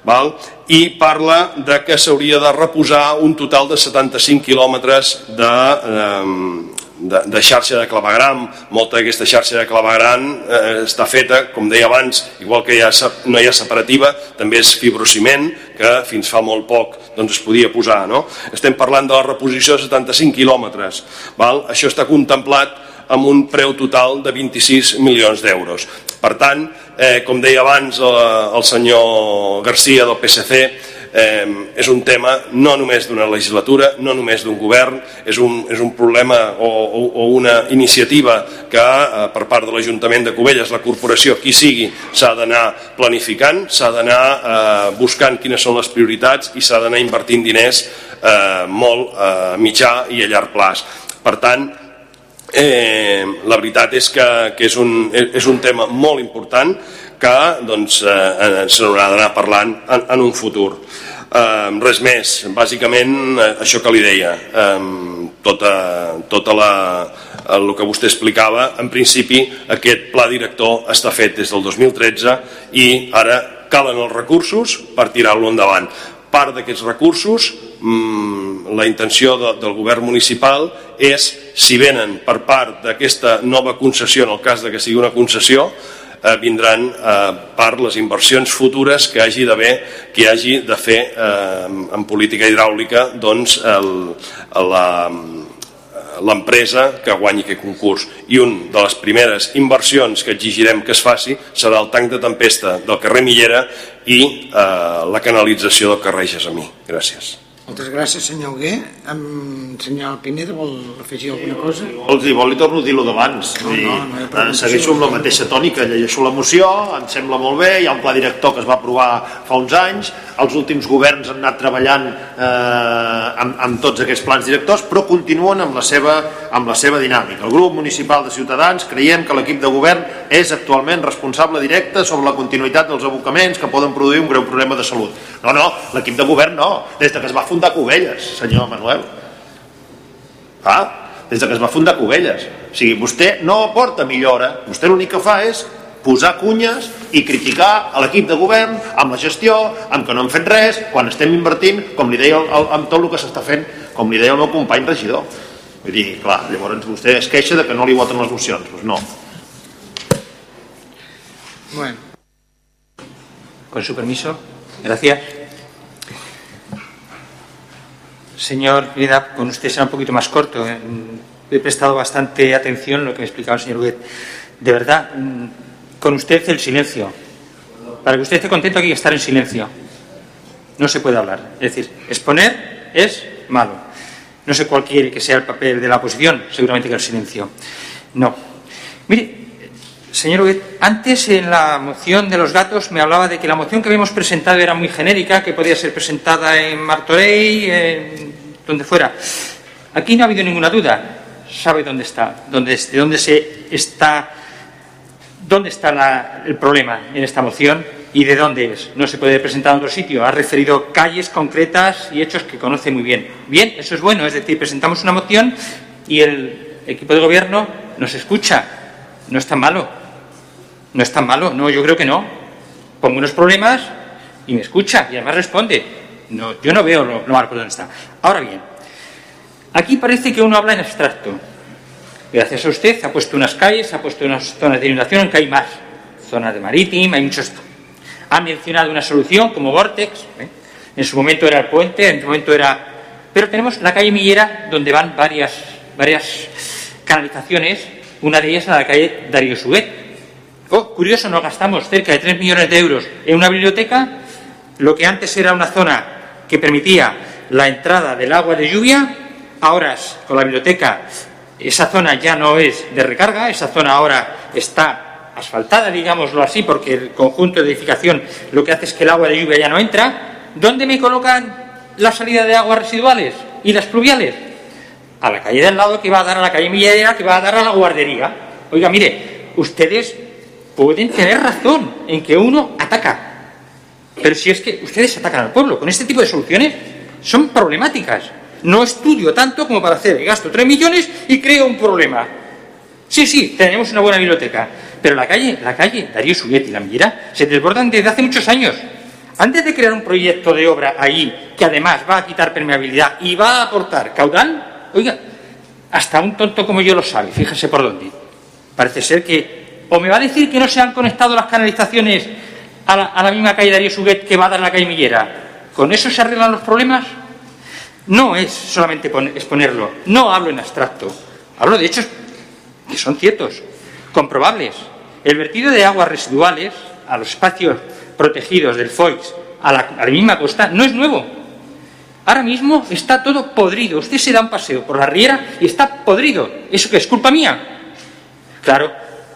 val? i parla de que s'hauria de reposar un total de 75 quilòmetres de, eh, de, de xarxa de clavegram, molta d'aquesta xarxa de clavegram eh, està feta, com deia abans, igual que ha, no hi ha separativa, també és fibrociment, que fins fa molt poc doncs, es podia posar. No? Estem parlant de la reposició de 75 quilòmetres. Això està contemplat amb un preu total de 26 milions d'euros. Per tant, eh, com deia abans eh, el senyor Garcia del PSC, eh, és un tema no només d'una legislatura, no només d'un govern, és un, és un problema o, o, o una iniciativa que eh, per part de l'Ajuntament de Cubelles, la corporació, qui sigui, s'ha d'anar planificant, s'ha d'anar eh, buscant quines són les prioritats i s'ha d'anar invertint diners eh, molt a mitjà i a llarg plaç. Per tant, eh, la veritat és que, que és, un, és un tema molt important que doncs, eh, se n'haurà d'anar parlant en, en un futur. Eh, res més, bàsicament eh, això que li deia, eh, tota, tota la, el que vostè explicava, en principi aquest pla director està fet des del 2013 i ara calen els recursos per tirar-lo endavant. Part d'aquests recursos, mmm, la intenció de, del govern municipal és, si venen per part d'aquesta nova concessió, en el cas de que sigui una concessió, eh, vindran eh, per les inversions futures que hagi d'haver, que hagi de fer eh, en política hidràulica doncs, el, la, l'empresa que guanyi aquest concurs i un de les primeres inversions que exigirem que es faci serà el tanc de tempesta del carrer Millera i eh, la canalització del carrer Gesamí. Gràcies. Moltes gràcies, senyor Hugué. Em, senyor Pineda, vol afegir alguna cosa? Vols dir, vol li torno a dir-lo d'abans. No, no, no hi ha pregunta, Segueixo amb la mateixa tònica, llegeixo la moció, em sembla molt bé, hi ha un pla director que es va aprovar fa uns anys, els últims governs han anat treballant eh, amb, amb tots aquests plans directors, però continuen amb la, seva, amb la seva dinàmica. El grup municipal de Ciutadans creiem que l'equip de govern és actualment responsable directe sobre la continuïtat dels abocaments que poden produir un greu problema de salut. No, no, l'equip de govern no, des de que es va fundar Cubelles, senyor Manuel. Ah, des de que es va fundar Cubelles. O sigui, vostè no aporta millora, vostè l'únic que fa és posar cunyes i criticar a l'equip de govern amb la gestió, amb que no han fet res, quan estem invertint, com li deia, amb tot el que s'està fent, com li deia el meu company regidor. Vull dir, clar, llavors vostè es queixa de que no li voten les mocions. Doncs no. Bueno. Con su permiso. Gracias. Señor Pineda, con usted será un poquito más corto. eh. He prestado bastante atención a lo que me explicaba el señor Huguet. De verdad, mm, con usted el silencio. Para que usted esté contento hay que estar en silencio. No se puede hablar. Es decir, exponer es malo. No sé cuál quiere que sea el papel de la oposición, seguramente que el silencio. No. Mire, Señor Huguet, antes en la moción de los gatos me hablaba de que la moción que habíamos presentado era muy genérica, que podía ser presentada en Martorell, en donde fuera. Aquí no ha habido ninguna duda. Sabe dónde está, dónde, de dónde se está, dónde está el problema en esta moción y de dónde es. No se puede presentar en otro sitio. Ha referido calles concretas y hechos que conoce muy bien. Bien, eso es bueno. Es decir, presentamos una moción y el equipo de gobierno nos escucha. No es tan malo. No es tan malo, no, yo creo que no. Pongo unos problemas y me escucha y además responde. No, yo no veo lo, lo malo por dónde está. Ahora bien, aquí parece que uno habla en abstracto. Gracias a usted ha puesto unas calles, ha puesto unas zonas de inundación, aunque hay más. Zonas de marítima, hay muchos. Ha mencionado una solución como Vortex. ¿eh? En su momento era el puente, en su momento era. Pero tenemos la calle Millera, donde van varias, varias canalizaciones. Una de ellas es la calle Darío Suet. Oh, curioso, nos gastamos cerca de 3 millones de euros en una biblioteca, lo que antes era una zona que permitía la entrada del agua de lluvia, ahora con la biblioteca esa zona ya no es de recarga, esa zona ahora está asfaltada, digámoslo así, porque el conjunto de edificación lo que hace es que el agua de lluvia ya no entra. ¿Dónde me colocan la salida de aguas residuales y las pluviales? A la calle del lado que va a dar a la calle Millera, que va a dar a la guardería. Oiga, mire, ustedes pueden tener razón en que uno ataca. Pero si es que ustedes atacan al pueblo, con este tipo de soluciones son problemáticas. No estudio tanto como para hacer, gasto 3 millones y creo un problema. Sí, sí, tenemos una buena biblioteca, pero la calle, la calle Darío Suguet y la Millera se desbordan desde hace muchos años. Antes de crear un proyecto de obra ahí, que además va a quitar permeabilidad y va a aportar caudal, oiga, hasta un tonto como yo lo sabe, fíjese por dónde. Parece ser que o me va a decir que no se han conectado las canalizaciones a la, a la misma calle Darío Suguet que va a dar la calle Millera. ¿Con eso se arreglan los problemas? No es solamente pon- exponerlo, no hablo en abstracto, hablo de hechos que son ciertos, comprobables. El vertido de aguas residuales a los espacios protegidos del FOIX a la, a la misma costa no es nuevo. Ahora mismo está todo podrido. Usted se da un paseo por la riera y está podrido. ¿Eso qué es culpa mía? Claro,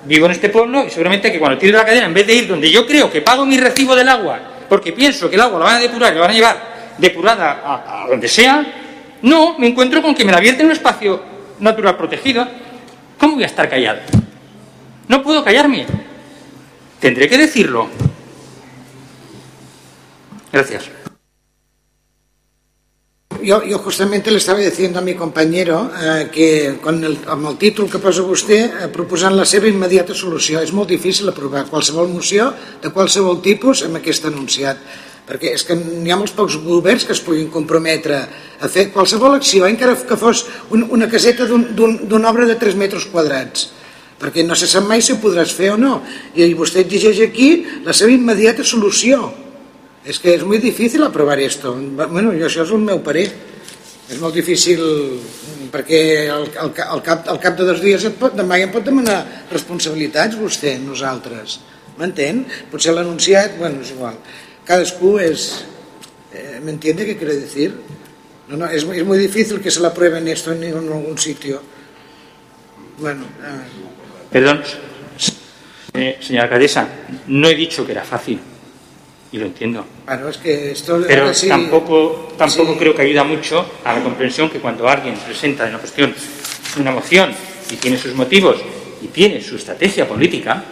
vivo en este pueblo y seguramente que cuando tiro la cadena, en vez de ir donde yo creo que pago mi recibo del agua, porque pienso que el agua la van a depurar, la van a llevar depurada a, a donde sea, no, me encuentro con que me la vierte en un espacio natural protegido. ¿Cómo voy a estar callado? No puedo callarme. Tendré que decirlo. Gracias. Yo, yo justamente le estava dient a mi compañero eh, que con el, amb el títol que posa vostè eh, proposant la seva immediata solució és molt difícil aprovar qualsevol moció de qualsevol tipus amb aquest anunciat perquè és que hi ha molts pocs governs que es puguin comprometre a fer qualsevol acció, encara que fos un, una caseta d'una un, un, obra de 3 metres quadrats perquè no se sap mai si ho podràs fer o no i vostè exigeix aquí la seva immediata solució és que és molt difícil aprovar esto. Bueno, jo, això és el meu parer. És molt difícil perquè al, al, al, cap, al cap de dos dies et pot, demà ja em pot demanar responsabilitats vostè, nosaltres. M'entén? Potser l'anunciat, bueno, és igual. Cadascú és... Eh, ¿Me què quiere decir? No, no, es, es muy difícil que se la prueben esto en, en algún sitio. Bueno. Eh. Perdón, eh, señora alcaldesa, no he dicho que era fácil. y lo entiendo. Claro, es que esto Pero sí, tampoco, tampoco sí. creo que ayuda mucho a la comprensión que cuando alguien presenta una cuestión una moción y tiene sus motivos y tiene su estrategia política,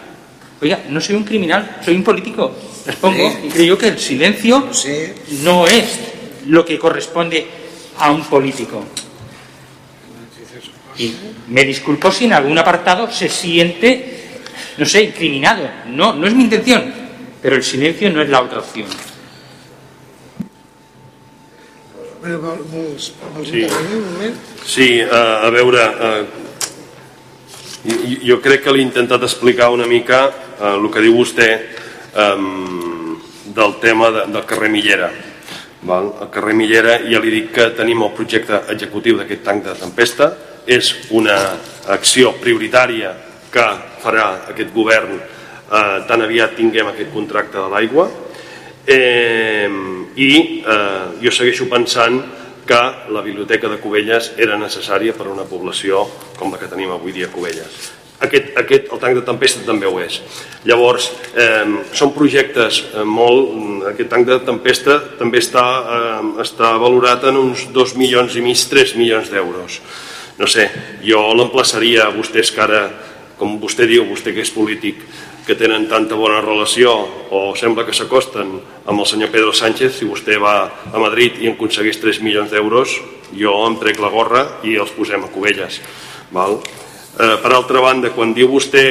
oiga, no soy un criminal, soy un político, respongo, sí. y creo que el silencio sí. no es lo que corresponde a un político. Y me disculpo si en algún apartado se siente, no sé, incriminado. No, no es mi intención pero el silencio no es la otra opción. Sí, sí uh, a veure, uh, jo crec que l'he intentat explicar una mica uh, el que diu vostè del tema de, del carrer Millera. El carrer Millera ja li dic que tenim el projecte executiu d'aquest tanc de tempesta, és una acció prioritària que farà aquest govern eh, tan aviat tinguem aquest contracte de l'aigua eh, i eh, jo segueixo pensant que la biblioteca de Cubelles era necessària per a una població com la que tenim avui dia a Cubelles. Aquest, aquest, el tanc de tempesta també ho és. Llavors, eh, són projectes eh, molt... Aquest tanc de tempesta també està, eh, està valorat en uns 2 milions i mig, 3 milions d'euros. No sé, jo l'emplaçaria a vostès que ara, com vostè diu, vostè que és polític, que tenen tanta bona relació o sembla que s'acosten amb el senyor Pedro Sánchez, si vostè va a Madrid i en aconsegueix 3 milions d'euros, jo em trec la gorra i els posem a Cubelles. Val? Eh, per altra banda, quan diu vostè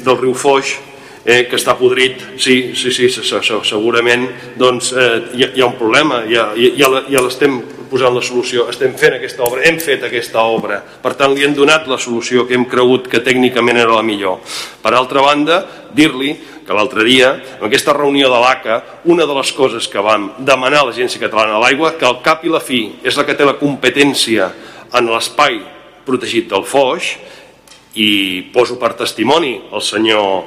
del riu Foix, eh, que està podrit, sí, sí, sí, segurament doncs, eh, hi, hi ha un problema, ja, ja, ja l'estem posant la solució, estem fent aquesta obra, hem fet aquesta obra, per tant li hem donat la solució que hem cregut que tècnicament era la millor. Per altra banda, dir-li que l'altre dia, en aquesta reunió de l'ACA, una de les coses que vam demanar a l'Agència Catalana de l'Aigua, que al cap i la fi és la que té la competència en l'espai protegit del Foix, i poso per testimoni el senyor,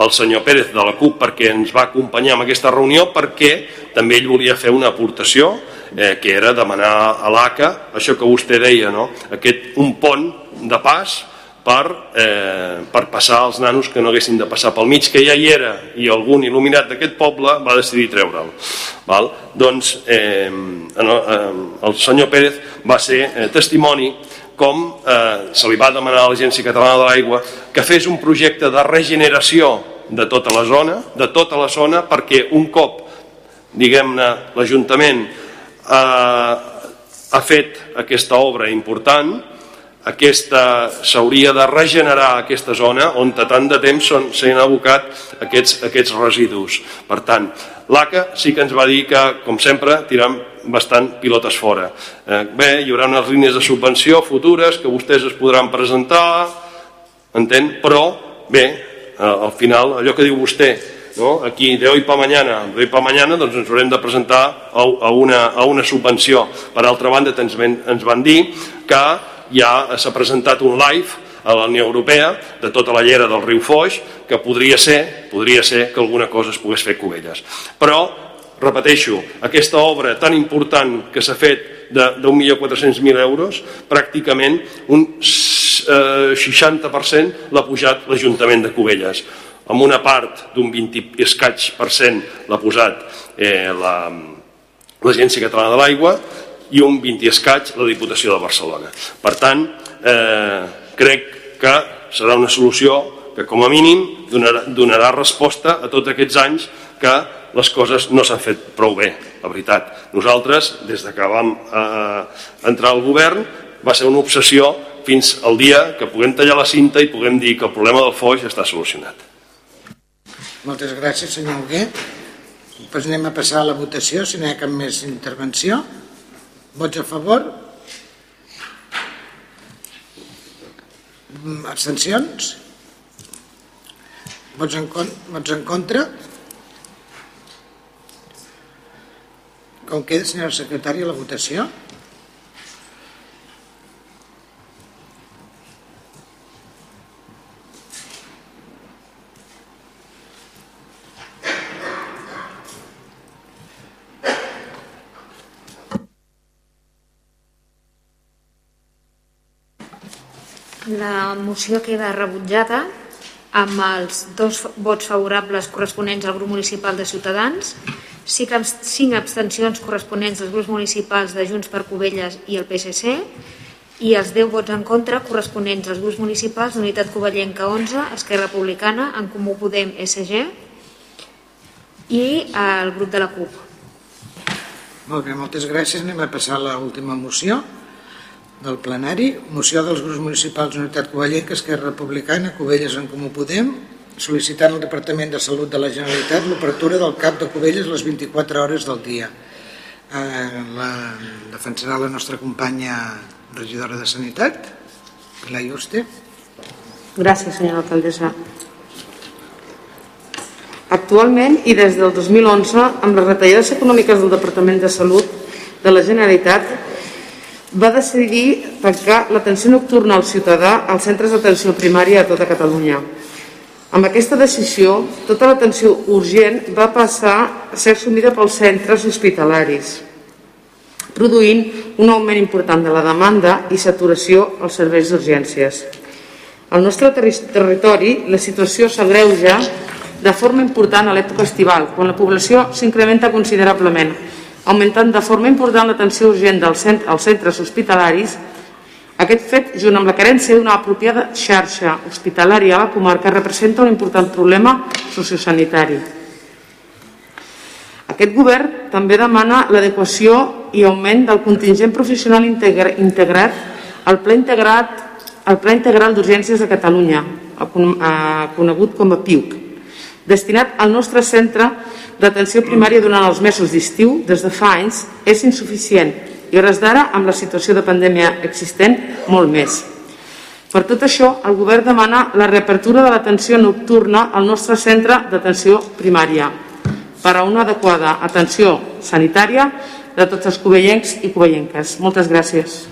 el senyor Pérez de la CUP perquè ens va acompanyar en aquesta reunió perquè també ell volia fer una aportació eh, que era demanar a l'ACA això que vostè deia, no? Aquest, un pont de pas per, eh, per passar els nanos que no haguessin de passar pel mig, que ja hi era i algun il·luminat d'aquest poble va decidir treure'l. Val? Doncs eh, el senyor Pérez va ser eh, testimoni com eh, se li va demanar a l'Agència Catalana de l'Aigua que fes un projecte de regeneració de tota la zona, de tota la zona, perquè un cop, diguem-ne, l'Ajuntament eh, ha fet aquesta obra important, aquesta s'hauria de regenerar aquesta zona on de tant de temps s'han abocat aquests, aquests residus. Per tant, l'ACA sí que ens va dir que, com sempre, tiram bastant pilotes fora. Eh, bé, hi haurà unes línies de subvenció futures que vostès es podran presentar, entén? Però, bé, eh, al final, allò que diu vostè, no? aquí de hoy pa mañana, de hoy pa mañana doncs ens haurem de presentar a, a, una, a una subvenció. Per altra banda, ens, ens van dir que ja s'ha presentat un live a la Unió Europea de tota la llera del riu Foix que podria ser, podria ser que alguna cosa es pogués fer a Cubelles. Però repeteixo, aquesta obra tan important que s'ha fet d'1.400.000 euros, pràcticament un eh, 60% l'ha pujat l'Ajuntament de Cubelles. Amb una part d'un 20 escaig per cent l'ha posat eh, l'Agència la, Catalana de l'Aigua i un 20 escaig la Diputació de Barcelona. Per tant, eh, crec que serà una solució que com a mínim donarà, donarà resposta a tots aquests anys que les coses no s'han fet prou bé, la veritat. Nosaltres, des de que vam eh, entrar al govern, va ser una obsessió fins al dia que puguem tallar la cinta i puguem dir que el problema del foix està solucionat. Moltes gràcies, senyor Huguet. Pues anem a passar a la votació, si no hi ha cap més intervenció. Vots a favor? Mm, abstencions? Vots en, vots en contra? Com queda, senyora secretària, la votació? La moció queda rebutjada amb els dos vots favorables corresponents al grup municipal de Ciutadans, cinc abstencions corresponents als grups municipals de Junts per Covelles i el PSC i els 10 vots en contra corresponents als grups municipals d'Unitat Covellenca 11, Esquerra Republicana, En Comú Podem, SG i el grup de la CUP. Molt bé, moltes gràcies. Anem a passar a l'última moció del plenari. Moció dels grups municipals d'Unitat Covellenca, Esquerra Republicana, Covelles, En Comú Podem, sol·licitant al Departament de Salut de la Generalitat l'obertura del CAP de Cubelles les 24 hores del dia. Eh, la defensarà la nostra companya regidora de Sanitat, Pilar Juste. Gràcies, senyora alcaldessa. Actualment i des del 2011, amb les retallades econòmiques del Departament de Salut de la Generalitat, va decidir tancar l'atenció nocturna al ciutadà als centres d'atenció primària a tota Catalunya. Amb aquesta decisió, tota l'atenció urgent va passar a ser assumida pels centres hospitalaris, produint un augment important de la demanda i saturació als serveis d'urgències. Al nostre territori, la situació s'agreuja de forma important a l'època estival, quan la població s'incrementa considerablement, augmentant de forma important l'atenció urgent dels centres hospitalaris aquest fet, junt amb la carència d'una apropiada xarxa hospitalària a la comarca, representa un important problema sociosanitari. Aquest govern també demana l'adequació i augment del contingent professional integrat al Pla Integrat al Pla Integral d'Urgències de Catalunya, conegut com a PIUC, destinat al nostre centre d'atenció primària durant els mesos d'estiu, des de fa anys, és insuficient i hores d'ara, amb la situació de pandèmia existent, molt més. Per tot això, el govern demana la reapertura de l'atenció nocturna al nostre centre d'atenció primària per a una adequada atenció sanitària de tots els covellencs i covellenques. Moltes gràcies.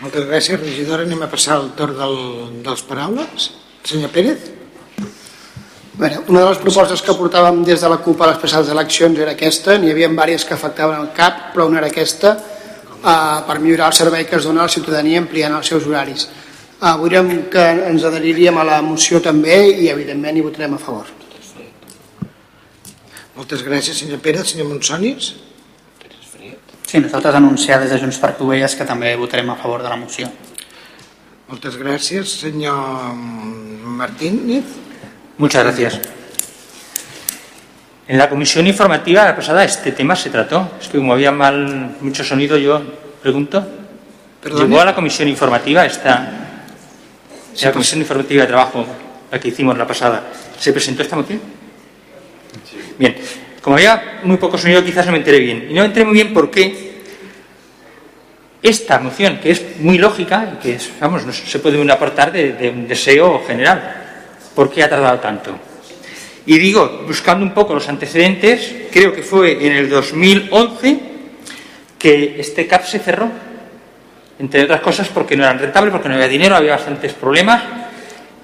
Moltes gràcies, regidora. Anem a passar el torn del, dels paraules. Senyor Pérez. Bé, una de les propostes que portàvem des de la CUP a les passades eleccions era aquesta, n'hi havia diverses que afectaven el CAP, però una era aquesta, eh, per millorar el servei que es dona a la ciutadania ampliant els seus horaris. Eh, veurem que ens adheriríem a la moció també i evidentment hi votarem a favor. Moltes gràcies, senyor Pere. Senyor Monsonis? Sí, nosaltres anunciar des de Junts per Covelles que també votarem a favor de la moció. Moltes gràcies, senyor Martínez. Muchas gracias. En la comisión informativa la pasada este tema se trató. Es que como había mal mucho sonido, yo pregunto. ¿Llegó a la comisión informativa esta, la comisión informativa de trabajo, la que hicimos la pasada, se presentó esta moción? Bien, como había muy poco sonido, quizás no me enteré bien. Y no me enteré muy bien por qué esta moción, que es muy lógica y que es, vamos, no se puede aportar de, de un deseo general, ¿Por qué ha tardado tanto? Y digo, buscando un poco los antecedentes, creo que fue en el 2011 que este CAP se cerró, entre otras cosas porque no eran rentables, porque no había dinero, había bastantes problemas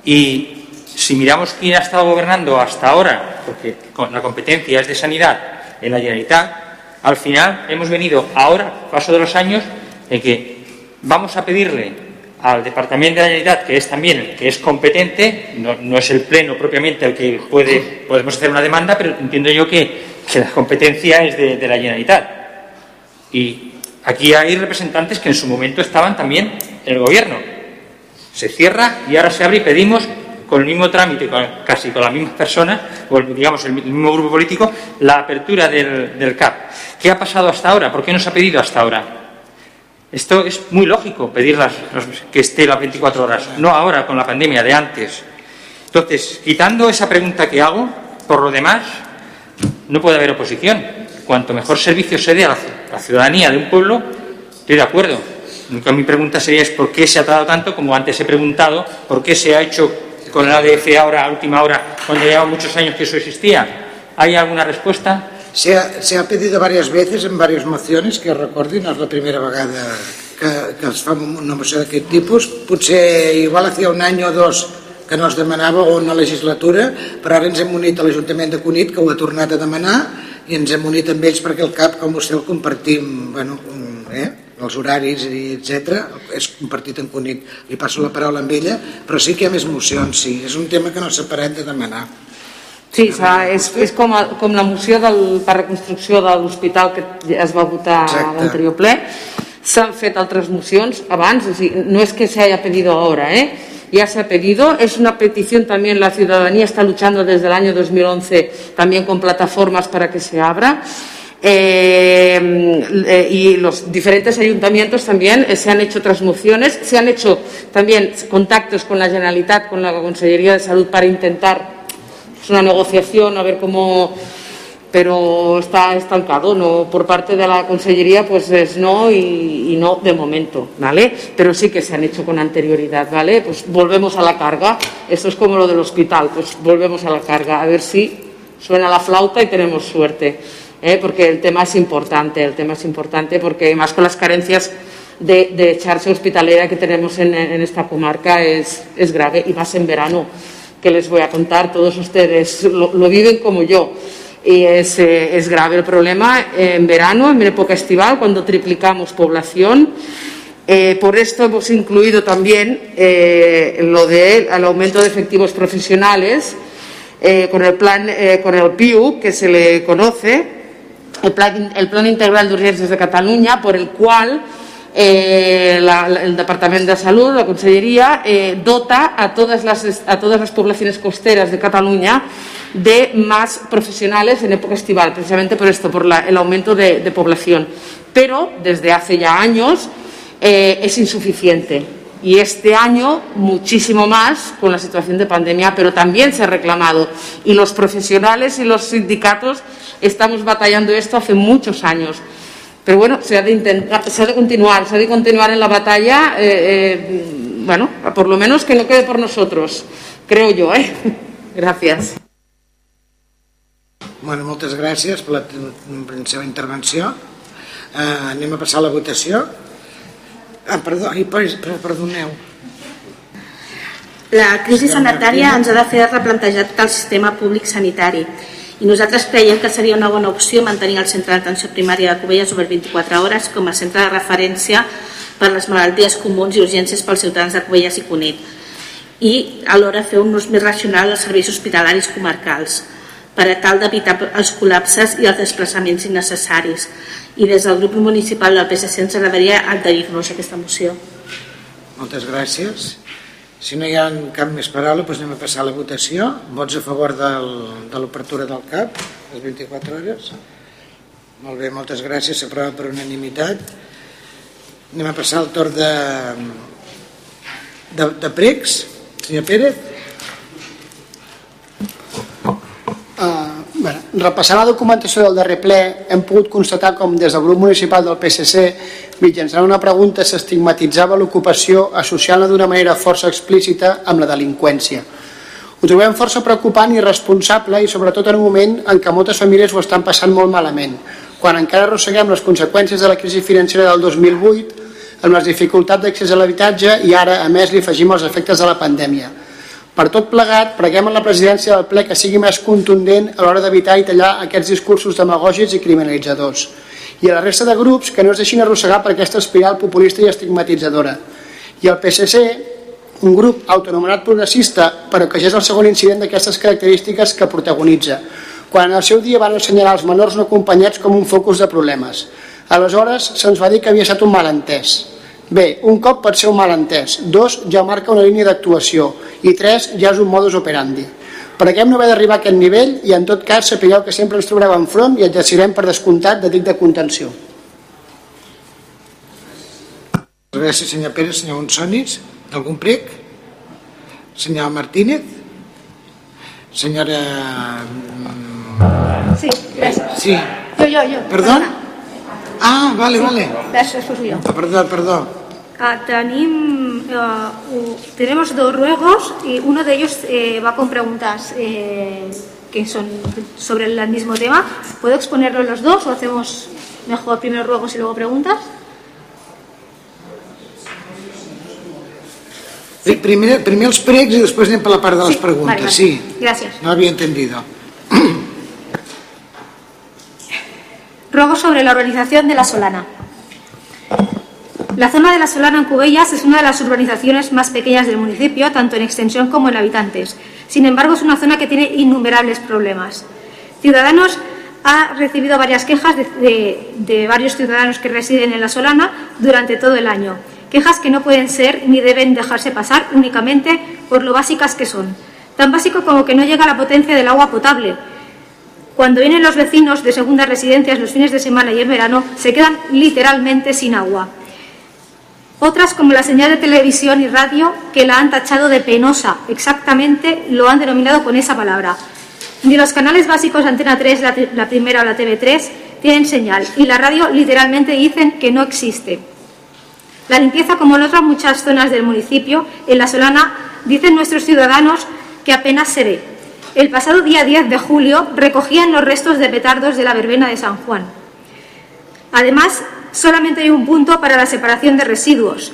y si miramos quién ha estado gobernando hasta ahora, porque la competencia es de sanidad en la Generalitat, al final hemos venido ahora, paso de los años, en que vamos a pedirle al Departamento de la Generalitat, que es también el que es competente, no, es el Pleno propiamente el que puede, podemos hacer una demanda, pero entiendo yo que, la competencia es de, de la Generalitat. Y aquí hay representantes que en su momento estaban también en el Gobierno. Se cierra y ahora se abre y pedimos con el mismo trámite, casi con las mismas personas, o digamos el mismo grupo político, la apertura del, CAP. ¿Qué ha pasado hasta ahora? ¿Por qué no se ha pedido hasta ahora? Esto es muy lógico, pedirlas que esté las 24 horas, no ahora con la pandemia, de antes. Entonces, quitando esa pregunta que hago, por lo demás, no puede haber oposición. Cuanto mejor servicio se dé a la ciudadanía de un pueblo, estoy de acuerdo. Nunca mi pregunta sería es por qué se ha tardado tanto, como antes he preguntado, por qué se ha hecho con el ADF ahora, a última hora, cuando llevaba muchos años que eso existía. ¿Hay alguna respuesta? Se ha, se ha pedido varias veces en varias mociones, que recordi, no és la primera vegada que, que es fa una moció d'aquest tipus. Potser igual hacía un any o dos que no es demanava o una legislatura, però ara ens hem unit a l'Ajuntament de Cunit, que ho ha tornat a demanar, i ens hem unit amb ells perquè el CAP, com vostè el compartim, bueno, eh? els horaris, etc. és compartit en Cunit. Li passo la paraula amb ella, però sí que hi ha més mocions, sí. És un tema que no s'ha parat de demanar. Sí, és, és com, a, com la moció del, per reconstrucció de l'hospital que es va votar a l'anterior ple. S'han fet altres mocions abans, o sigui, no és que se haya pedido ahora, ¿eh? ya se ha pedido, es una petición también, la ciudadanía está luchando desde el año 2011 también con plataformas para que se abra. Eh, eh, y los diferentes ayuntamientos también eh, se han hecho otras mociones, se han hecho también contactos con la Generalitat, con la Consellería de Salud para intentar pues, una negociación, a ver cómo pero está estancado, no por parte de la consellería pues es no y, no de momento, ¿vale? Pero sí que se han hecho con anterioridad, ¿vale? Pues volvemos a la carga, esto es como lo del hospital, pues volvemos a la carga, a ver si suena la flauta y tenemos suerte. ¿eh? porque el tema es importante, el tema es importante porque más con las carencias de, de echarse hospitalera que tenemos en, en esta comarca es, es, grave y más en verano, que les voy a contar, todos ustedes lo, lo viven como yo. Y es, eh, es, grave el problema en verano, en época estival, cuando triplicamos población. Eh, por esto hemos incluido también eh, lo del de, aumento de efectivos profesionales eh, con el plan, con el PIU, que se le conoce, el Plan, el plan Integral de Urgències de Catalunya, por el cual eh, la, el Departament de Salud, la Conselleria, eh, dota a todas, las, a todas las poblaciones costeras de Cataluña de más profesionales en época estival, precisamente por esto, por el aumento de, de, población. Pero desde hace ya años eh, es insuficiente. Y este año muchísimo más con la situación de pandemia, pero también se ha reclamado. Y los profesionales y los sindicatos estamos batallando esto hace muchos años. Pero bueno, se ha de, continuar, se ha de continuar en la batalla, eh, eh, bueno, por lo menos que no quede por nosotros, creo yo, ¿eh? Gracias. Bueno, moltes gràcies per la, per la seva intervenció. Uh, anem a passar a la votació. Ah, perdó, ai, perdoneu. La crisi sanitària ens ha de fer replantejar tot el sistema públic sanitari i nosaltres creiem que seria una bona opció mantenir el centre d'atenció primària de Cubelles obert 24 hores com a centre de referència per les malalties comuns i urgències pels ciutadans de Cubelles i Cunit i alhora fer un ús més racional dels serveis hospitalaris comarcals per a tal d'evitar els col·lapses i els desplaçaments innecessaris. I des del grup municipal del PSC ens agradaria adherir-nos a aquesta moció. Moltes gràcies. Si no hi ha cap més paraula, doncs anem a passar a la votació. Vots a favor del, de l'obertura del CAP, les 24 hores. Molt bé, moltes gràcies. S'aprova per unanimitat. Anem a passar al torn de, de, de pregs. Senyor Pérez. Uh, bueno, repassant la documentació del darrer ple, hem pogut constatar com des del grup municipal del PSC mitjançant una pregunta s'estigmatitzava l'ocupació associant-la d'una manera força explícita amb la delinqüència. Ho trobem força preocupant i responsable i sobretot en un moment en què moltes famílies ho estan passant molt malament, quan encara arrosseguem les conseqüències de la crisi financera del 2008 amb les dificultats d'accés a l'habitatge i ara, a més, li afegim els efectes de la pandèmia. Per tot plegat, preguem a la presidència del ple que sigui més contundent a l'hora d'evitar i tallar aquests discursos demagògics i criminalitzadors. I a la resta de grups que no es deixin arrossegar per aquesta espiral populista i estigmatitzadora. I al PSC, un grup autonomenat progressista, però que ja és el segon incident d'aquestes característiques que protagonitza, quan en el seu dia van assenyalar els menors no acompanyats com un focus de problemes. Aleshores se'ns va dir que havia estat un malentès. Bé, un cop pot ser un malentès, dos ja marca una línia d'actuació i tres ja és un modus operandi. Per què no haver d'arribar a aquest nivell i en tot cas sapigueu que sempre ens trobareu enfront i exercirem per descomptat de dic de contenció. Gràcies, senyor Pérez. Senyor Monsonis, algun prec? Senyor Martínez? Senyora... Sí, gràcies. Sí. Jo, jo, jo. Perdó? Ah, vale, Sí, vale. Gràcies, pues yo. Ah, perdó, perdó. Ah, tenim, eh, tenemos dos ruegos y uno de ellos eh, va con preguntas eh, que son sobre el mismo tema. ¿Puedo exponerlos los dos o hacemos mejor primero ruegos y luego preguntas? Sí. Primer, primer els pregs i després anem per la part de les preguntes. Vale, vale. Sí, Gracias. no había entendido. Ruego sobre la urbanización de La Solana. La zona de La Solana en Cubellas es una de las urbanizaciones más pequeñas del municipio, tanto en extensión como en habitantes. Sin embargo, es una zona que tiene innumerables problemas. Ciudadanos ha recibido varias quejas de, varios ciudadanos que residen en La Solana durante todo el año. Quejas que no pueden ser ni deben dejarse pasar únicamente por lo básicas que son. Tan básico como que no llega la potencia del agua potable, cuando vienen los vecinos de segundas residencias los fines de semana y en verano, se quedan literalmente sin agua. Otras, como la señal de televisión y radio, que la han tachado de penosa, exactamente lo han denominado con esa palabra. Ni los canales básicos Antena 3, la, la primera o la TV3, tienen señal, y la radio literalmente dicen que no existe. La limpieza, como en otras muchas zonas del municipio, en La Solana, dicen nuestros ciudadanos que apenas se ve. El pasado día 10 de julio recogían los restos de petardos de la verbena de San Juan. Además, solamente hay un punto para la separación de residuos.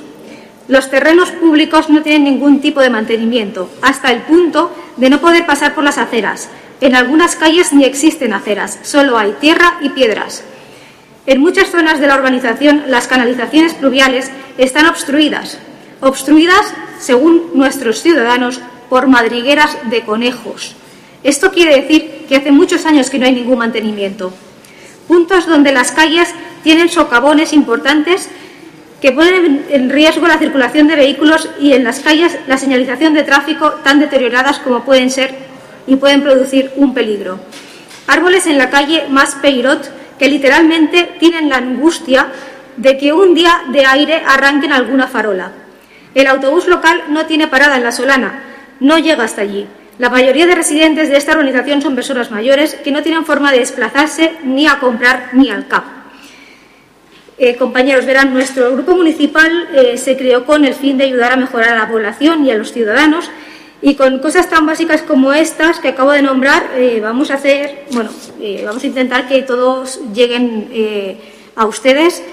Los terrenos públicos no tienen ningún tipo de mantenimiento, hasta el punto de no poder pasar por las aceras. En algunas calles ni existen aceras, solo hay tierra y piedras. En muchas zonas de la urbanización las canalizaciones pluviales están obstruidas, obstruidas, según nuestros ciudadanos, por madrigueras de conejos. Esto quiere decir que hace muchos años que no hay ningún mantenimiento. Puntos donde las calles tienen socavones importantes que ponen en riesgo la circulación de vehículos y en las calles la señalización de tráfico tan deterioradas como pueden ser y pueden producir un peligro. Árboles en la calle Más Peirot que literalmente tienen la angustia de que un día de aire arranquen alguna farola. El autobús local no tiene parada en la Solana, no llega hasta allí. La mayoría de residentes de esta organización son personas mayores que no tienen forma de desplazarse ni a comprar ni al CAP. Eh, compañeros, verán, nuestro grupo municipal eh, se creó con el fin de ayudar a mejorar a la población y a los ciudadanos y con cosas tan básicas como estas que acabo de nombrar eh, vamos a hacer, bueno, vamos a intentar que todos lleguen a ustedes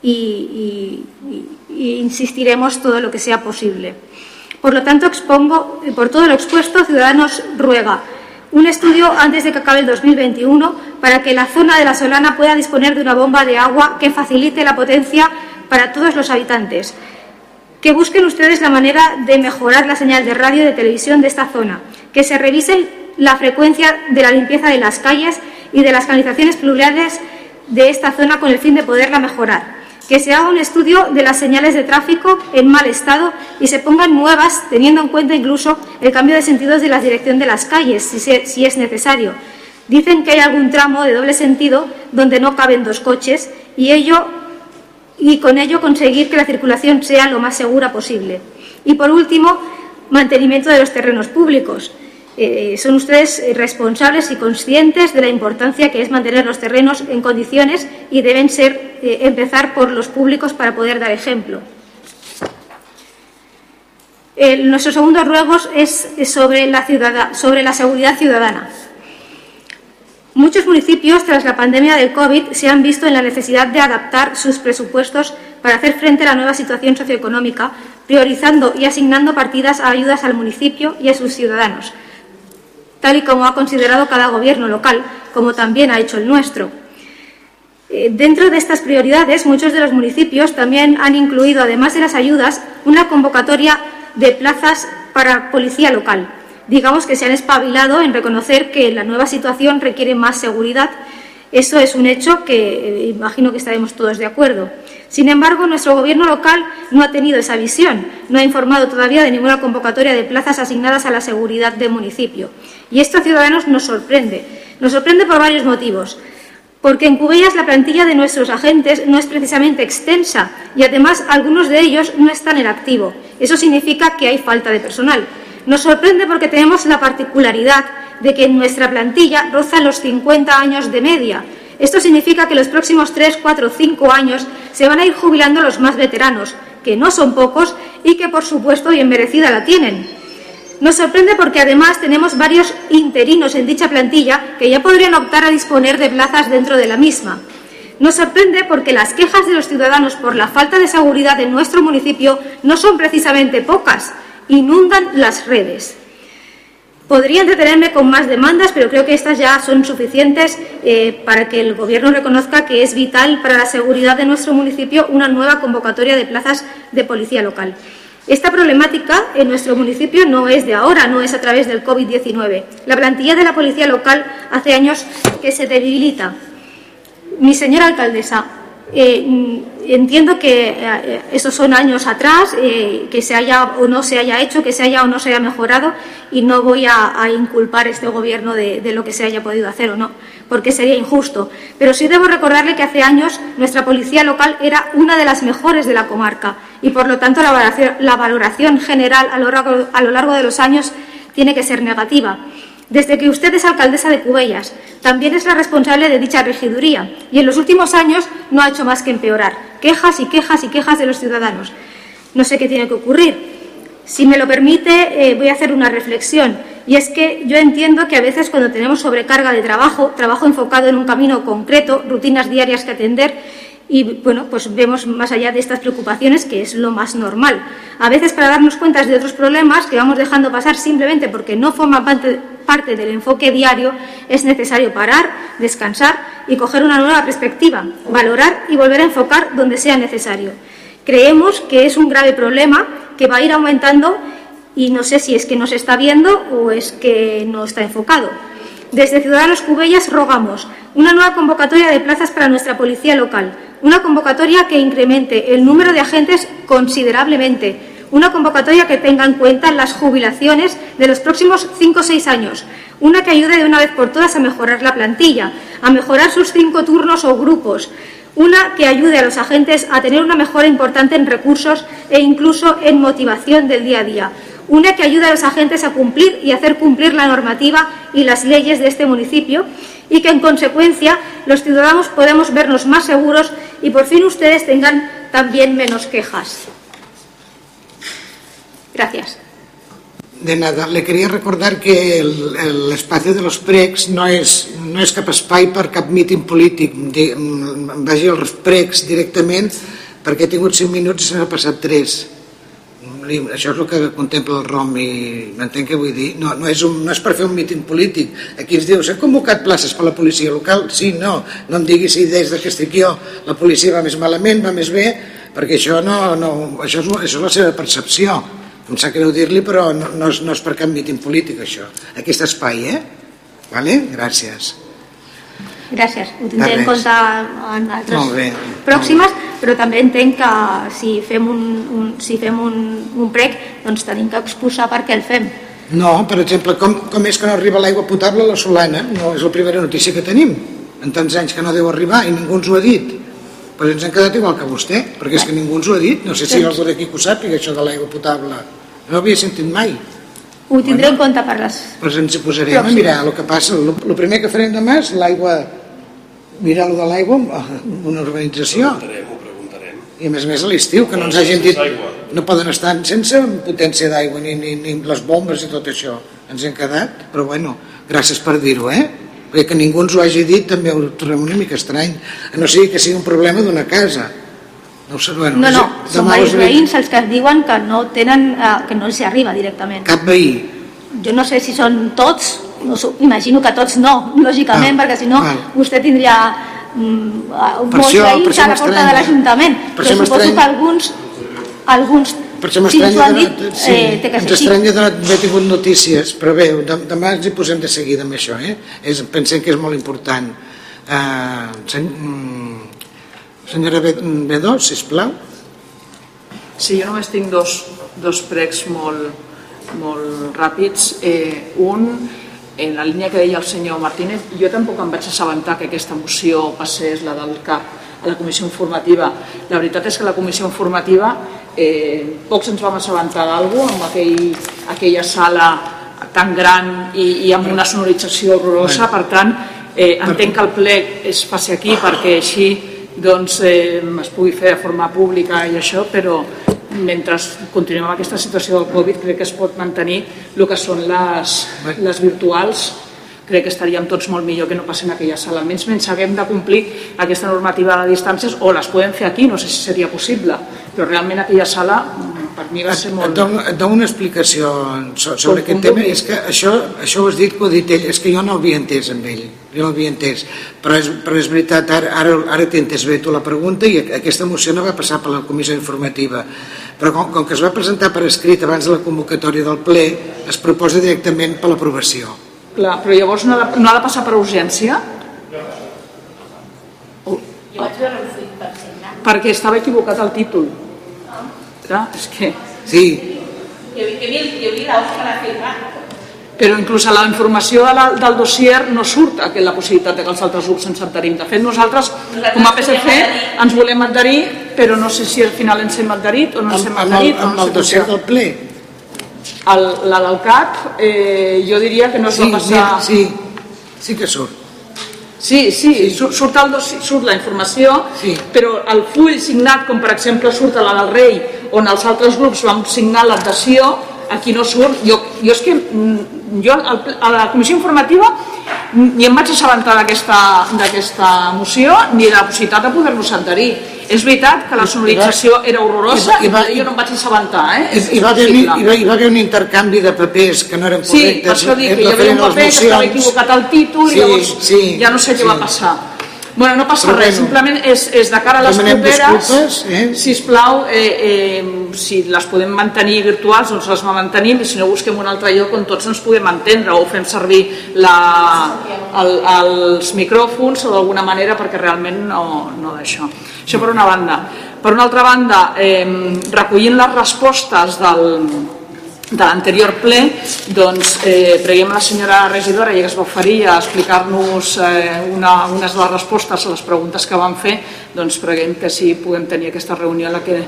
y insistiremos todo lo que sea posible. Por lo tanto, expongo, eh, por todo lo expuesto, Ciudadanos ruega un estudio antes de que acabe el 2021 para que la zona de la Solana pueda disponer de una bomba de agua que facilite la potencia para todos los habitantes. Que busquen ustedes la manera de mejorar la señal de radio y de televisión de esta zona. Que se revisen la frecuencia de la limpieza de las calles y de las canalizaciones pluviales de esta zona con el fin de poderla mejorar. Que se haga un estudio de las señales de tráfico en mal estado y se pongan nuevas, teniendo en cuenta incluso el cambio de sentidos de la dirección de las calles, si, es necesario. Dicen que hay algún tramo de doble sentido donde no caben dos coches y ello y con ello conseguir que la circulación sea lo más segura posible. Y por último, mantenimiento de los terrenos públicos. Eh, son ustedes eh, responsables y conscientes de la importancia que es mantener los terrenos en condiciones y deben ser eh, empezar por los públicos para poder dar ejemplo. El- nuestro segundo ruego es sobre la seguridad ciudadana. Muchos municipios, tras la pandemia del COVID, se han visto en la necesidad de adaptar sus presupuestos para hacer frente a la nueva situación socioeconómica, priorizando y asignando partidas a ayudas al municipio y a sus ciudadanos, tal y como ha considerado cada gobierno local, como también ha hecho el nuestro. Eh, dentro de estas prioridades, muchos de los municipios también han incluido, además de las ayudas, una convocatoria de plazas para policía local. Digamos que se han espabilado en reconocer que la nueva situación requiere más seguridad. Eso es un hecho que eh, imagino que estaremos todos de acuerdo. Sin embargo, nuestro Gobierno local no ha tenido esa visión, no ha informado todavía de ninguna convocatoria de plazas asignadas a la seguridad del municipio. Y esto a Ciudadanos nos sorprende. Nos sorprende por varios motivos. Porque en Cubellas la plantilla de nuestros agentes no es precisamente extensa y además algunos de ellos no están en activo. Eso significa que hay falta de personal. Nos sorprende porque tenemos la particularidad de que nuestra plantilla rozan los 50 años de media. Esto significa que los próximos 3, 4, 5 años se van a ir jubilando los más veteranos, que no son pocos y que por supuesto bien merecida la tienen. Nos sorprende porque además tenemos varios interinos en dicha plantilla que ya podrían optar a disponer de plazas dentro de la misma. Nos sorprende porque las quejas de los ciudadanos por la falta de seguridad en nuestro municipio no son precisamente pocas, inundan las redes. Podría detenerme con más demandas, pero creo que estas ya son suficientes eh, para que el Gobierno reconozca que es vital para la seguridad de nuestro municipio una nueva convocatoria de plazas de policía local. Esta problemática en nuestro municipio no es de ahora, no es a través del COVID-19. La plantilla de la policía local hace años que se debilita. Mi señora alcaldesa, eh, entiendo que eh, esos son años atrás, eh, que se haya o no se haya hecho, que se haya o no se haya mejorado, y no voy a, inculpar a este gobierno de, lo que se haya podido hacer o no, porque sería injusto. Pero sí debo recordarle que hace años nuestra policía local era una de las mejores de la comarca y, por lo tanto, la valoración, general a lo, largo, a lo largo de los años tiene que ser negativa. Desde que usted es alcaldesa de Cubellas, también es la responsable de dicha regiduría y en los últimos años no ha hecho más que empeorar. Quejas y quejas y quejas de los ciudadanos. No sé qué tiene que ocurrir. Si me lo permite, eh, voy a hacer una reflexión. Y es que yo entiendo que a veces cuando tenemos sobrecarga de trabajo, trabajo enfocado en un camino concreto, rutinas diarias que atender, y bueno, pues vemos más allá de estas preocupaciones que es lo más normal. A veces para darnos cuenta de otros problemas que vamos dejando pasar simplemente porque no forman parte, parte del enfoque diario, es necesario parar, descansar y coger una nueva perspectiva, valorar y volver a enfocar donde sea necesario. Creemos que es un grave problema que va a ir aumentando y no sé si es que no se está viendo o es que no está enfocado. Desde Ciudadanos Cubellas rogamos una nueva convocatoria de plazas para nuestra policía local, una convocatoria que incremente el número de agentes considerablemente, una convocatoria que tenga en cuenta las jubilaciones de los próximos cinco o seis años, una que ayude de una vez por todas a mejorar la plantilla, a mejorar sus cinco turnos o grupos, una que ayude a los agentes a tener una mejora importante en recursos e incluso en motivación del día a día, una que ayude a los agentes a cumplir y hacer cumplir la normativa y las leyes de este municipio y que en consecuencia los ciudadanos podamos vernos más seguros y por fin ustedes tengan también menos quejas. Gracias. De nada, le quería recordar que l'espai de los pregs no és, no és cap espai per cap míting polític. Vagi als pregs directament perquè he tingut 5 minuts i se n'ha passat 3 això és el que contempla el ROM i m'entenc què vull dir. No, no, és un, no és per fer un míting polític. Aquí ens diu, s'han convocat places per la policia local? sí, no, no em digui si des que estic jo. La policia va més malament, va més bé perquè això no, no això, és, això és la seva percepció. Em sap greu dir-li però no, no, és, no és per cap míting polític això. Aquest espai, eh? Vale? Gràcies Gràcies, ho tindré en compte en altres pròximes, però també entenc que si fem un, un, si fem un, un prec doncs tenim que exposar per què el fem. No, per exemple, com, com és que no arriba l'aigua potable a la Solana? No és la primera notícia que tenim. En tants anys que no deu arribar i ningú ens ho ha dit. Però ens hem quedat igual que vostè, perquè és que ningú ens ho ha dit. No sé si hi ha algú d'aquí que ho sàpiga, això de l'aigua potable. No ho havia sentit mai. Ho tindré bueno, en compte per les... Doncs ens hi posarem a mirar el que passa. El primer que farem demà és l'aigua mirar lo de l'aigua en una urbanització. Ho preguntarem, ho preguntarem. I a més a més a l'estiu, que no ens hagin dit... No poden estar sense potència d'aigua, ni, ni, ni les bombes i tot això. Ens hem quedat, però bueno, gràcies per dir-ho, eh? Perquè que ningú ens ho hagi dit també ho trobem una mica estrany. A no sigui que sigui un problema d'una casa. No sé, bueno, No, no, sí, són diversos veïns els que diuen que no tenen, eh, que no els arriba directament. Cap veí. Jo no sé si són tots, no imagino que tots no, lògicament, Ah, perquè si no val. vostè tindria mm, eh, molts això- veïns a la porta de l'Ajuntament, Per però suposo que alguns, alguns Per això m'estranya de- dit, de- sí, eh, té que ens estranya de no haver tingut notícies, però bé, de- demà ens hi posem de seguida amb això, eh? És, pensem que és molt important. Uh, sen, mm, senyora Be- Bedó, sisplau. Sí, jo només tinc dos, dos pregs molt, molt ràpids. Eh, un, en la línia que deia el senyor Martínez, jo tampoc em vaig assabentar que aquesta moció passés, la del CAP, a la comissió informativa. La veritat és que la comissió informativa eh, pocs ens vam assabentar d'algú amb aquell, aquella sala tan gran i, i amb una sonorització horrorosa, per tant, eh, entenc que el ple es faci aquí perquè així doncs, eh, es pugui fer de forma pública i això, però mentre continuem amb aquesta situació del Covid crec que es pot mantenir el que són les, les virtuals crec que estaríem tots molt millor que no passem a aquella sala. Almenys menys haguem de complir aquesta normativa de distàncies o les podem fer aquí, no sé si seria possible, però realment aquella sala per mi va ser Et molt... dono, et dono una explicació so- sobre Com- aquest tema. És que això, això ho has dit que ho ha dit ell, és que jo no l'havia entès amb ell, jo no l'havia entès. Però és, però és veritat, ara, ara, ara t'he entès bé tu la pregunta i aquesta moció no va passar per la comissió informativa. Però com, com que es va presentar per escrit abans de la convocatòria del ple, es proposa directament per l'aprovació. Clar, però llavors no ha, de, no ha de passar per urgència? Jo vaig veure un full per signar. Perquè estava equivocat el títol. Clar, és que... Sí, jo, jo vi l'Òscar a firmar. Però inclús a la informació de la, del dossier no surt que la possibilitat de que els altres grups ens adherim. De fet, nosaltres, com a PSC, ens volem adherir, però no sé si al final ens hem adherit o no ens hem amb, amb, el, adherit. o amb no el sé què dossier del ple. El, la del CAP, eh, jo diria que no es Sí, va passar... sí, sí que surt. Sí, sí, surt, surt, el surt la informació, sí. però el full signat, com per exemple surt a la del rei, on els altres grups van signar l'adhesió, aquí no surt. Jo, jo és que mm, jo a la comissió informativa ni em vaig assabentar d'aquesta moció ni de la possibilitat de poder-nos adherir. És veritat que la sonorització era horrorosa i, I va- jo no em vaig assabentar, eh? I, va haver, hi, va, hi va haver un intercanvi de papers que no eren Sí, correctes. per això dic que hi havia un paper que estava equivocat al títol Sí, i llavors sí, ja no sé què sí. va passar. Bueno, no passa Però res, bueno, simplement és, és de cara a les demanem properes, disculpes, eh? sisplau, eh, eh, si les podem mantenir virtuals, doncs les mantenim, i si no busquem un altre lloc on tots ens puguem entendre, o fem servir la, el, els micròfons o d'alguna manera perquè realment no, no d'això. Això per una banda. Per una altra banda, eh, recollint les respostes del, de l'anterior ple, doncs eh, preguem a la senyora regidora, ja que es va oferir a explicar-nos eh, una, unes de les respostes a les preguntes que vam fer, doncs preguem que si puguem tenir aquesta reunió en la que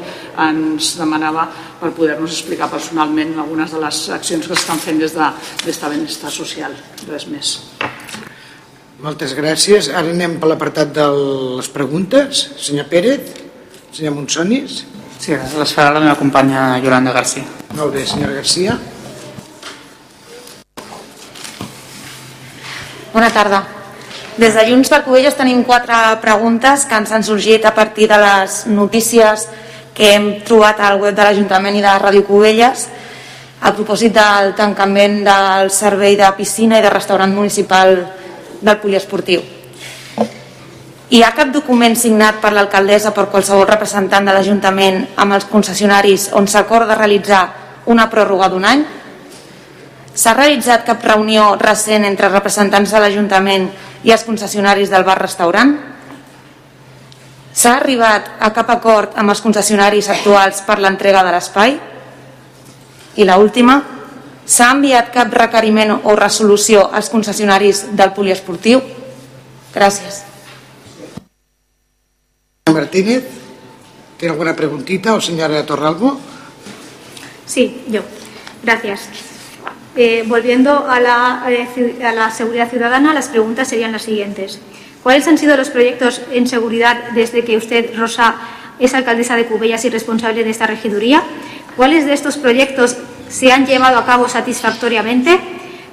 ens demanava per poder-nos explicar personalment algunes de les accions que s'estan fent des de, des de benestar social. Res més. Moltes gràcies. Ara anem per l'apartat de les preguntes. Senyor Pérez, senyor Monsonis. Sí, les farà la meva companya Yolanda García. Molt bé, senyora Garcia. Bona tarda. Des de Junts per Covelles tenim quatre preguntes que ens han sorgit a partir de les notícies que hem trobat al web de l'Ajuntament i de Ràdio Covelles a propòsit del tancament del servei de piscina i de restaurant municipal del poliesportiu. Hi ha cap document signat per l'alcaldessa per qualsevol representant de l'Ajuntament amb els concessionaris on s'acorda realitzar una pròrroga d'un any? S'ha realitzat cap reunió recent entre representants de l'Ajuntament i els concessionaris del bar-restaurant? S'ha arribat a cap acord amb els concessionaris actuals per l'entrega de l'espai? I la última, s'ha enviat cap requeriment o resolució als concessionaris del poliesportiu? Gràcies. Martínez, ¿tiene alguna preguntita o señora Torralbo? Sí, yo. Gracias. Eh, volviendo a la, eh, a la seguridad ciudadana, las preguntas serían las siguientes. ¿Cuáles han sido los proyectos en seguridad desde que usted, Rosa, es alcaldesa de Cubellas y responsable de esta regiduría? ¿Cuáles de estos proyectos se han llevado a cabo satisfactoriamente?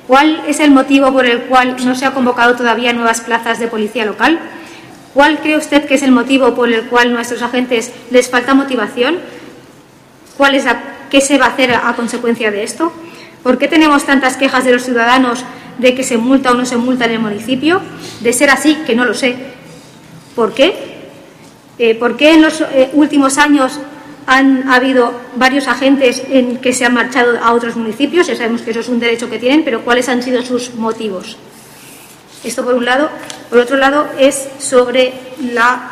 ¿Cuál es el motivo por el cual no se ha convocado todavía nuevas plazas de policía local? ¿Cuál cree usted que es el motivo por el cual nuestros agentes les falta motivación? ¿Cuál es ¿Qué se va a hacer a, a consecuencia de esto? ¿Por qué tenemos tantas quejas de los ciudadanos de que se multa o no se multa en el municipio? De ser así, que no lo sé. ¿Por qué? Eh, ¿Por qué en los eh, últimos años han habido varios agentes en que se han marchado a otros municipios? Ya sabemos que eso es un derecho que tienen, pero ¿cuáles han sido sus motivos? Esto por un lado. Por otro lado, es sobre la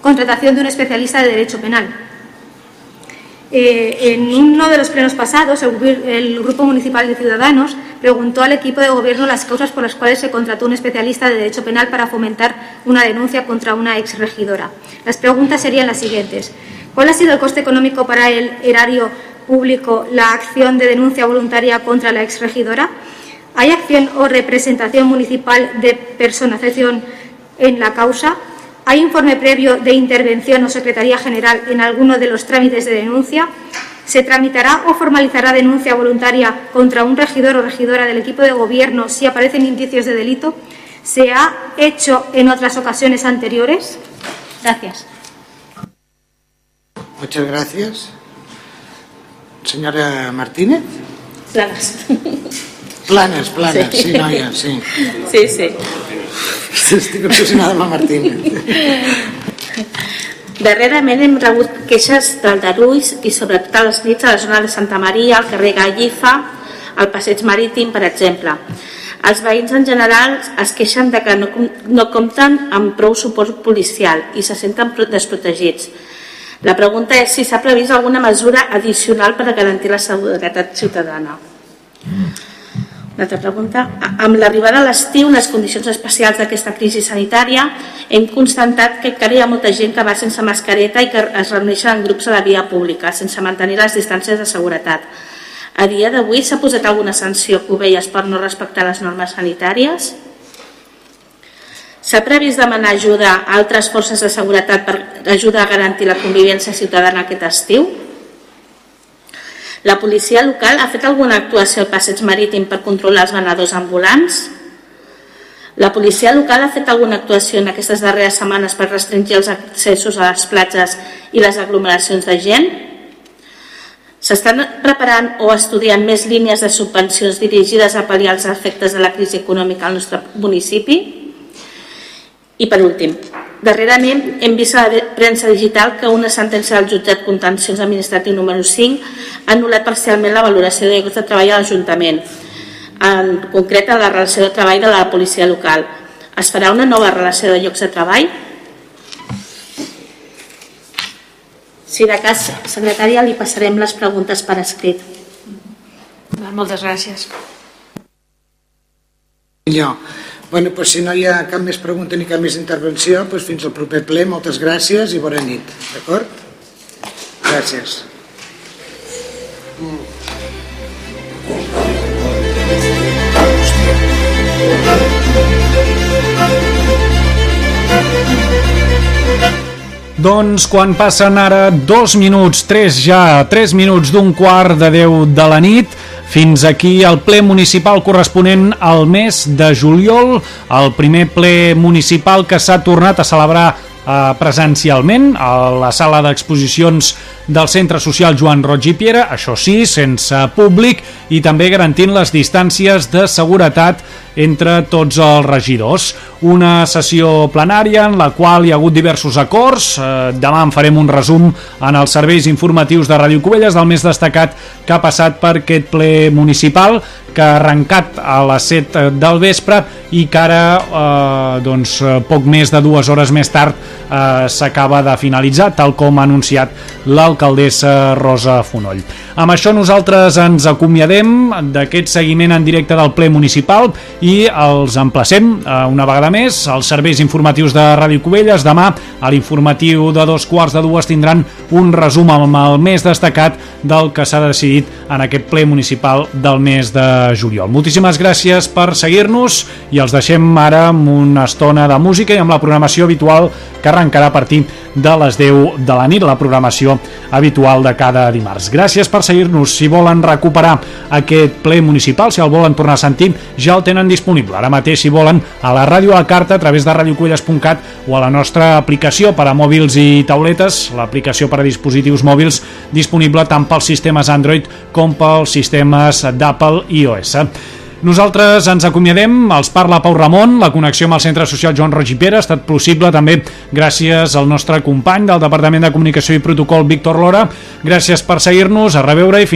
contratación de un especialista de derecho penal. Eh, en uno de los plenos pasados, el, el, Grupo Municipal de Ciudadanos preguntó al equipo de gobierno las causas por las cuales se contrató un especialista de derecho penal para fomentar una denuncia contra una exregidora. Las preguntas serían las siguientes. ¿Cuál ha sido el coste económico para el erario público la acción de denuncia voluntaria contra la exregidora? ¿Hay acción o representación municipal de personación en la causa? ¿Hay informe previo de intervención o Secretaría General en alguno de los trámites de denuncia? ¿Se tramitará o formalizará denuncia voluntaria contra un regidor o regidora del equipo de gobierno si aparecen indicios de delito? ¿Se ha hecho en otras ocasiones anteriores? Gracias. Muchas gracias. Señora Martínez. Planes. Planes, planes, sí, sí noia, sí. Sí, sí. Estic obsessionada amb la Martina. Darrerament hem rebut queixes d'aldarulls i sobretot a les nits a la zona de Santa Maria, al carrer Gallifa, al passeig marítim, per exemple. Els veïns en general es queixen de que no, no compten amb prou suport policial i se senten desprotegits. La pregunta és si s'ha previst alguna mesura addicional per a garantir la seguretat ciutadana. Una altra pregunta. Amb l'arribada a l'estiu, les condicions especials d'aquesta crisi sanitària, hem constatat que encara hi ha molta gent que va sense mascareta i que es reuneixen en grups a la via pública, sense mantenir les distàncies de seguretat. A dia d'avui s'ha posat alguna sanció a Covelles per no respectar les normes sanitàries? S'ha previst demanar ajuda a altres forces de seguretat per ajudar a garantir la convivència ciutadana aquest estiu? La policia local ha fet alguna actuació al passeig marítim per controlar els venedors ambulants? La policia local ha fet alguna actuació en aquestes darreres setmanes per restringir els accessos a les platges i les aglomeracions de gent? S'estan preparant o estudiant més línies de subvencions dirigides a pal·liar els efectes de la crisi econòmica al nostre municipi? I per últim, darrerament hem vist a la premsa digital que una sentència del jutjat contencions administratiu número 5 ha anul·lat parcialment la valoració de llocs de treball a l'Ajuntament, en concret a la relació de treball de la policia local. Es farà una nova relació de llocs de treball? Si de cas, secretària, li passarem les preguntes per escrit. Moltes gràcies. Millor. Bueno, pues si no hi ha cap més pregunta ni cap més intervenció, pues fins al proper ple, moltes gràcies i bona nit, d'acord? Gràcies. Doncs quan passen ara dos minuts, tres ja, tres minuts d'un quart de deu de la nit, fins aquí el ple municipal corresponent al mes de juliol, el primer ple municipal que s'ha tornat a celebrar eh, presencialment a la sala d'exposicions del Centre Social Joan Roig i Piera, això sí, sense públic i també garantint les distàncies de seguretat entre tots els regidors. Una sessió plenària en la qual hi ha hagut diversos acords. Eh, demà en farem un resum en els serveis informatius de Ràdio Cubelles del més destacat que ha passat per aquest ple municipal que ha arrencat a les 7 del vespre i que ara, eh, doncs, poc més de dues hores més tard, eh, s'acaba de finalitzar, tal com ha anunciat l'alcaldessa Rosa Fonoll. Amb això nosaltres ens acomiadem d'aquest seguiment en directe del ple municipal i els emplacem eh, una vegada més als serveis informatius de Ràdio Cubelles. Demà a l'informatiu de dos quarts de dues tindran un resum amb el més destacat del que s'ha decidit en aquest ple municipal del mes de juliol. Moltíssimes gràcies per seguir-nos i els deixem ara amb una estona de música i amb la programació habitual que arrencarà a partir de les 10 de la nit, la programació habitual de cada dimarts. Gràcies per seguir-nos si volen recuperar aquest ple municipal, si el volen tornar a sentir, ja el tenen disponible. Ara mateix, si volen, a la ràdio a la carta a través de radiocuelles.cat o a la nostra aplicació per a mòbils i tauletes, l'aplicació per a dispositius mòbils disponible tant pels sistemes Android com pels sistemes d'Apple i iOS. Nosaltres ens acomiadem, els parla Pau Ramon, la connexió amb el Centre Social Joan Roig i Pere ha estat possible també gràcies al nostre company del Departament de Comunicació i Protocol, Víctor Lora. Gràcies per seguir-nos, a reveure i